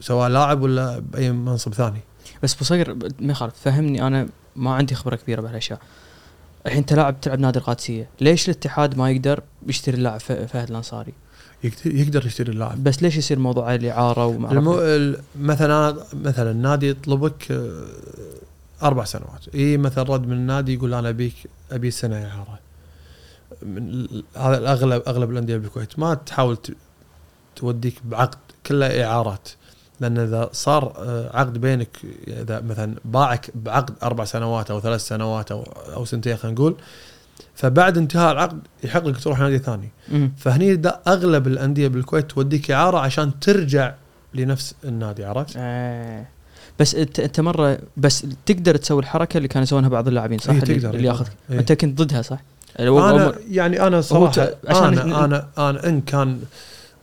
سواء لاعب ولا بأي منصب ثاني. بس بصير ما يخالف فهمني أنا ما عندي خبرة كبيرة بهالأشياء. الحين انت لاعب تلعب نادي القادسية. ليش الاتحاد ما يقدر يشتري اللاعب فهد الأنصاري؟ يقدر يشتري اللاعب. بس ليش يصير موضوع الإعارة وما المو... مثلا مثلا النادي يطلبك آه، أربع سنوات. إي مثلا رد من النادي يقول أنا ابيك أبي سنه إعارة. هذا الاغلب أغلب الأندية بالكويت ما تحاول ت- توديك بعقد كله إعارات. لأن إذا صار آه، عقد بينك إذا مثلا باعك بعقد أربع سنوات أو ثلاث سنوات أو أو سنتين خلينا نقول فبعد انتهاء العقد يحق لك تروح نادي ثاني. فهني أغلب الأندية بالكويت توديك إعارة عشان ترجع لنفس النادي عرفت؟ آه. بس انت انت مرة بس تقدر تسوي الحركة اللي كانوا يسوونها بعض اللاعبين صح؟ إيه اللي, تقدر اللي ياخذ إيه. أنت كنت ضدها صح؟ أو- أنا يعني أنا صراحة عشان أنا أنا أنا إن كان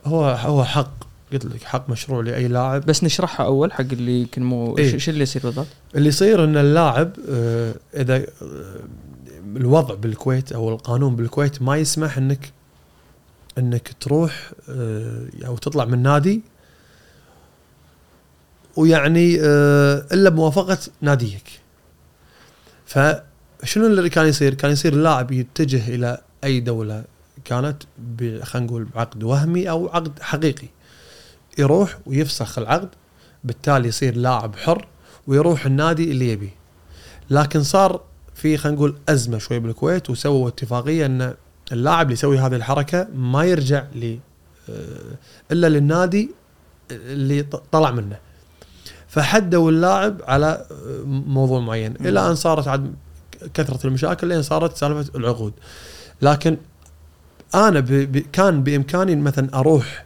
هو هو حق قلت لك حق مشروع لأي لاعب بس نشرحها أول حق اللي يمكن مو إيه. إيش اللي يصير بالضبط؟ اللي يصير إن اللاعب آه، إذا آه، الوضع بالكويت أو القانون بالكويت ما يسمح انك إنك تروح آه، أو تطلع من نادي ويعني آه، إلا بموافقة ناديك. فشنو اللي كان يصير؟ كان يصير اللاعب يتجه إلى أي دولة كانت خلينا نقول بعقد وهمي أو عقد حقيقي. يروح ويفسخ العقد بالتالي يصير لاعب حر ويروح النادي اللي يبيه لكن صار في خلينا نقول أزمة شوي بالكويت وسووا اتفاقية إن اللاعب اللي يسوي هذه الحركة ما يرجع ل آه، إلا للنادي اللي طلع منه. فحدوا اللاعب على آه، موضوع معين. إلى أن صارت عاد كثرة المشاكل لين صارت سالفة العقود. لكن أنا ب ب كان بإمكاني مثلا أروح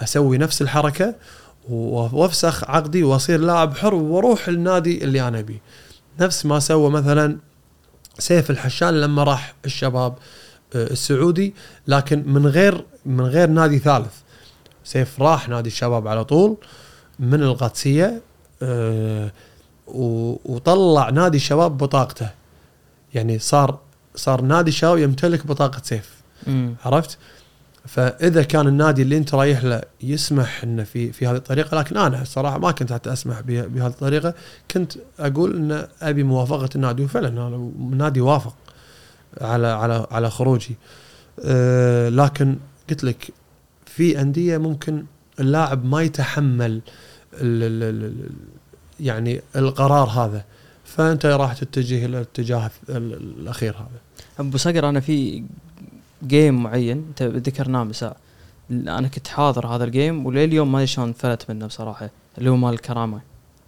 أسوي نفس الحركة وأفسخ عقدي وأصير لاعب حر وأروح النادي اللي أنا أبيه. نفس ما سوى مثلا سيف الحشان لما راح الشباب آه، السعودي لكن من غير من غير نادي ثالث سيف راح نادي الشباب على طول من القادسية آه، وطلع نادي الشباب بطاقته يعني صار صار نادي الشباب يمتلك بطاقة سيف مم. عرفت؟ فإذا كان النادي اللي أنت رايح له يسمح إنه في في هذه الطريقة لكن أنا الصراحه ما كنت حتى أسمح بهذه الطريقة. كنت أقول إن أبي موافقة النادي وفعلا النادي وافق على على على خروجي. أه لكن قلت لك في أندية ممكن اللاعب ما يتحمل يعني القرار هذا. فأنت راح تتجه إلى الاتجاه ال- الأخير هذا. أبو صقر أنا في game معين انت ذكرناه مساء أنا كنت حاضر هذا ال game ولليوم ما أدري شلون فلت منه بصراحة اللي هو مال الكرامه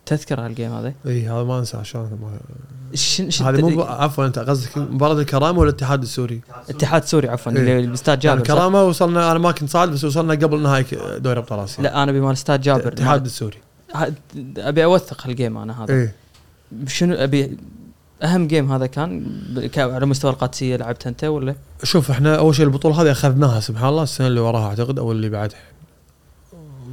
تذكر هال game هذا؟ إي هذا ما انساه شلون ما- شن شن هذه مو عفوا أنت قصدك مباراة الكرامة ولا الاتحاد السوري؟ اتحاد سوري عفوا إيه. اللي يعني جابر؟ الكرامه وصلنا أنا ما كنت صاعد بس وصلنا قبل نهائي دوري أبطال آسيا لا أنا بمال استاد جابر الاتحاد السوري أبي أوثق هال game أنا هذا إيه شنو أبي أهم game هذا كان على مستوى القادسية لعبتها أنت ولا؟ شوف إحنا أول شيء البطولة هذه أخذناها سبحان الله السنة اللي وراها أعتقد أو اللي بعدها.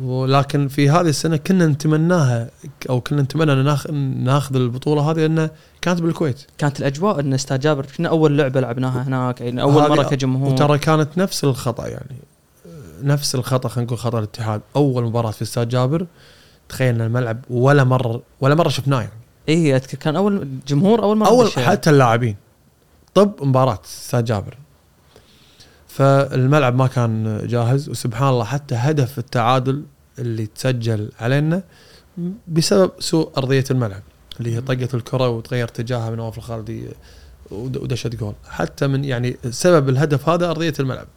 ولكن في هذه السنة كنا نتمناها أو كنا نتمنى أن ناخ- ناخذ البطولة هذه لأن كانت بالكويت. كانت الأجواء إن استاد جابر كنا أول لعبة لعبناها هناك يعني أول مرة كجمهور. وترى كانت نفس الخطأ يعني نفس الخطأ خلينا نقول خطأ الاتحاد. أول مباراة في استاد جابر تخيل ان الملعب ولا مرة ولا مرة شفناه يعني. اي أذكر كان أول جمهور أول مرة أول بالشارع. حتى اللاعبين. طب مباراة أستاذ جابر. فالملعب ما كان جاهز وسبحان الله حتى هدف التعادل اللي تسجل علينا بسبب سوء أرضية الملعب اللي هي طقت الكرة وتغير اتجاهها من نواف الخالدي ود- ودشت جول. حتى من يعني سبب الهدف هذا أرضية الملعب.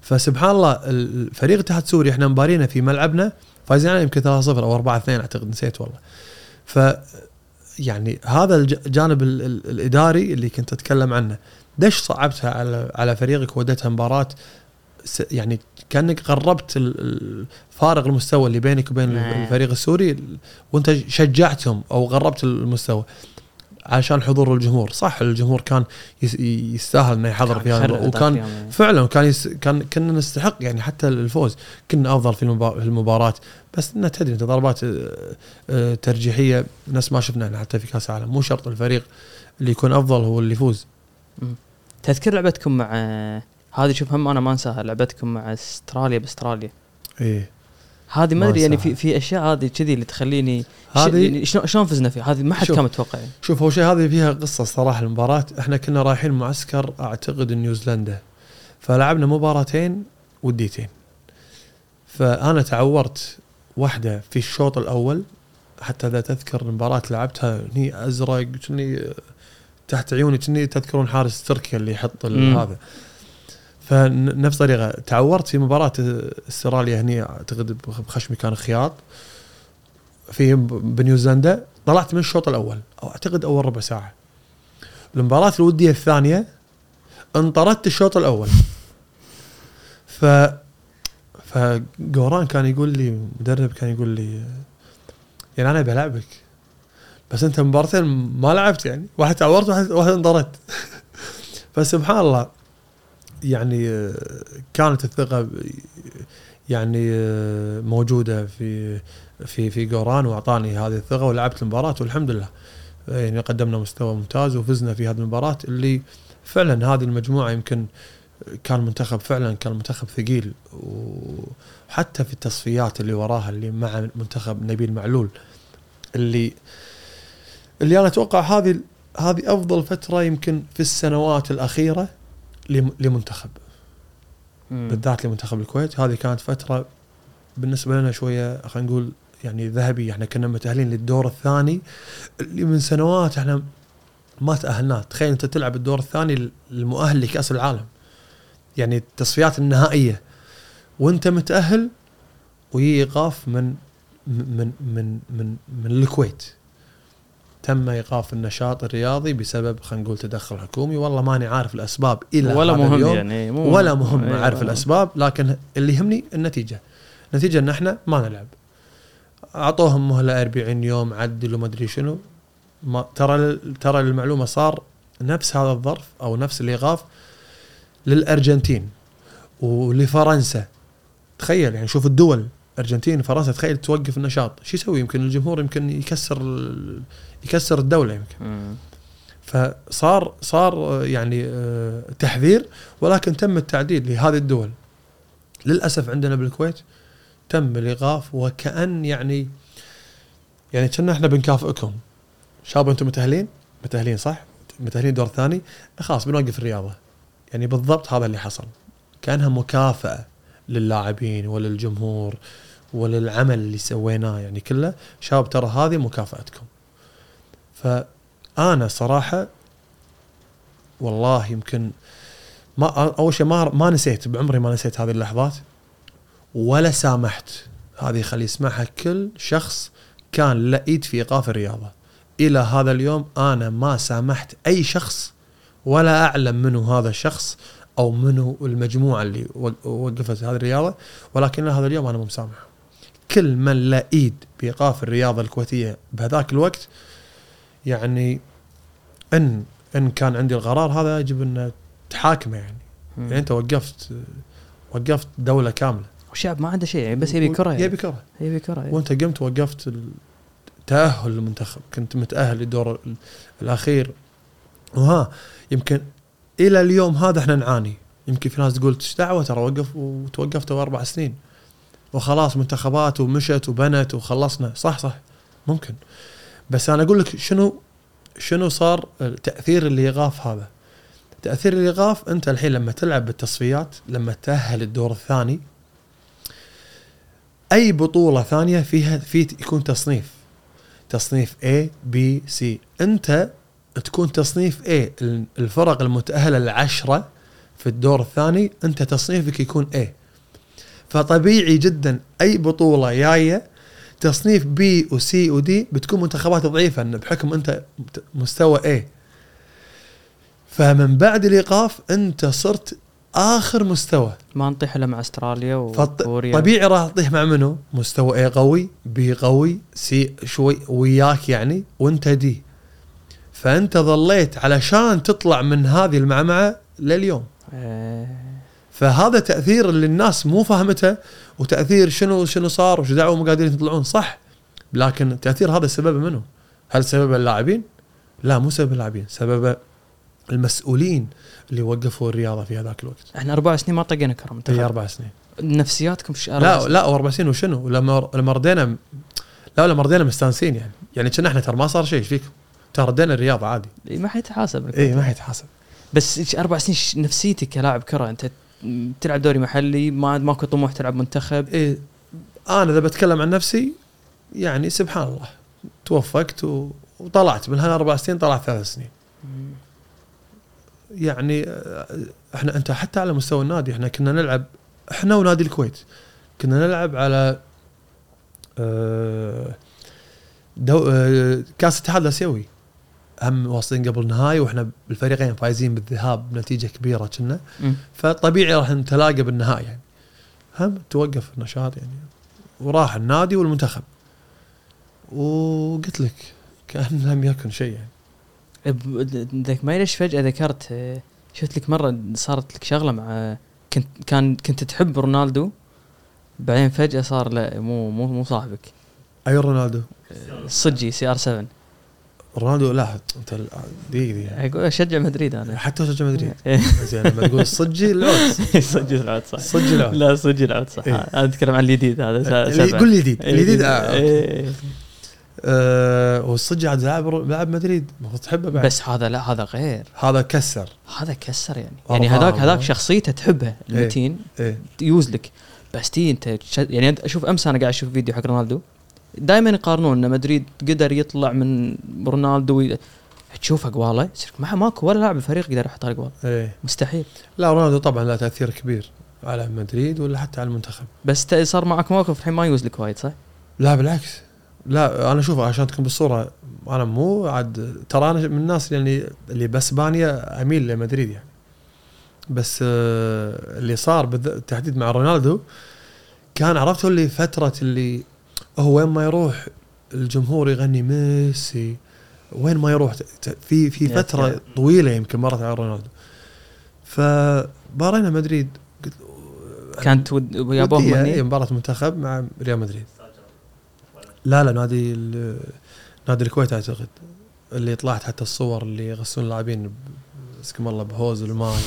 فسبحان الله ال- فريق اتحاد سوري إحنا مبارينا في ملعبنا فايزين عليه يمكن 3-0 أو 4-2 أعتقد نسيت والله. ف يعني هذا الج- الجانب ال- ال- الإداري اللي كنت أتكلم عنه. ليش صعبتها على على فريقك ودتها مباراة؟ يعني كأنك قربت فارق المستوى اللي بينك وبين نعم. الفريق السوري ال- وأنت شجعتهم أو قربت المستوى. عشان حضور الجمهور. صح الجمهور كان يس- يستاهل إنه يحضر في هذا وكان يعني. فعلا كان يس... كان كنا نستحق يعني حتى الفوز. كنا أفضل في المبا- في المباراة. بس انها تدري انت ضربات آه، آه، ترجيحية نفس ما شفنا حتى في كأس العالم. مو شرط الفريق اللي يكون أفضل هو اللي يفوز. تذكر لعبتكم مع هذه شوف هم أنا ما أنساها لعبتكم مع أستراليا بأستراليا. إيه. هذه ما أدري يعني. في في أشياء هذه كذي اللي تخليني هذه يعني شلون شلون فزنا فيها هذه ما حد. كان متوقع يعني. شوف أول شيء هذه فيها قصة صراحة المباراة إحنا كنا رايحين معسكر أعتقد نيوزيلندا فلعبنا مباراتين وديتين فأنا تعورت واحدة في الشوط الأول حتى إذا تذكر المباراة لعبتها هني أزرق كني تحت عيوني كني تذكرون حارس تركيا اللي يحط. هذا فنفس الطريقة تعورت في مباراة استراليا هني أعتقد بخشمي كان خياط. في بنيوزيلندا طلعت من الشوط الأول أو أعتقد أول ربع ساعة. المباراة الودية الثانية انطردت الشوط الأول. ف فجوران كان يقول لي مدرب كان يقول لي يعني أنا بلعبك بس أنت مباراتين ما لعبت يعني. واحد تعورت واحد واحد انطردت فسبحان الله يعني آه، كانت الثقة يعني آه، موجودة في في في جوران وأعطاني هذه الثقة ولعبت المباراة والحمد لله. يعني قدمنا مستوى ممتاز وفزنا في هذه المباراة اللي فعلا هذه المجموعة يمكن كان منتخب فعلا كان منتخب ثقيل وحتى في التصفيات اللي وراها اللي مع منتخب نبيل معلول اللي اللي أنا أتوقع هذه هذه أفضل فترة يمكن في السنوات الأخيرة لمنتخب. مم. بالذات لمنتخب الكويت. هذه كانت فترة بالنسبة لنا شوية خلينا نقول يعني ذهبي إحنا كنا متأهلين للدور الثاني اللي من سنوات إحنا ما تاهلنا تخيل انت تلعب الدور الثاني المؤهل لكأس العالم. يعني التصفيات النهائية. وانت متأهل ويجي ايقاف من من من من من الكويت. تم إيقاف النشاط الرياضي بسبب خلينا نقول تدخل حكومي. والله ماني عارف الأسباب إلى ولا هذا مهم اليوم. يعني مو ولا مهم. أعرف ولا- الأسباب لكن اللي يهمني النتيجة. النتيجه إن إحنا ما نلعب. أعطوهم مهلة 40 يوم عدلوا ما أدري شنو. ما ترى ترى المعلومة صار نفس هذا الظرف أو نفس الإيقاف للأرجنتين ولفرنسا. تخيل يعني شوف الدول ارجنتين فرنسا تخيل توقف النشاط. شو يسوي؟ يمكن الجمهور يمكن يكسر يكسر الدولة يمكن. مم. فصار صار يعني آه، تحذير ولكن تم التعديل لهذه الدول. للأسف عندنا بالكويت تم الإيقاف وكأن يعني يعني كنا إحنا بنكافئكم. شباب أنتم متأهلين؟ متأهلين صح؟ متأهلين دور ثاني؟ خلاص بنوقف الرياضة. يعني بالضبط هذا اللي حصل. كأنها مكافأة للاعبين وللجمهور. وللعمل اللي سويناه يعني كله شباب ترى هذه مكافأتكم. فأنا صراحة والله يمكن ما أول شيء ما ما نسيت بعمري ما نسيت هذه اللحظات ولا سامحت. هذه خلي يسمعها كل شخص كان له ايد في إيقاف الرياضة. إلى هذا اليوم أنا ما سامحت أي شخص ولا أعلم منو هذا الشخص أو منو المجموعة اللي وق- وقفت هذه الرياضة ولكن هذا اليوم أنا مو مسامح كل من له إيد بإيقاف الرياضة الكويتية بهذاك الوقت يعني إن إن كان عندي القرار هذا يجب أن تحاكمه يعني. مم. يعني أنت وقفت وقفت دولة كاملة. والشعب ما عنده شيء يعني بس يبي كرة يعني. يبي كرة. يبي كرة يعني. وأنت قمت وقفت التاهل للمنتخب كنت متأهل للدور ال- الأخير. وها يمكن إلى اليوم هذا إحنا نعاني. يمكن في ناس تقول إيش دعوة؟ ترى وقف وتوقفت أربع سنين. وخلاص منتخبات ومشت وبنت وخلصنا. صح صح. ممكن. بس أنا أقول لك شنو شنو صار تاثير الايقاف هذا؟ تأثير الايقاف أنت الحين لما تلعب بالتصفيات لما تأهل الدور الثاني أي بطولة ثانية فيها في يكون تصنيف. تصنيف A B C. أنت تكون تصنيف A الفرق المتأهلة العشرة في الدور الثاني أنت تصنيفك يكون A. فطبيعي جدا أي بطولة جاية تصنيف بي وسي ودي بتكون منتخبات ضعيفة بحكم أنت مستوى A. فمن بعد الإيقاف أنت صرت آخر مستوى. ما نطيح إلا مع أستراليا وكوريا طبيعي راح تطيح مع منو؟ مستوى A قوي بي قوي سي شوي وياك يعني وأنت دي فأنت ظليت علشان تطلع من هذه المعمعة لليوم. إيه. فهذا تأثير اللي الناس مو فاهمته وتأثير شنو شنو صار وش دعوا مو قادرين يطلعون صح. لكن التاثير هذا سببه منو؟ هل سبب اللاعبين؟ لا مو سبب اللاعبين سببه المسؤولين اللي وقفوا الرياضة في هذاك الوقت. إحنا أربع سنين ما طقينا كره منتخب هي أربع سنين. نفسياتكم ش... لا لا واربع سنين وشنو؟ لما لما ردينا لا لما ردينا مستانسين يعني. يعني كنا إحنا ترى ما صار شيء إيش فيكم؟ ترى ردينا الرياضة عادي. إيه، ما حيتحاسب إي ما حيتحاسب. بس أربع سنين نفسيتك كلاعب كرة أنت تلعب دوري محلي ما ماكو طموح تلعب منتخب. إيه. أنا إذا بتكلم عن نفسي يعني سبحان الله توفقت و... وطلعت. من هالأربع سنين طلعت ثلاث سنين. يعني آه، إحنا أنت حتى على مستوى النادي إحنا كنا نلعب إحنا ونادي الكويت كنا نلعب على آه، دو آه، كأس الاتحاد الآسيوي. هم واصلين قبل النهائي وإحنا بالفريقين فايزين بالذهاب بنتيجه كبيرة كنا. فطبيعي راح نتلاقى بالنهائي يعني. هم توقف النشاط يعني. وراح النادي والمنتخب. وقلت لك كأن لم يكن شيء يعني. ذاك ما ليش فجأة ذكرت شفت لك مرة صارت لك شغلة مع كنت كان كنت تحب رونالدو؟ بعدين فجأة صار لا مو مو مو صاحبك. أي رونالدو؟ الصجي CR 7 رونالدو لا انت دقيقة دقيقة. أقول أشجع مدريد أنا. حتى أشجع مدريد. إيه. زين لما تقول الصجي العود صجي العود صح. صجي العود لا صجي العود صح. إيه. أنا أتكلم عن الجديد هذا. قول إيه، الجديد آه، okay. إيه. آه والصجي عاد لاعب لاعب مدريد. المفروض تحبه بعد. بس هذا لا هذا غير. هذا كسر. هذا كسر يعني. يعني هذاك. هذاك شخصيته تحبها المتين. إيه. يوزلك بس تي أنت يعني أشوف أمس أنا قاعد أشوف فيديو حق رونالدو. دائما يقارنون إن مدريد قدر يطلع من رونالدو وي- تشوف أقواله ما ماكو ولا لاعب الفريق يقدر يحط اقوال إيه. مستحيل. لا رونالدو طبعا له تأثير كبير على مدريد ولا حتى على المنتخب. بس صار معك موقف الحين ما يوزلك وايد صح؟ لا بالعكس. لا أنا شوف عشان تكون بالصورة أنا مو عاد ترى أنا من الناس اللي اللي باسبانيا أميل لمدريد يعني. بس آه، اللي صار بالتحديد مع رونالدو كان عرفت اللي فترة اللي هو وين ما يروح الجمهور يغني ميسي وين ما يروح في في فترة. طويلة يمكن مرت على رونالدو. فبارينا مدريد قلت كانت ود- يابوه ودية، هني إيه، مباراة منتخب مع ريال مدريد. لا لا نادي نادي الكويت أعتقد اللي طلعت حتى الصور اللي يغسلون اللاعبين اسكم الله ب hose الماي.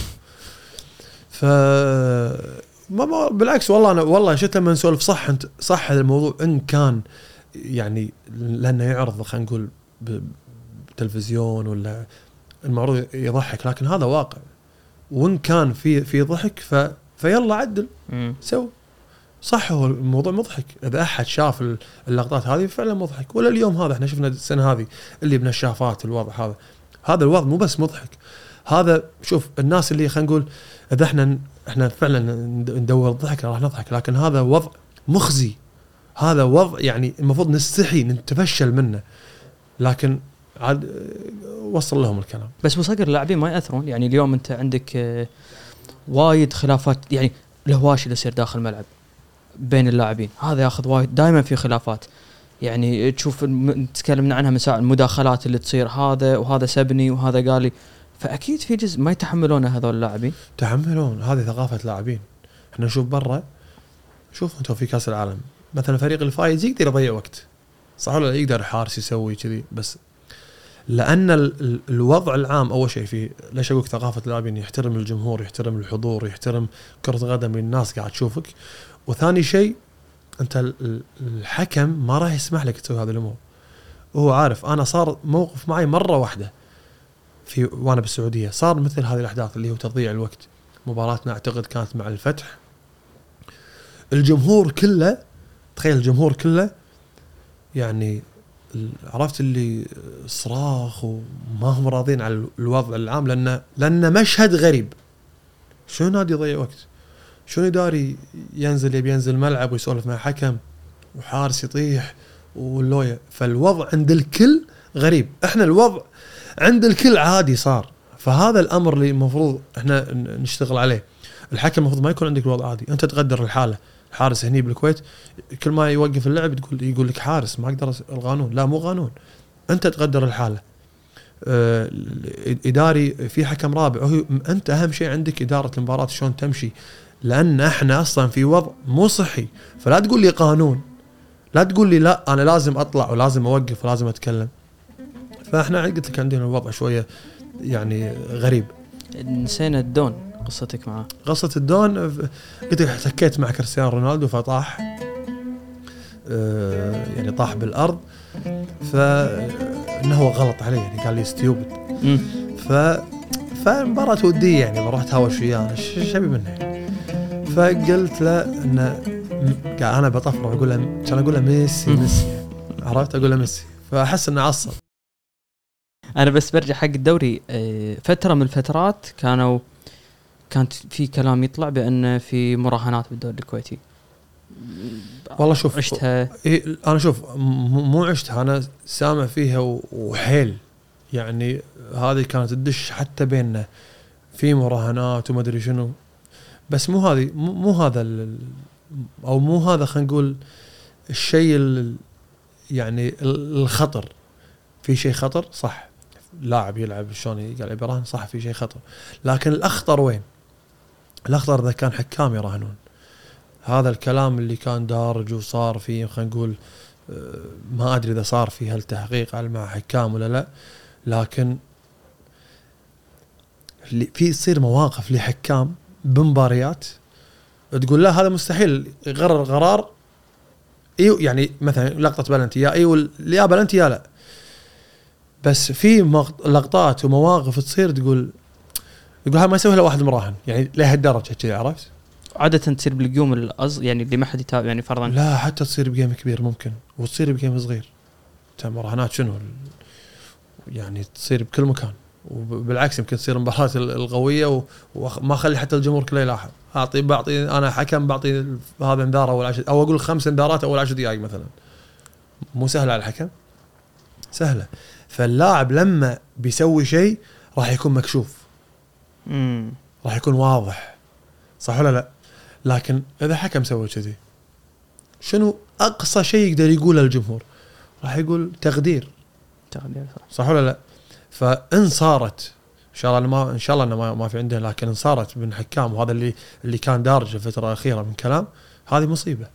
ف ما ما بالعكس والله أنا والله شفت لما نسولف. صح انت صح هذا الموضوع. إن كان يعني لأنه يعرض خلينا نقول ب- بتلفزيون ولا المعروض يضحك لكن هذا واقع. وإن كان في في ضحك ف فيلا عدل. سو. صح هو الموضوع مضحك. إذا أحد شاف ال- اللقطات هذه فعلا مضحك. ولا اليوم هذا إحنا شفنا السنة هذه اللي بنشافات الوضع هذا. هذا الوضع مو بس مضحك. هذا شوف الناس اللي خلينا نقول إذا إحنا إحنا فعلا ند- ندور الضحك راح نضحك لكن هذا وضع مخزي. هذا وضع يعني المفروض نستحي نتفشل منه. لكن عاد وصل لهم الكلام. بس بصقر اللاعبين ما يأثرون؟ يعني اليوم أنت عندك آه، وايد خلافات يعني الهواشي اللي يصير داخل الملعب بين اللاعبين هذا ياخذ وايد دائما في خلافات. يعني تشوف تكلمنا عنها من ساعة المداخلات اللي تصير هذا وهذا سبني وهذا قال لي. فأكيد في جزء ما يتحملونه هذول اللاعبين. تحملون هذه ثقافة لاعبين. إحنا نشوف برا شوف أنتم في كأس العالم. مثلا الفريق الفايز يقدر يضيع وقت. صح ولا لا؟ يقدر حارس يسوي كذي بس لأن ال- ال- الوضع العام أول شيء في ليش أقول ثقافة اللاعبين؟ يحترم الجمهور يحترم الحضور يحترم كرة القدم الناس قاعد تشوفك. وثاني شيء أنت ال- ال- الحكم ما راح يسمح لك تسوي هذه الأمور. وهو عارف أنا صار موقف معي مرة واحدة. في وأنا بالسعودية. صار مثل هذه الأحداث اللي هو تضييع الوقت. مباراتنا أعتقد كانت مع الفتح. الجمهور كله تخيل الجمهور كله يعني عرفت اللي صراخ وما هم راضين على الوضع العام لأن لأن مشهد غريب. شلون نادي يضيع وقت؟ شلون يداري ينزل يبي ينزل ملعب ويسولف مع حكم وحارس يطيح واللوية؟ فالوضع عند الكل غريب. إحنا الوضع عند الكل عادي صار. فهذا الأمر اللي المفروض إحنا نشتغل عليه. الحكم المفروض ما يكون عندك الوضع عادي. أنت تقدر الحالة. الحارس هني بالكويت كل ما يوقف اللعب تقول يقول لك حارس ما أقدر القانون. لا مو قانون. أنت تقدر الحالة. آه، إداري في حكم رابع. هو أنت أهم شيء عندك إدارة المباراة شلون تمشي. لأن إحنا أصلا في وضع مو صحي. فلا تقول لي قانون. لا تقول لي لا أنا لازم أطلع ولازم أوقف ولازم أتكلم. فاحنا قلت لك عندنا الوضع شوية يعني غريب. نسينا الدون قصتك معاه. قصة الدون قلت لك احتكيت مع كريستيانو رونالدو فطاح آه، يعني طاح بالأرض فانه هو غلط علي يعني قال لي ستيوبد. ف فمباراة ودية يعني بروح اتهاوش وياه أنا ش- إيش ابي منه يعني. فقلت له قاعد أنا بطفره أقول له كان أقول له ميسي ميسي عرفت؟ أقول له ميسي. فأحس إنه عصب. أنا بس برجع حق الدوري آه، فترة من الفترات كانوا كانت في كلام يطلع بأن في مراهنات بالدوري الكويتي. والله شوف عشتها. إيه أنا شوف مو عشتها أنا سامع فيها وحيل. يعني هذه كانت تدش حتى بيننا. في مراهنات وما أدري شنو. بس مو هذه مو هذا أو مو هذا خلينا نقول الشيء ال- يعني ال- الخطر. في شيء خطر صح. لاعب يلعب شلون قاعد يراهن صح في شيء خطر. لكن الأخطر وين؟ الأخطر إذا كان حكام يراهنون. هذا الكلام اللي كان دارج وصار فيه خلينا نقول آه، ما أدري إذا صار فيه هالتحقيق على مع حكام ولا لا. لكن في تصير مواقف لحكام بمباريات تقول لا هذا مستحيل. يقرر قرار يعني مثلا لقطة بلنتي يا أيوه يا بلنتي يا لا. بس في لقطات ومواقف تصير تقول يقول هذا ما يسوي إلا واحد مراهن يعني لهالدرجه كذا عرفت؟ عادة تصير بالجيوم الأص يعني اللي ما حد يتابع يعني فرضا لا حتى تصير بجيم كبير ممكن وتصير بجيم صغير. مراهنات شنو؟ يعني تصير بكل مكان وبالعكس يمكن تصير المباراة ال- القوية وما أخلي حتى الجمهور كله يلاحظ. أعطي بعطي أنا حكم بعطي هذا انذار أول عشر أو أقول خمس انذارات أول عشر دقائق مثلا. مو سهله على الحكم؟ سهلة. فاللاعب لما بيسوي شيء راح يكون مكشوف امم راح يكون واضح صح ولا لا؟ لكن إذا حكم سوى كذي شنو أقصى شيء يقدر يقوله الجمهور؟ راح يقول تقدير تقدير صح. صح ولا لا؟ فإن صارت إن شاء الله ما إن شاء الله ما, ما في عندنا لكن إن صارت من حكام وهذا اللي اللي كان دارج الفترة الأخيرة من كلام هذه مصيبة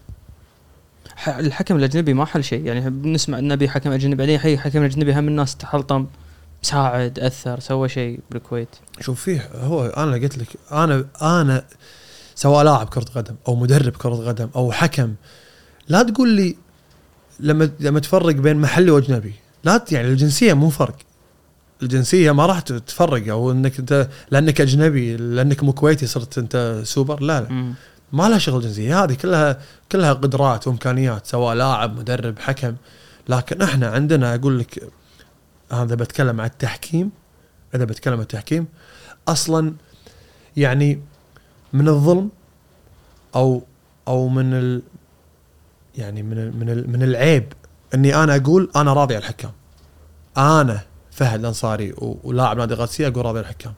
الحكم الأجنبي ما حل شيء. يعني بنسمع نبي حكم أجنبي بعدين حي حكم أجنبي هم الناس تحلطم ساعد أثر سوى شيء بالكويت. شوف فيه هو أنا قلت لك أنا أنا سواء لاعب كرة قدم أو مدرب كرة قدم أو حكم لا تقول لي لما لما تفرق بين محلي وأجنبي لا يعني الجنسية مو فرق. الجنسية ما راح تفرق أو إنك أنت لأنك أجنبي لأنك مو كويتي صرت أنت سوبر لا لا. مم. ما لها شغل جنسية. هذه كلها كلها قدرات وإمكانيات سواء لاعب مدرب حكم. لكن إحنا عندنا أقول لك هذا بتكلم عن التحكيم إذا بتكلم عن التحكيم أصلا يعني من الظلم أو أو من ال يعني من ال من ال من العيب إني أنا أقول أنا راضي على الحكام. أنا فهد الأنصاري ولاعب نادي القادسيه أقول راضي على الحكام.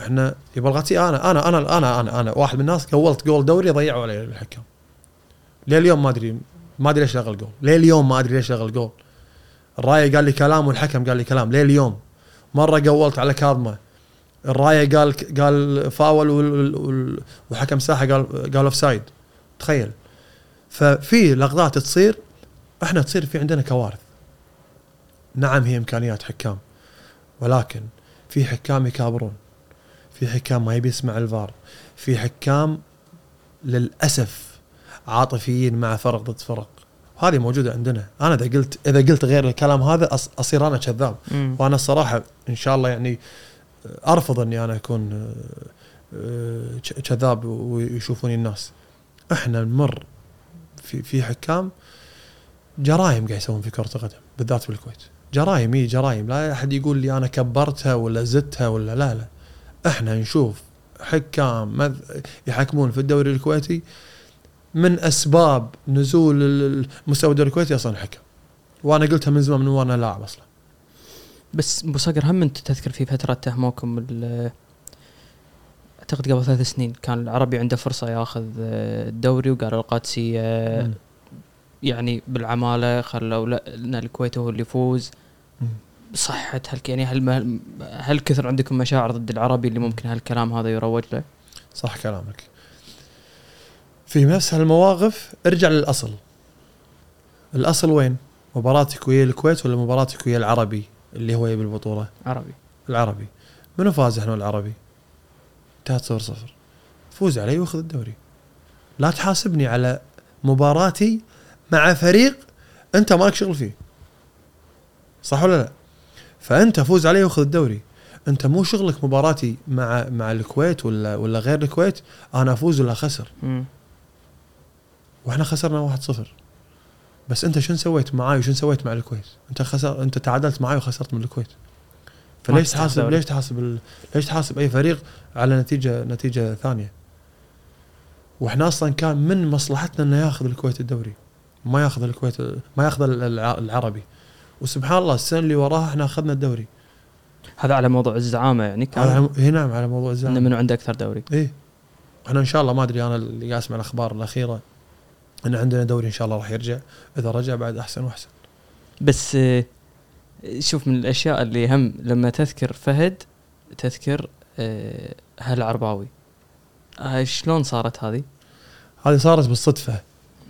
إحنا يبغى أنا أنا أنا أنا أنا أنا. واحد من الناس قولت جول دوري ضيعوا علي الحكام لليوم ما أدري ما أدري ليش لغى الجول لليوم ما أدري ليش لغى الجول الراية قال لي كلام والحكم قال لي كلام. لليوم. مرة قولت على كاظمة. الراية قال قال فاول وحكم ساحة قال قال offside تخيل. ففي لقطات تصير إحنا تصير في عندنا كوارث. نعم هي إمكانيات حكام. ولكن في حكام يكابرون. في حكام ما يبي يسمع الفار. في حكام للأسف عاطفيين مع فرق ضد فرق. هذه موجودة عندنا. أنا إذا قلت إذا قلت غير الكلام هذا أصير أنا كذاب. وأنا الصراحة إن شاء الله يعني أرفض أني أنا أكون آه، آه، كذاب ويشوفوني الناس. إحنا نمر في في حكام جرايم قاعد يسوون في كرة القدم بالذات بالكويت. جرايم اي جرايم لا أحد يقول لي أنا كبرتها ولا زدتها ولا لا لا. إحنا نشوف حكام يحكمون في الدوري الكويتي من أسباب نزول مستوى الدوري الكويتي أصلا حكم وأنا قلتها من زمان من وأنا لاعب أصلا بس أبو صقر هم أنت تذكر في فتره اتهموكم بال أعتقد قبل ثلاث سنين كان العربي عنده فرصة ياخذ آه، الدوري وقال القادسيه مم. يعني بالعمالة خلوا لنا الكويت هو اللي يفوز. صحة هل يعني هل هل كثر عندكم مشاعر ضد العربي اللي ممكن هالكلام هذا يروج له؟ صح كلامك. في نفس هالمواقف ارجع للأصل. الأصل وين؟ مباراتك ويا الكويت ولا مباراتك ويا العربي اللي هو يبي البطولة؟ عربي. العربي. منو فاز إحنا العربي؟ انتهت صفر صفر. فوز علي واخذ الدوري. لا تحاسبني على مباراتي مع فريق انت مالك شغل فيه. صح ولا لا؟ فأنت فوز علي وأخذ الدوري أنت مو شغلك مباراتي مع مع الكويت ولا ولا غير الكويت أنا أفوز ولا خسر. وإحنا خسرنا 1-0 بس أنت شنو سويت معاي وشنو سويت مع الكويت؟ أنت خسر أنت تعادلت معاي وخسرت من الكويت. فليش تحاسب. ليش تحاسب ال... ليش تحاسب أي فريق على نتيجة نتيجة ثانية؟ وإحنا أصلا كان من مصلحتنا إنه ياخذ الكويت الدوري ما ياخذ الكويت ما ياخذ الع- العربي وسبحان الله السنة اللي وراها إحنا أخذنا الدوري. هذا على موضوع الزعامة يعني كان على هنا على موضوع الزعل إنه منو عنده أكثر دوري. إيه. إحنا إن شاء الله ما أدري أنا اللي قاعد أسمع الأخبار الأخيرة إن عندنا دوري إن شاء الله راح يرجع. إذا رجع بعد أحسن وأحسن. بس آه، شوف من الأشياء اللي هم لما تذكر فهد تذكر آه، هالعرباوي. آه، شلون صارت هذه؟ هذه صارت بالصدفة.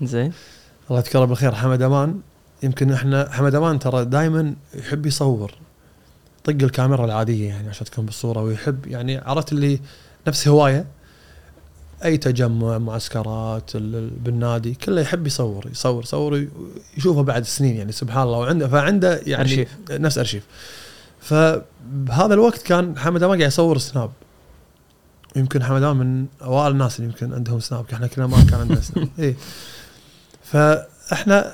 زين. الله يذكره بالخير حمد أمان. يمكن إحنا حمد أمان ترى دائما يحب يصور طق الكاميرا العادية يعني عشان تكون بالصورة ويحب يعني عرفت اللي نفس هواية أي تجمع معسكرات ال- ال- بالنادي كله يحب يصور يصور يصور يشوفه بعد سنين يعني سبحان الله وعنده فعنده يعني أرشيف. نفس أرشيف. فبهذا الوقت كان حمد أمان قاعد يصور سناب. يمكن حمد أمان من أوائل الناس اللي يمكن عندهم سناب إحنا كنا ما كان عندنا سناب. إيه. فإحنا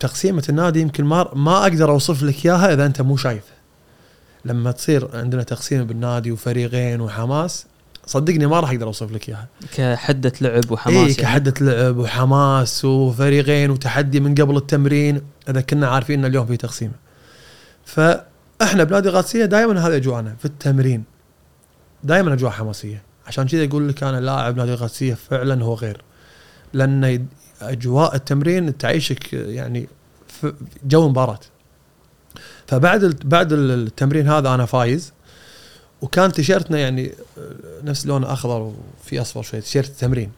تقسيمه النادي يمكن ما ما أقدر أوصف لك إياها إذا أنت مو شايفه. لما تصير عندنا تقسيمه بالنادي وفريقين وحماس صدقني ما راح أقدر أوصف لك إياها. كحدة لعب وحماس اي يعني. كحدة لعب وحماس وفريقين وتحدي من قبل التمرين إذا كنا عارفين إن اليوم في تقسيمه فإحنا بنادي القادسيه دائما هذه أجواءنا في التمرين. دائما أجواء حماسية. عشان كذا أقول لك أنا لاعب نادي القادسيه فعلا هو غير. لأن يد- أجواء التمرين تعيشك يعني في جو مباراة. فبعد بعد التمرين هذا أنا فايز. وكان تيشيرتنا يعني نفس لونه أخضر وفي أصفر شوي تيشيرت التمرين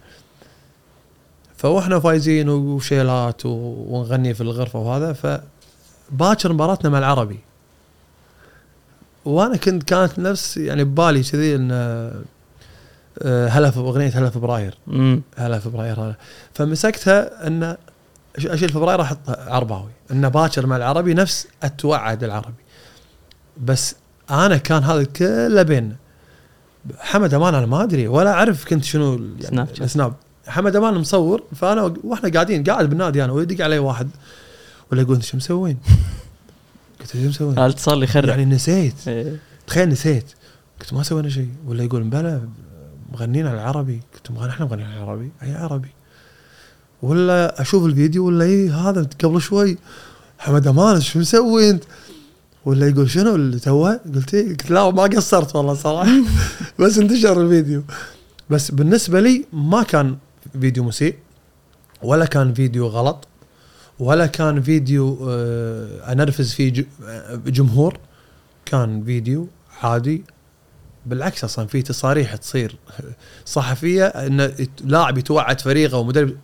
فواحنا فايزين وشيلات ونغني في الغرفة وهذا. فباكر مباراتنا مع العربي. وأنا كنت كانت نفس يعني ببالي كذي إن آه، هلا في أغنية هلا فبراير. هلا فبراير هلا فمسكتها إن أشيل فبراير أحط عرباوي. إن باكر مع العربي نفس اتوعد العربي. بس أنا كان هذا كله بيننا. حمد أمان أنا ما أدري ولا أعرف كنت شنو يعني سناب حمد أمان مصور فأنا وإحنا قاعدين قاعد بالنادي أنا ويدق علي واحد. ولا يقول شو مسوين؟ قلت له شو مسوين؟ الاتصال اللي يخرع يعني نسيت. إيه. تخيل نسيت. قلت ما سوينا شيء. ولا يقول بلا مغنين على العربي؟ قلت مغني إحنا مغنين على العربي. أي عربي. ولا أشوف الفيديو ولا اي هذا قبل شوي. حمد أمان شو مسوي أنت؟ ولا يقول شنو اللي توه؟ قلت إيه قلت لا ما قصرت والله صراحة. بس انتشر الفيديو. بس بالنسبة لي ما كان فيديو مسيء ولا كان فيديو غلط ولا كان فيديو آه، أنرفز فيه آه، جمهور. كان فيديو عادي. بالعكس أصلا في تصاريح تصير صحفية إن لاعب يتوعد فريقه ومدرب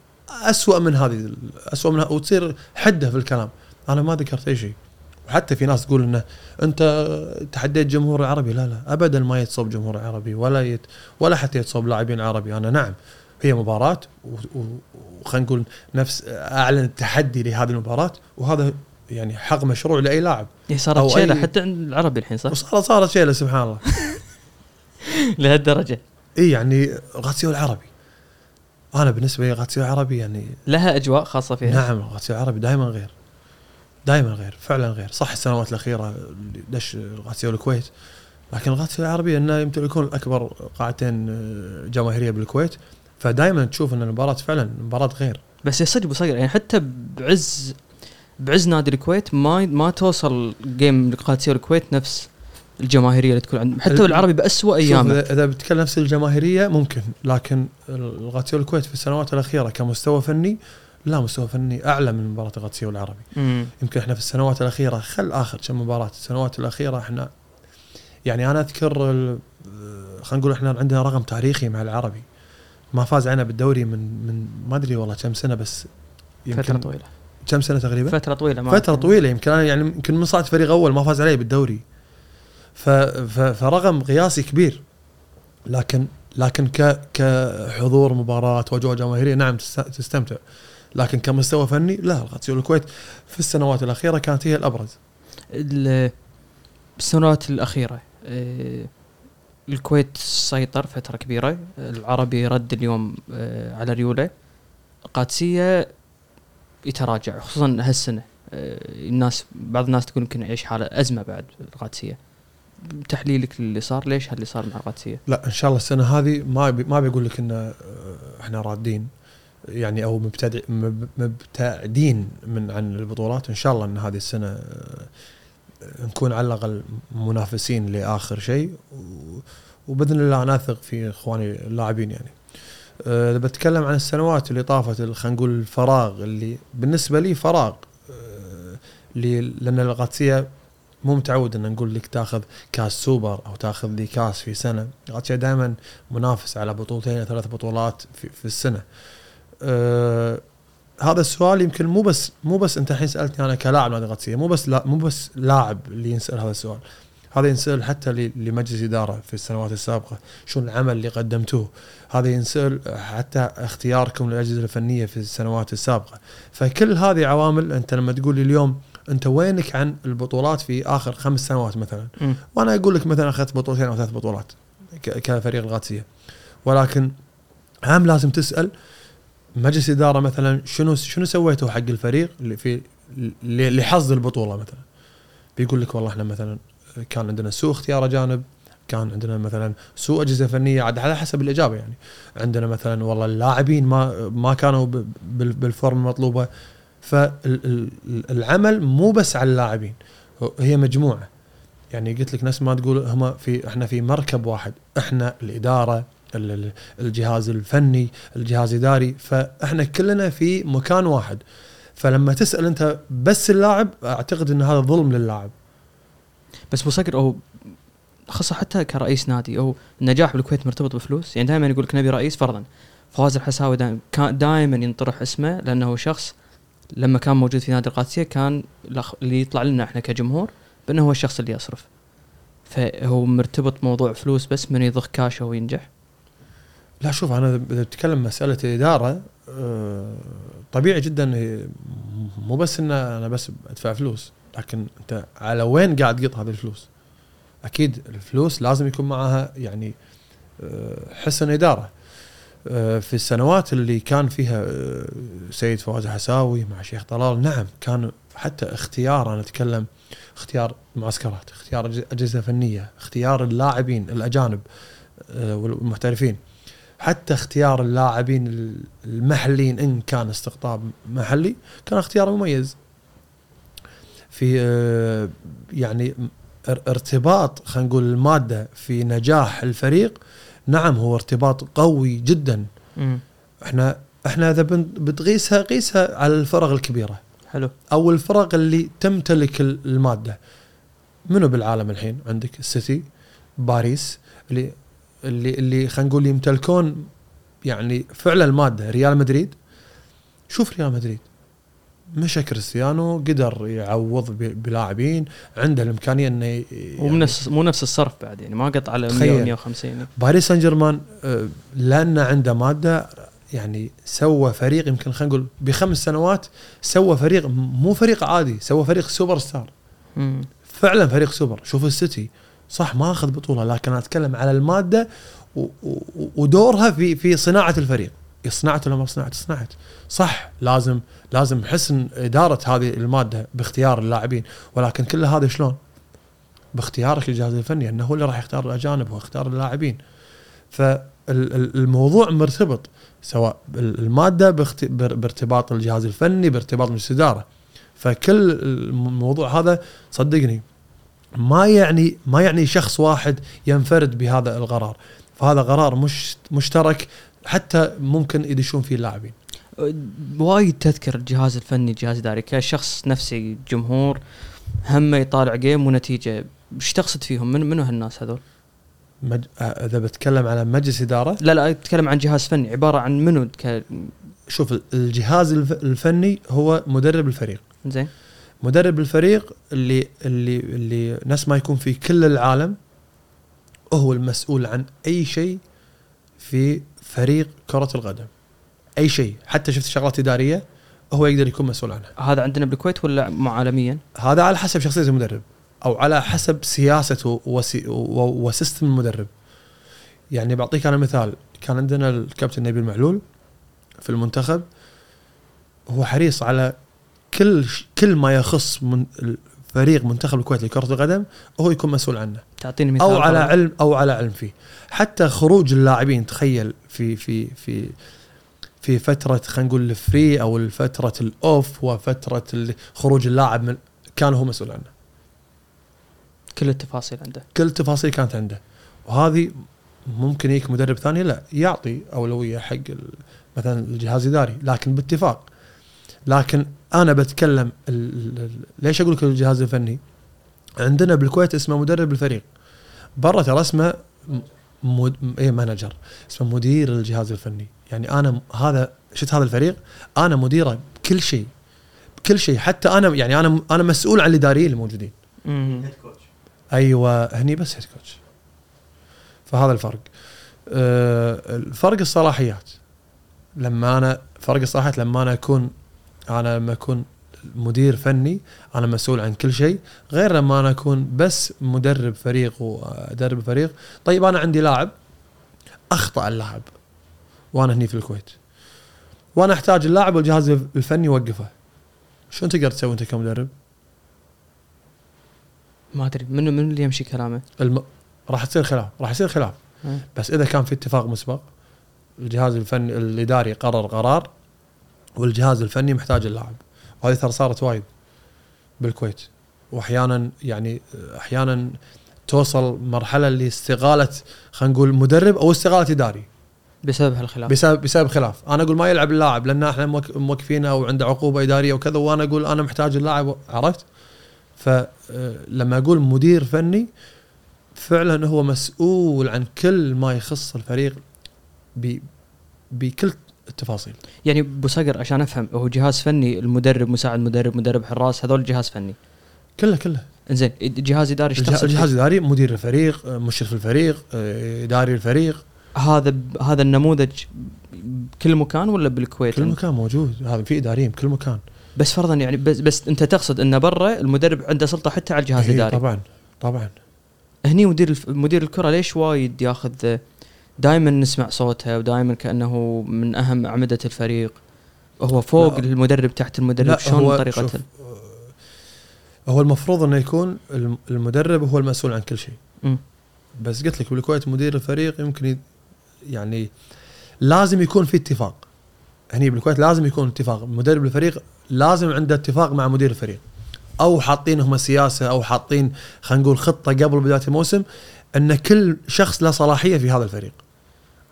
اسوء من هذه اسوء من وتصير حدة في الكلام. أنا ما ذكرت أي شيء. وحتى في ناس تقول إنه أنت تحديت جمهور العربي لا لا ابدا ما يتصوب جمهور العربي ولا يت ولا حتى يتصوب لاعبين عربي. أنا نعم هي و- وخلينا نقول نفس أعلن التحدي لهذه المباراة وهذا يعني حق مشروع لأي لاعب. هي صارت شيلة أي- حتى عند العربي الحين صح؟ وصارت صارت شيلة سبحان الله. لهالدرجة. إي يعني قادسية والعربي. أنا بالنسبة لي قادسية والعربي يعني لها أجواء خاصة فيها. نعم قادسية والعربي دائما غير. دائما غير فعلا غير. صح السنوات الأخيرة اللي دش قادسية والكويت لكن قادسية والعربي إنه يمتلكون أكبر قاعدتين آه، جماهيرية بالكويت. فدائما تشوف إن المباراة فعلا مباراة غير. بس يا صدق أبو صقر يعني حتى بعز بعز نادي الكويت ما ما توصل جيم قادسية الكويت نفس الجماهيرية اللي تكون عند حتى ال- العربي باسوء أيامه. اذا بتتكلم نفس الجماهيرية ممكن. لكن الغاتسيو الكويت في السنوات الأخيرة كمستوى فني لا مستوى فني أعلى من مباراة غاتسيو العربي. مم. يمكن إحنا في السنوات الأخيرة خل آخر كم مباراة السنوات الأخيرة إحنا يعني أنا أذكر خلينا نقول إحنا عندنا رقم تاريخي مع العربي. ما فاز علينا بالدوري من من ما أدري والله كم سنة بس يمكن فترة طويلة. كم سنة تقريبا؟ فترة طويلة ما فترة طويلة يمكن. أنا يعني يمكن من صعد فريق أول ما فاز علي بالدوري. فرقم قياسي كبير لكن لكن كحضور مباراة واجواء جماهيرية نعم تست- تستمتع لكن كمستوى فني لا الغاتسيو الكويت في السنوات الأخيرة كانت هي الأبرز. ال- بالسنوات الأخيرة آه، الكويت سيطر فترة كبيرة العربي رد اليوم آه، على ريولة. قادسية يتراجع خصوصا هالسنة آه، الناس بعض الناس تقول يمكن يعيش حالة أزمة بعد القادسيه تحليلك اللي صار؟ ليش هاللي صار مع القادسيه؟ لا إن شاء الله السنة هذه ما بي ما بيقول لك إن آه، إحنا رادين. يعني أو مبتدع مب- مبتعدين من عن البطولات. إن شاء الله إن هذه السنة آه، نكون على الأقل منافسين لآخر شيء. وبإذن الله أنا اثق في إخواني اللاعبين يعني. إذا بتكلم عن السنوات اللي طافت خلينا نقول الفراغ اللي بالنسبة لي فراغ اللي لأن القادسية مو متعود إن نقول لك تاخذ كاس سوبر أو تاخذ لي كاس في سنة. القادسيه دائما منافس على بطولتين أو ثلاث بطولات في, في السنة. آه هذا السؤال يمكن مو بس مو بس أنت الحين سألتني أنا كلاعب نادي القادسيه مو بس لا مو بس لاعب اللي ينسأل هذا السؤال. هذا ينسأل حتى لمجلس إدارة في السنوات السابقة شو العمل اللي قدمتوه؟ هذا ينسأل حتى اختياركم للأجهزة الفنية في السنوات السابقة. فكل هذه عوامل أنت لما تقول لي اليوم انت وينك عن البطولات في آخر خمس سنوات مثلا؟ مم. وأنا أقول لك مثلا أخذت بطولتين أو ثلاث بطولات كفريق القادسيه ولكن هم لازم تسأل مجلس إدارة مثلا شنو شنو سويتوا حق الفريق اللي في اللي اللي حظ البطولة مثلا؟ بيقول لك والله إحنا مثلا كان عندنا سوء اختيار اجانب كان عندنا مثلا سوء أجهزة فنية عاد على حسب الإجابة يعني. عندنا مثلا والله اللاعبين ما ما كانوا بالفورم المطلوبة فالعمل مو بس على اللاعبين هي مجموعة. يعني قلت لك نفس ما تقول هم في إحنا في مركب واحد إحنا الإدارة ال- ال- الجهاز الفني الجهاز الاداري فإحنا كلنا في مكان واحد. فلما تسأل أنت بس اللاعب أعتقد إن هذا ظلم للاعب. بس أبو صقر أو خاصة حتى كرئيس نادي أو النجاح بالكويت مرتبط بفلوس. يعني دائما يقول لك نبي رئيس فرضا. فواز الحساوي دائما دائما ينطرح اسمه لأنه شخص لما كان موجود في نادي القادسية كان اللي يطلع لنا إحنا كجمهور بأنه هو الشخص اللي يصرف. فهو مرتبط موضوع فلوس بس من يضخ كاشه وينجح. لا شوف أنا إذا بتكلم مسألة الاداره آه، طبيعي جدا مو بس إن أنا بس ادفع فلوس لكن أنت على وين قاعد تقط هذه الفلوس؟ أكيد الفلوس لازم يكون معها يعني آه، حسن إدارة. في السنوات اللي كان فيها آه، سيد فواز حساوي مع شيخ طلال نعم كان حتى اختيار أنا أتكلم اختيار معسكرات اختيار أجهزة فنية اختيار اللاعبين الأجانب آه، والمحترفين حتى اختيار اللاعبين المحليين إن كان استقطاب محلي كان اختيار مميز. في آه، يعني ار- ارتباط خلينا نقول المادة في نجاح الفريق نعم هو ارتباط قوي جدا. إحنا إحنا إذا بتقيسها قيسها على الفرق الكبيرة. حلو. أو الفرق اللي تمتلك ال- المادة. منو بالعالم الحين عندك؟ السيتي باريس اللي اللي اللي خلينا نقول يمتلكون يعني فعلا المادة ريال مدريد. شوف ريال مدريد. مشى كريستيانو قدر يعوض بلاعبين عنده الإمكانية إنه يعني نفس مو نفس الصرف بعد يعني ما قط على 100 تخيل. 150 باريس سان جيرمان آه، لأن عنده مادة يعني سوى فريق يمكن خلينا نقول بخمس سنوات سوى فريق مو فريق عادي سوى فريق سوبر ستار. مم. فعلا فريق سوبر. شوف السيتي. صح ما أخذ بطولة لكن أتكلم على المادة ودورها في في صناعة الفريق. صناعته ولا ما صناعته صناعته صح لازم لازم حسن إدارة هذه المادة باختيار اللاعبين. ولكن كل هذا شلون؟ باختيارك للجهاز الفني أنه هو اللي راح يختار الأجانب ويختار اللاعبين. فالموضوع مرتبط سواء ال- الماده بارتباط الجهاز الفني بارتباط مجلس الاداره فكل الموضوع هذا صدقني ما يعني ما يعني شخص واحد ينفرد بهذا القرار. فهذا قرار مش مشترك حتى ممكن يدشون فيه اللاعبين. وايد تذكر الجهاز الفني الجهاز الاداري كشخص نفسي جمهور همه يطالع جيم ونتيجة. إيش تقصد فيهم؟ من منو هالناس هذول؟ مج... آه، إذا بتكلم على مجلس إدارة؟ لا لا أتكلم عن جهاز فني. عبارة عن منو ك... شوف الجهاز الف- الفني هو مدرب الفريق. زين. مدرب الفريق اللي اللي اللي نفس ما يكون في كل العالم هو المسؤول عن أي شيء في فريق كرة القدم. أي شيء حتى شفت شغلات إدارية هو يقدر يكون مسؤول عنها هذا عندنا بالكويت ولا عالميا؟ هذا على حسب شخصية المدرب أو على حسب سياسته وسي و system المدرب يعني بعطيك أنا مثال كان عندنا الكابتن نبيل معلول في المنتخب هو حريص على كل كل ما يخص من فريق منتخب الكويت لكرة القدم هو يكون مسؤول عنه تعطيني مثال أو على. علم أو على علم فيه حتى خروج اللاعبين تخيل في في في في فترة خلينا نقول ال free أو فتره ال off وفترة خروج اللاعب من كان هو مسؤول عنه. كل التفاصيل عنده. كل التفاصيل كانت عنده. وهذه ممكن يجيك مدرب ثاني لا يعطي أولوية حق مثلا الجهاز الاداري لكن باتفاق. لكن أنا بتكلم ليش أقول لك الجهاز الفني؟ عندنا بالكويت اسمه مدرب الفريق. برا ترى اسمه مد... إيه مانجر. اسمه مدير الجهاز الفني. يعني أنا هذا شفت هذا الفريق؟ أنا مديره بكل شيء بكل شيء. حتى أنا يعني أنا أنا مسؤول عن الاداريين الموجودين. مم. هيد كوتش أيوه هني بس هيد كوتش فهذا الفرق. أه الفرق الصلاحيات. لما أنا فرق الصلاحيات لما أنا اكون أنا لما أكون مدير فني أنا مسؤول عن كل شيء. غير لما أنا أكون بس مدرب فريق وادرب فريق. طيب أنا عندي لاعب أخطأ اللاعب. وأنا هني في الكويت. وأنا احتاج اللاعب والجهاز الفني يوقفه. شو تقدر تسوي انت كمدرب؟ ما أدري. منو منو اللي يمشي كلامه؟ الم... راح تصير خلاف. راح يصير خلاف. آه. بس إذا كان في اتفاق مسبق الجهاز الفني الإداري قرر قرار والجهاز الفني محتاج اللاعب. وهذه ترى صارت وايد بالكويت. واحيانا يعني أحيانا توصل مرحلة لاستقاله خلينا نقول مدرب أو استقاله إداري. بسبب هالخلاف. بسبب بسبب خلاف. أنا أقول ما يلعب اللاعب لأن إحنا موقفينه أو عنده عقوبة إدارية وكذا وأنا أقول أنا محتاج اللاعب عرفت؟ فلما أقول مدير فني فعلا هو مسؤول عن كل ما يخص الفريق ب- بكل التفاصيل. يعني أبو صقر عشان أفهم هو جهاز فني المدرب مساعد مدرب مدرب حراس هذول جهاز فني؟ كله كله. زين جهاز إداري إيش فيه؟ الاداري مدير الفريق مشرف الفريق آه، إداري الفريق. هذا هذا النموذج بكل مكان ولا بالكويت؟ كل مكان موجود هذا في إداريين بكل مكان بس فرضا يعني بس, بس أنت تقصد انه برا المدرب عنده سلطة حتى على الجهاز إيه، الإداري طبعا طبعا هني مدير. مدير الكرة ليش وايد ياخذ دائما نسمع صوته ودائما كأنه من أهم أعمدة الفريق هو فوق لا. المدرب تحت المدرب شلون طريقته آه، هو المفروض إنه يكون الم- المدرب هو المسؤول عن كل شيء. بس قلت لك بالكويت مدير الفريق يمكن يعني لازم يكون في اتفاق. هني بالكويت لازم يكون اتفاق. مدرب الفريق لازم عنده اتفاق مع مدير الفريق. أو حاطين هم سياسة أو حاطين خلينا نقول خطة قبل بداية الموسم إن كل شخص له صلاحية في هذا الفريق.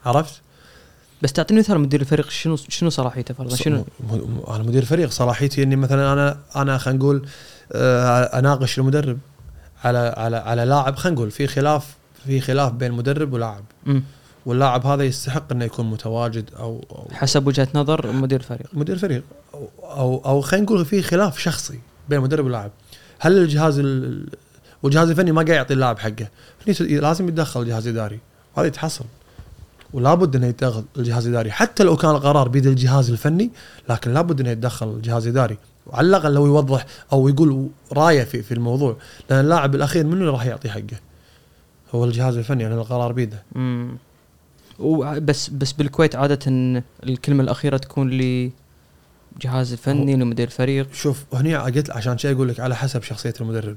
عرفت؟ بس تعطيني مثال مدير الفريق شنو شنو صلاحيته فرضا؟ شنو؟ أنا مدير فريق صلاحيتي إني مثلا أنا أنا خلينا نقول آه، أناقش المدرب على على على لاعب خلينا نقول في خلاف في خلاف بين مدرب ولاعب. واللاعب هذا يستحق إنه يكون متواجد أو, أو حسب وجهة نظر مدير الفريق مدير فريق. أو أو, أو خلينا نقول في خلاف شخصي بين المدرب واللاعب هل الجهاز ال- والجهاز الفني ما قاعد يعطي اللاعب حقه؟ لازم يتدخل الجهاز الإداري. وهذا يتحصل. ولا بد إنه يتدخل الجهاز الإداري. حتى لو كان القرار بيد الجهاز الفني لكن لابد إنه يتدخل الجهاز الإداري. وعلى الأقل لو يوضح أو يقول رايه في في الموضوع. لأن اللاعب الأخير منو اللي راح يعطي حقه؟ هو الجهاز الفني لأن القرار بيده. وبس بس بالكويت عادة الكلمة الأخيرة تكون لجهاز الفني لمدير الفريق شوف هني قلت عشان شيء أقول لك على حسب شخصية المدرب.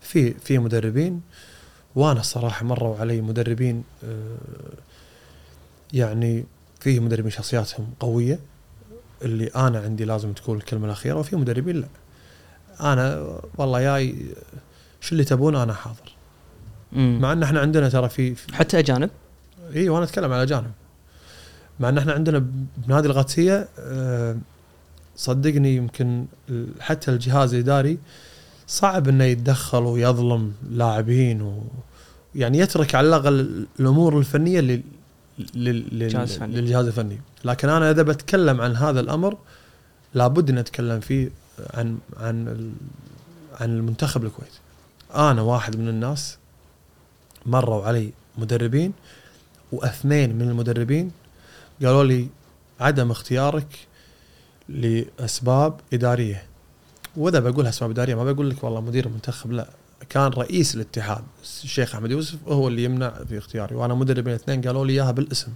في في مدربين وأنا الصراحة مروا علي مدربين آه، يعني في مدربين شخصياتهم قوية اللي أنا عندي لازم تكون الكلمة الأخيرة وفي مدربين لا. أنا والله جاي شو اللي تبون أنا حاضر. مم. مع إن إحنا عندنا ترى في في- حتى أجانب؟ اي وأنا أتكلم على جانب. مع إن إحنا عندنا بنادي القادسيه آه، صدقني يمكن حتى الجهاز الإداري صعب إنه يتدخل ويظلم لاعبين و يعني يترك على الأقل الأمور الفنية لل لل- لل- جهاز فني. للجهاز الفني. لكن أنا إذا بتكلم عن هذا الأمر لابد إن أتكلم فيه عن عن ال- عن المنتخب الكويتي أنا واحد من الناس مروا علي مدربين واثنين من المدربين قالوا لي عدم اختيارك لأسباب إدارية. وإذا بقولها أسباب إدارية ما بقول لك والله مدير المنتخب لا. كان رئيس الاتحاد الشيخ أحمد يوسف هو اللي يمنع في اختياري وأنا مدربين الاثنين قالوا لي إياها بالاسم.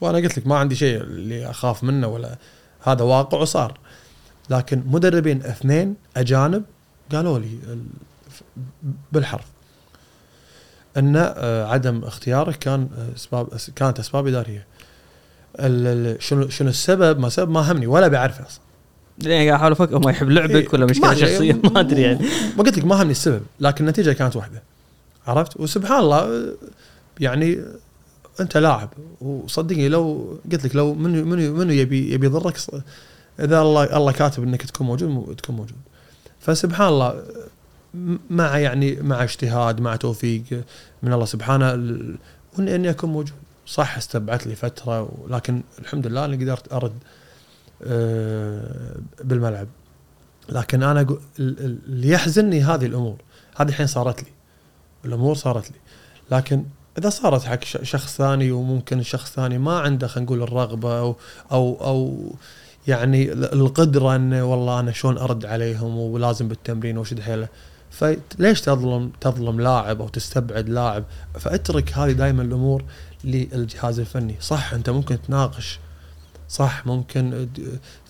وأنا قلت لك ما عندي شيء اللي أخاف منه ولا هذا واقع وصار. لكن مدربين اثنين أجانب قالوا لي ال- بالحرف. أن آه، عدم اختيارك كان آه، أسباب كانت أسباب إدارية. شنو شنو السبب؟ ما سبب ما همني ولا بعرفه أصلا. يعني قاعد أحاول أفكر ما يحب لعبك إيه، ولا مشكلة. شخصية؟ ما أدري يعني. ما قلت لك ما همني السبب لكن النتيجة كانت واحدة. عرفت؟ وسبحان الله آه، يعني أنت لاعب وصدقني لو قلت لك لو منو منو منو يبي يبي يضرك إذا الله الله كاتب إنك تكون موجود مو- تكون موجود. فسبحان الله مع يعني مع اجتهاد مع توفيق من الله سبحانه واني اني اكون موجود. صح استبعدت لي فترة ولكن الحمد لله اني قدرت أرد آه، بالملعب. لكن أنا ال- اللي يحزنني هذه الأمور. هذه الحين صارت لي. الأمور صارت لي. لكن إذا صارت حق شخص ثاني وممكن الشخص الثاني ما عنده خلينا نقول الرغبة أو أو أو يعني ال- القدرة إنه والله أنا شلون أرد عليهم ولازم بالتمرين وشد حيله فليش تظلم تظلم لاعب أو تستبعد لاعب؟ فأترك هذه دائما الأمور للجهاز الفني. صح أنت ممكن تناقش. صح ممكن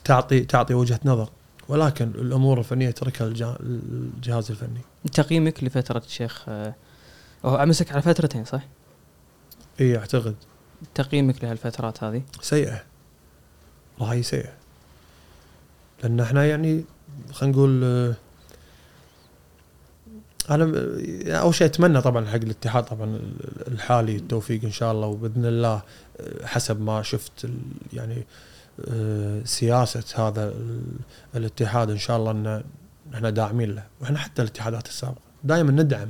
تعطي تعطي وجهة نظر. ولكن الأمور الفنية اتركها للجهاز الفني. تقييمك لفترة الشيخ آه، هو أمسك على فترتين صح؟ إي أعتقد. تقييمك لهالفترات هذه؟ سيئة. راي سيئة. لأن إحنا يعني خلينا نقول آه، أنا أول شيء أتمنى طبعا حق الاتحاد طبعا الحالي التوفيق إن شاء الله وبإذن الله آه، حسب ما شفت يعني آه، سياسة هذا ال- الاتحاد إن شاء الله إن إحنا داعمين له وإحنا حتى الاتحادات السابقة دائما ندعم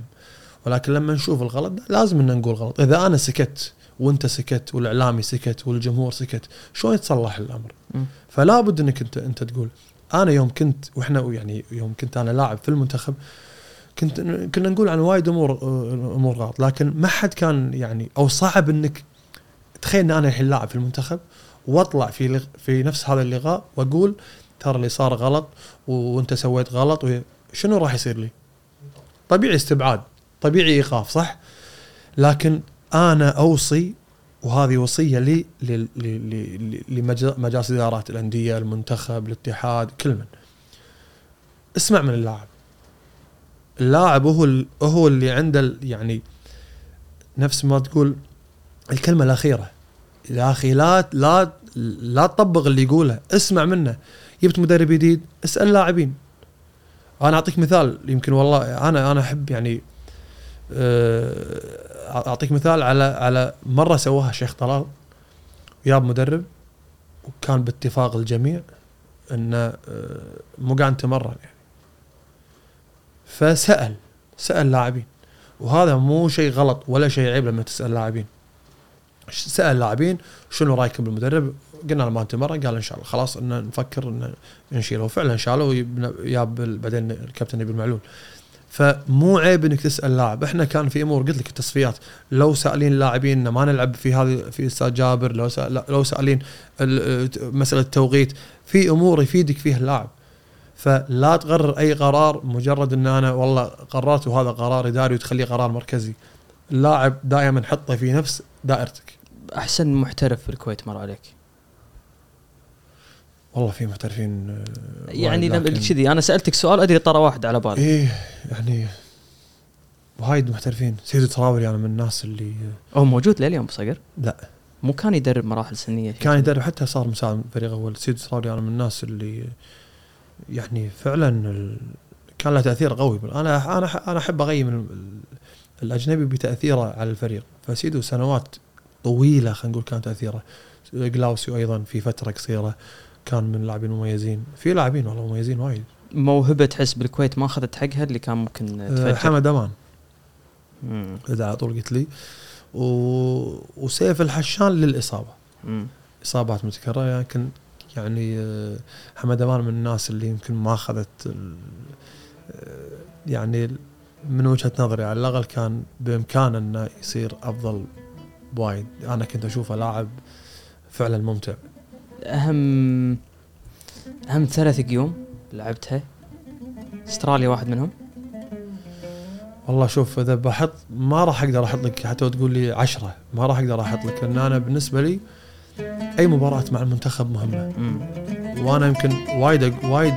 ولكن لما نشوف الغلط لازم إن نقول غلط إذا أنا سكت وأنت سكت والإعلامي سكت والجمهور سكت شلون يتصلح الأمر. فلا بد إنك أنت أنت تقول أنا يوم كنت وإحنا يعني يوم كنت أنا لاعب في المنتخب كنت كنا نقول عن وايد أمور أمور غلط لكن ما حد كان يعني أو صعب إنك تخيل إن أنا الحين لاعب في المنتخب وأطلع في لغ- في نفس هذا اللقاء وأقول ترى اللي صار غلط وأنت سويت غلط وهي- شنو راح يصير لي؟ طبيعي استبعاد طبيعي إيقاف صح؟ لكن أنا أوصي وهذه وصية لي لمجالس إدارات الأندية المنتخب الاتحاد كل من اسمع من اللاعب اللاعب هو هو اللي عنده يعني نفس ما تقول الكلمة الأخيرة. يا أخي لا لا لا تطبق اللي يقوله اسمع منه. جبت مدرب جديد اسأل لاعبين. أنا أعطيك مثال يمكن والله أنا أنا أحب يعني آه، أعطيك مثال على على مرة سواها شيخ طلال. وياب مدرب وكان باتفاق الجميع إنه آه، مو قاعد نتمرن يعني. فسأل سأل لاعبين. وهذا مو شيء غلط ولا شيء عيب لما تسأل لاعبين. سأل لاعبين شنو رأيكم بالمدرب؟ قلنا له ما نتمرن قال إن شاء الله. خلاص إن نفكر إن نشيله. وفعلا شالوه ال- بعدين الكابتن نبيل معلول فمو عيب إنك تسأل لاعب. إحنا كان في أمور قلت لك التصفيات. لو سألين اللاعبين ما نلعب في هذه في أستاذ جابر لو سأل لو سألين ال- مسألة التوقيت. في أمور يفيدك فيها اللاعب. فلا تقرر أي قرار مجرد إن أنا والله قررت وهذا قرار إداري وتخليه قرار مركزي. اللاعب دائما حطه في نفس دائرتك. أحسن محترف في الكويت مر عليك. والله في محترفين آه، يعني كذي أنا سألتك سؤال أدري طرى واحد على بالي. إيه يعني وايد محترفين. سيد تراوري أنا من الناس اللي هو موجود لليوم بصقر؟ لا. مو كان يدرب مراحل سنية كان. يدرب حتى صار مساعد فريق أول. سيد تراوري أنا من الناس اللي يعني فعلا. كان له تأثير قوي. أنا أنا أنا أحب اقيم ال- ال- الأجنبي بتأثيره على الفريق. فسيدو سنوات طويلة خلينا نقول كان تأثيره. جلاوسيو أيضا في فترة قصيرة كان من اللاعبين المميزين. في لاعبين والله مميزين وايد. موهبة تحس بالكويت ما أخذت حقها اللي كان ممكن أه، تفجر. حمد أمان. إذا على طول قلت لي. و... وسيف الحشان للإصابة. مم. إصابات متكررة لكن يعني آه، حمد أمان من الناس اللي يمكن ما أخذت آه، يعني من وجهة نظري على الأقل كان بامكانه انه يصير أفضل بوايد أنا كنت أشوفه لاعب فعلا ممتع. أهم أهم ثلاث قيوم لعبتها؟ أستراليا واحد منهم. والله شوف إذا بحط ما راح أقدر أحط لك حتى تقول لي عشرة ما راح أقدر أحط لك لأن أنا بالنسبة لي أي مباراة مع المنتخب مهمة. مم. وأنا يمكن وايد وايد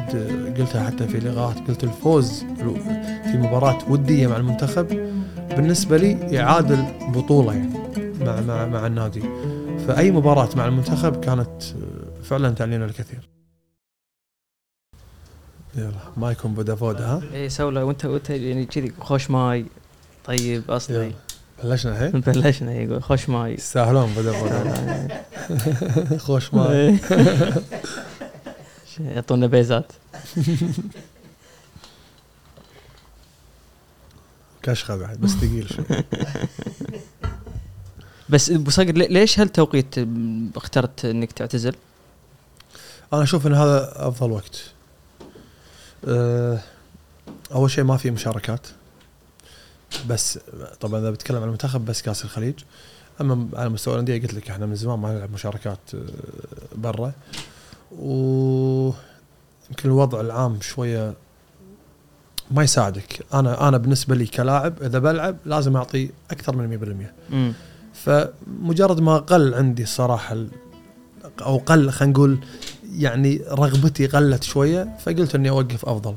قلتها حتى في لقاءات قلت الفوز في مباراة ودية مع المنتخب بالنسبة لي يعادل بطوله يعني مع مع مع النادي. فأي مباراة مع المنتخب كانت فعلا تعني لنا الكثير. يلا ما يكون فودافون ها؟ اي سوله وانت وأنت يعني كذي خوش ماي. طيب أصلي. يلا. بلشنا الحين بلشنا يقول خوش ماي. يستاهلون فودافون خوش ماي. يعطونا بيزات. كشخه بعد بس ثقيل شوي. بس أبو صقر لي- ليش هالتوقيت اخترت إنك تعتزل؟ أنا أشوف إن هذا أفضل وقت. أه، أول شيء ما في مشاركات. بس طبعا إذا بتكلم عن المنتخب بس كأس الخليج أما على مستوى الأندية قلت لك إحنا من زمان ما نلعب مشاركات أه، برا. و يمكن الوضع العام شوية ما يساعدك. أنا أنا بالنسبة لي كلاعب إذا بلعب لازم أعطي أكثر من 100% امم فمجرد ما قل عندي الصراحه ال- أو قل خلينا نقول يعني رغبتي قلت شوية فقلت إني أوقف أفضل.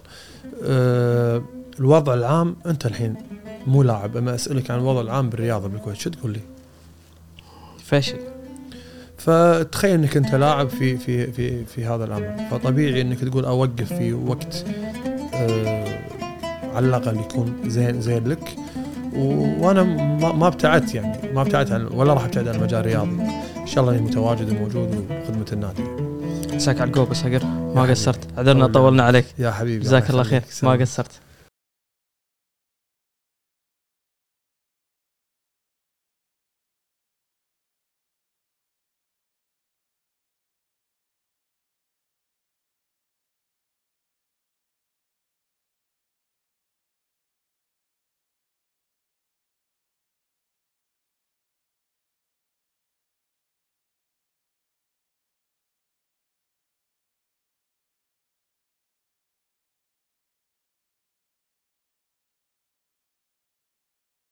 أه الوضع العام أنت الحين مو لاعب أما أسألك عن الوضع العام بالرياضة بالكويت شو تقول لي؟ فشل فتخيل إنك أنت لاعب في في في في هذا الأمر فطبيعي إنك تقول أوقف في وقت أه على الأقل يكون زين زين لك. وأنا ما ما ابتعدت يعني ما ابتعدت عن ولا راح أبتعد عن المجال الرياضي إن شاء الله إني متواجد وموجود وخدمة النادي. مساك على القوه صقر ما. قصرت. عذرنا طولنا عليك. يا حبيبي جزاك الله خير. ما قصرت.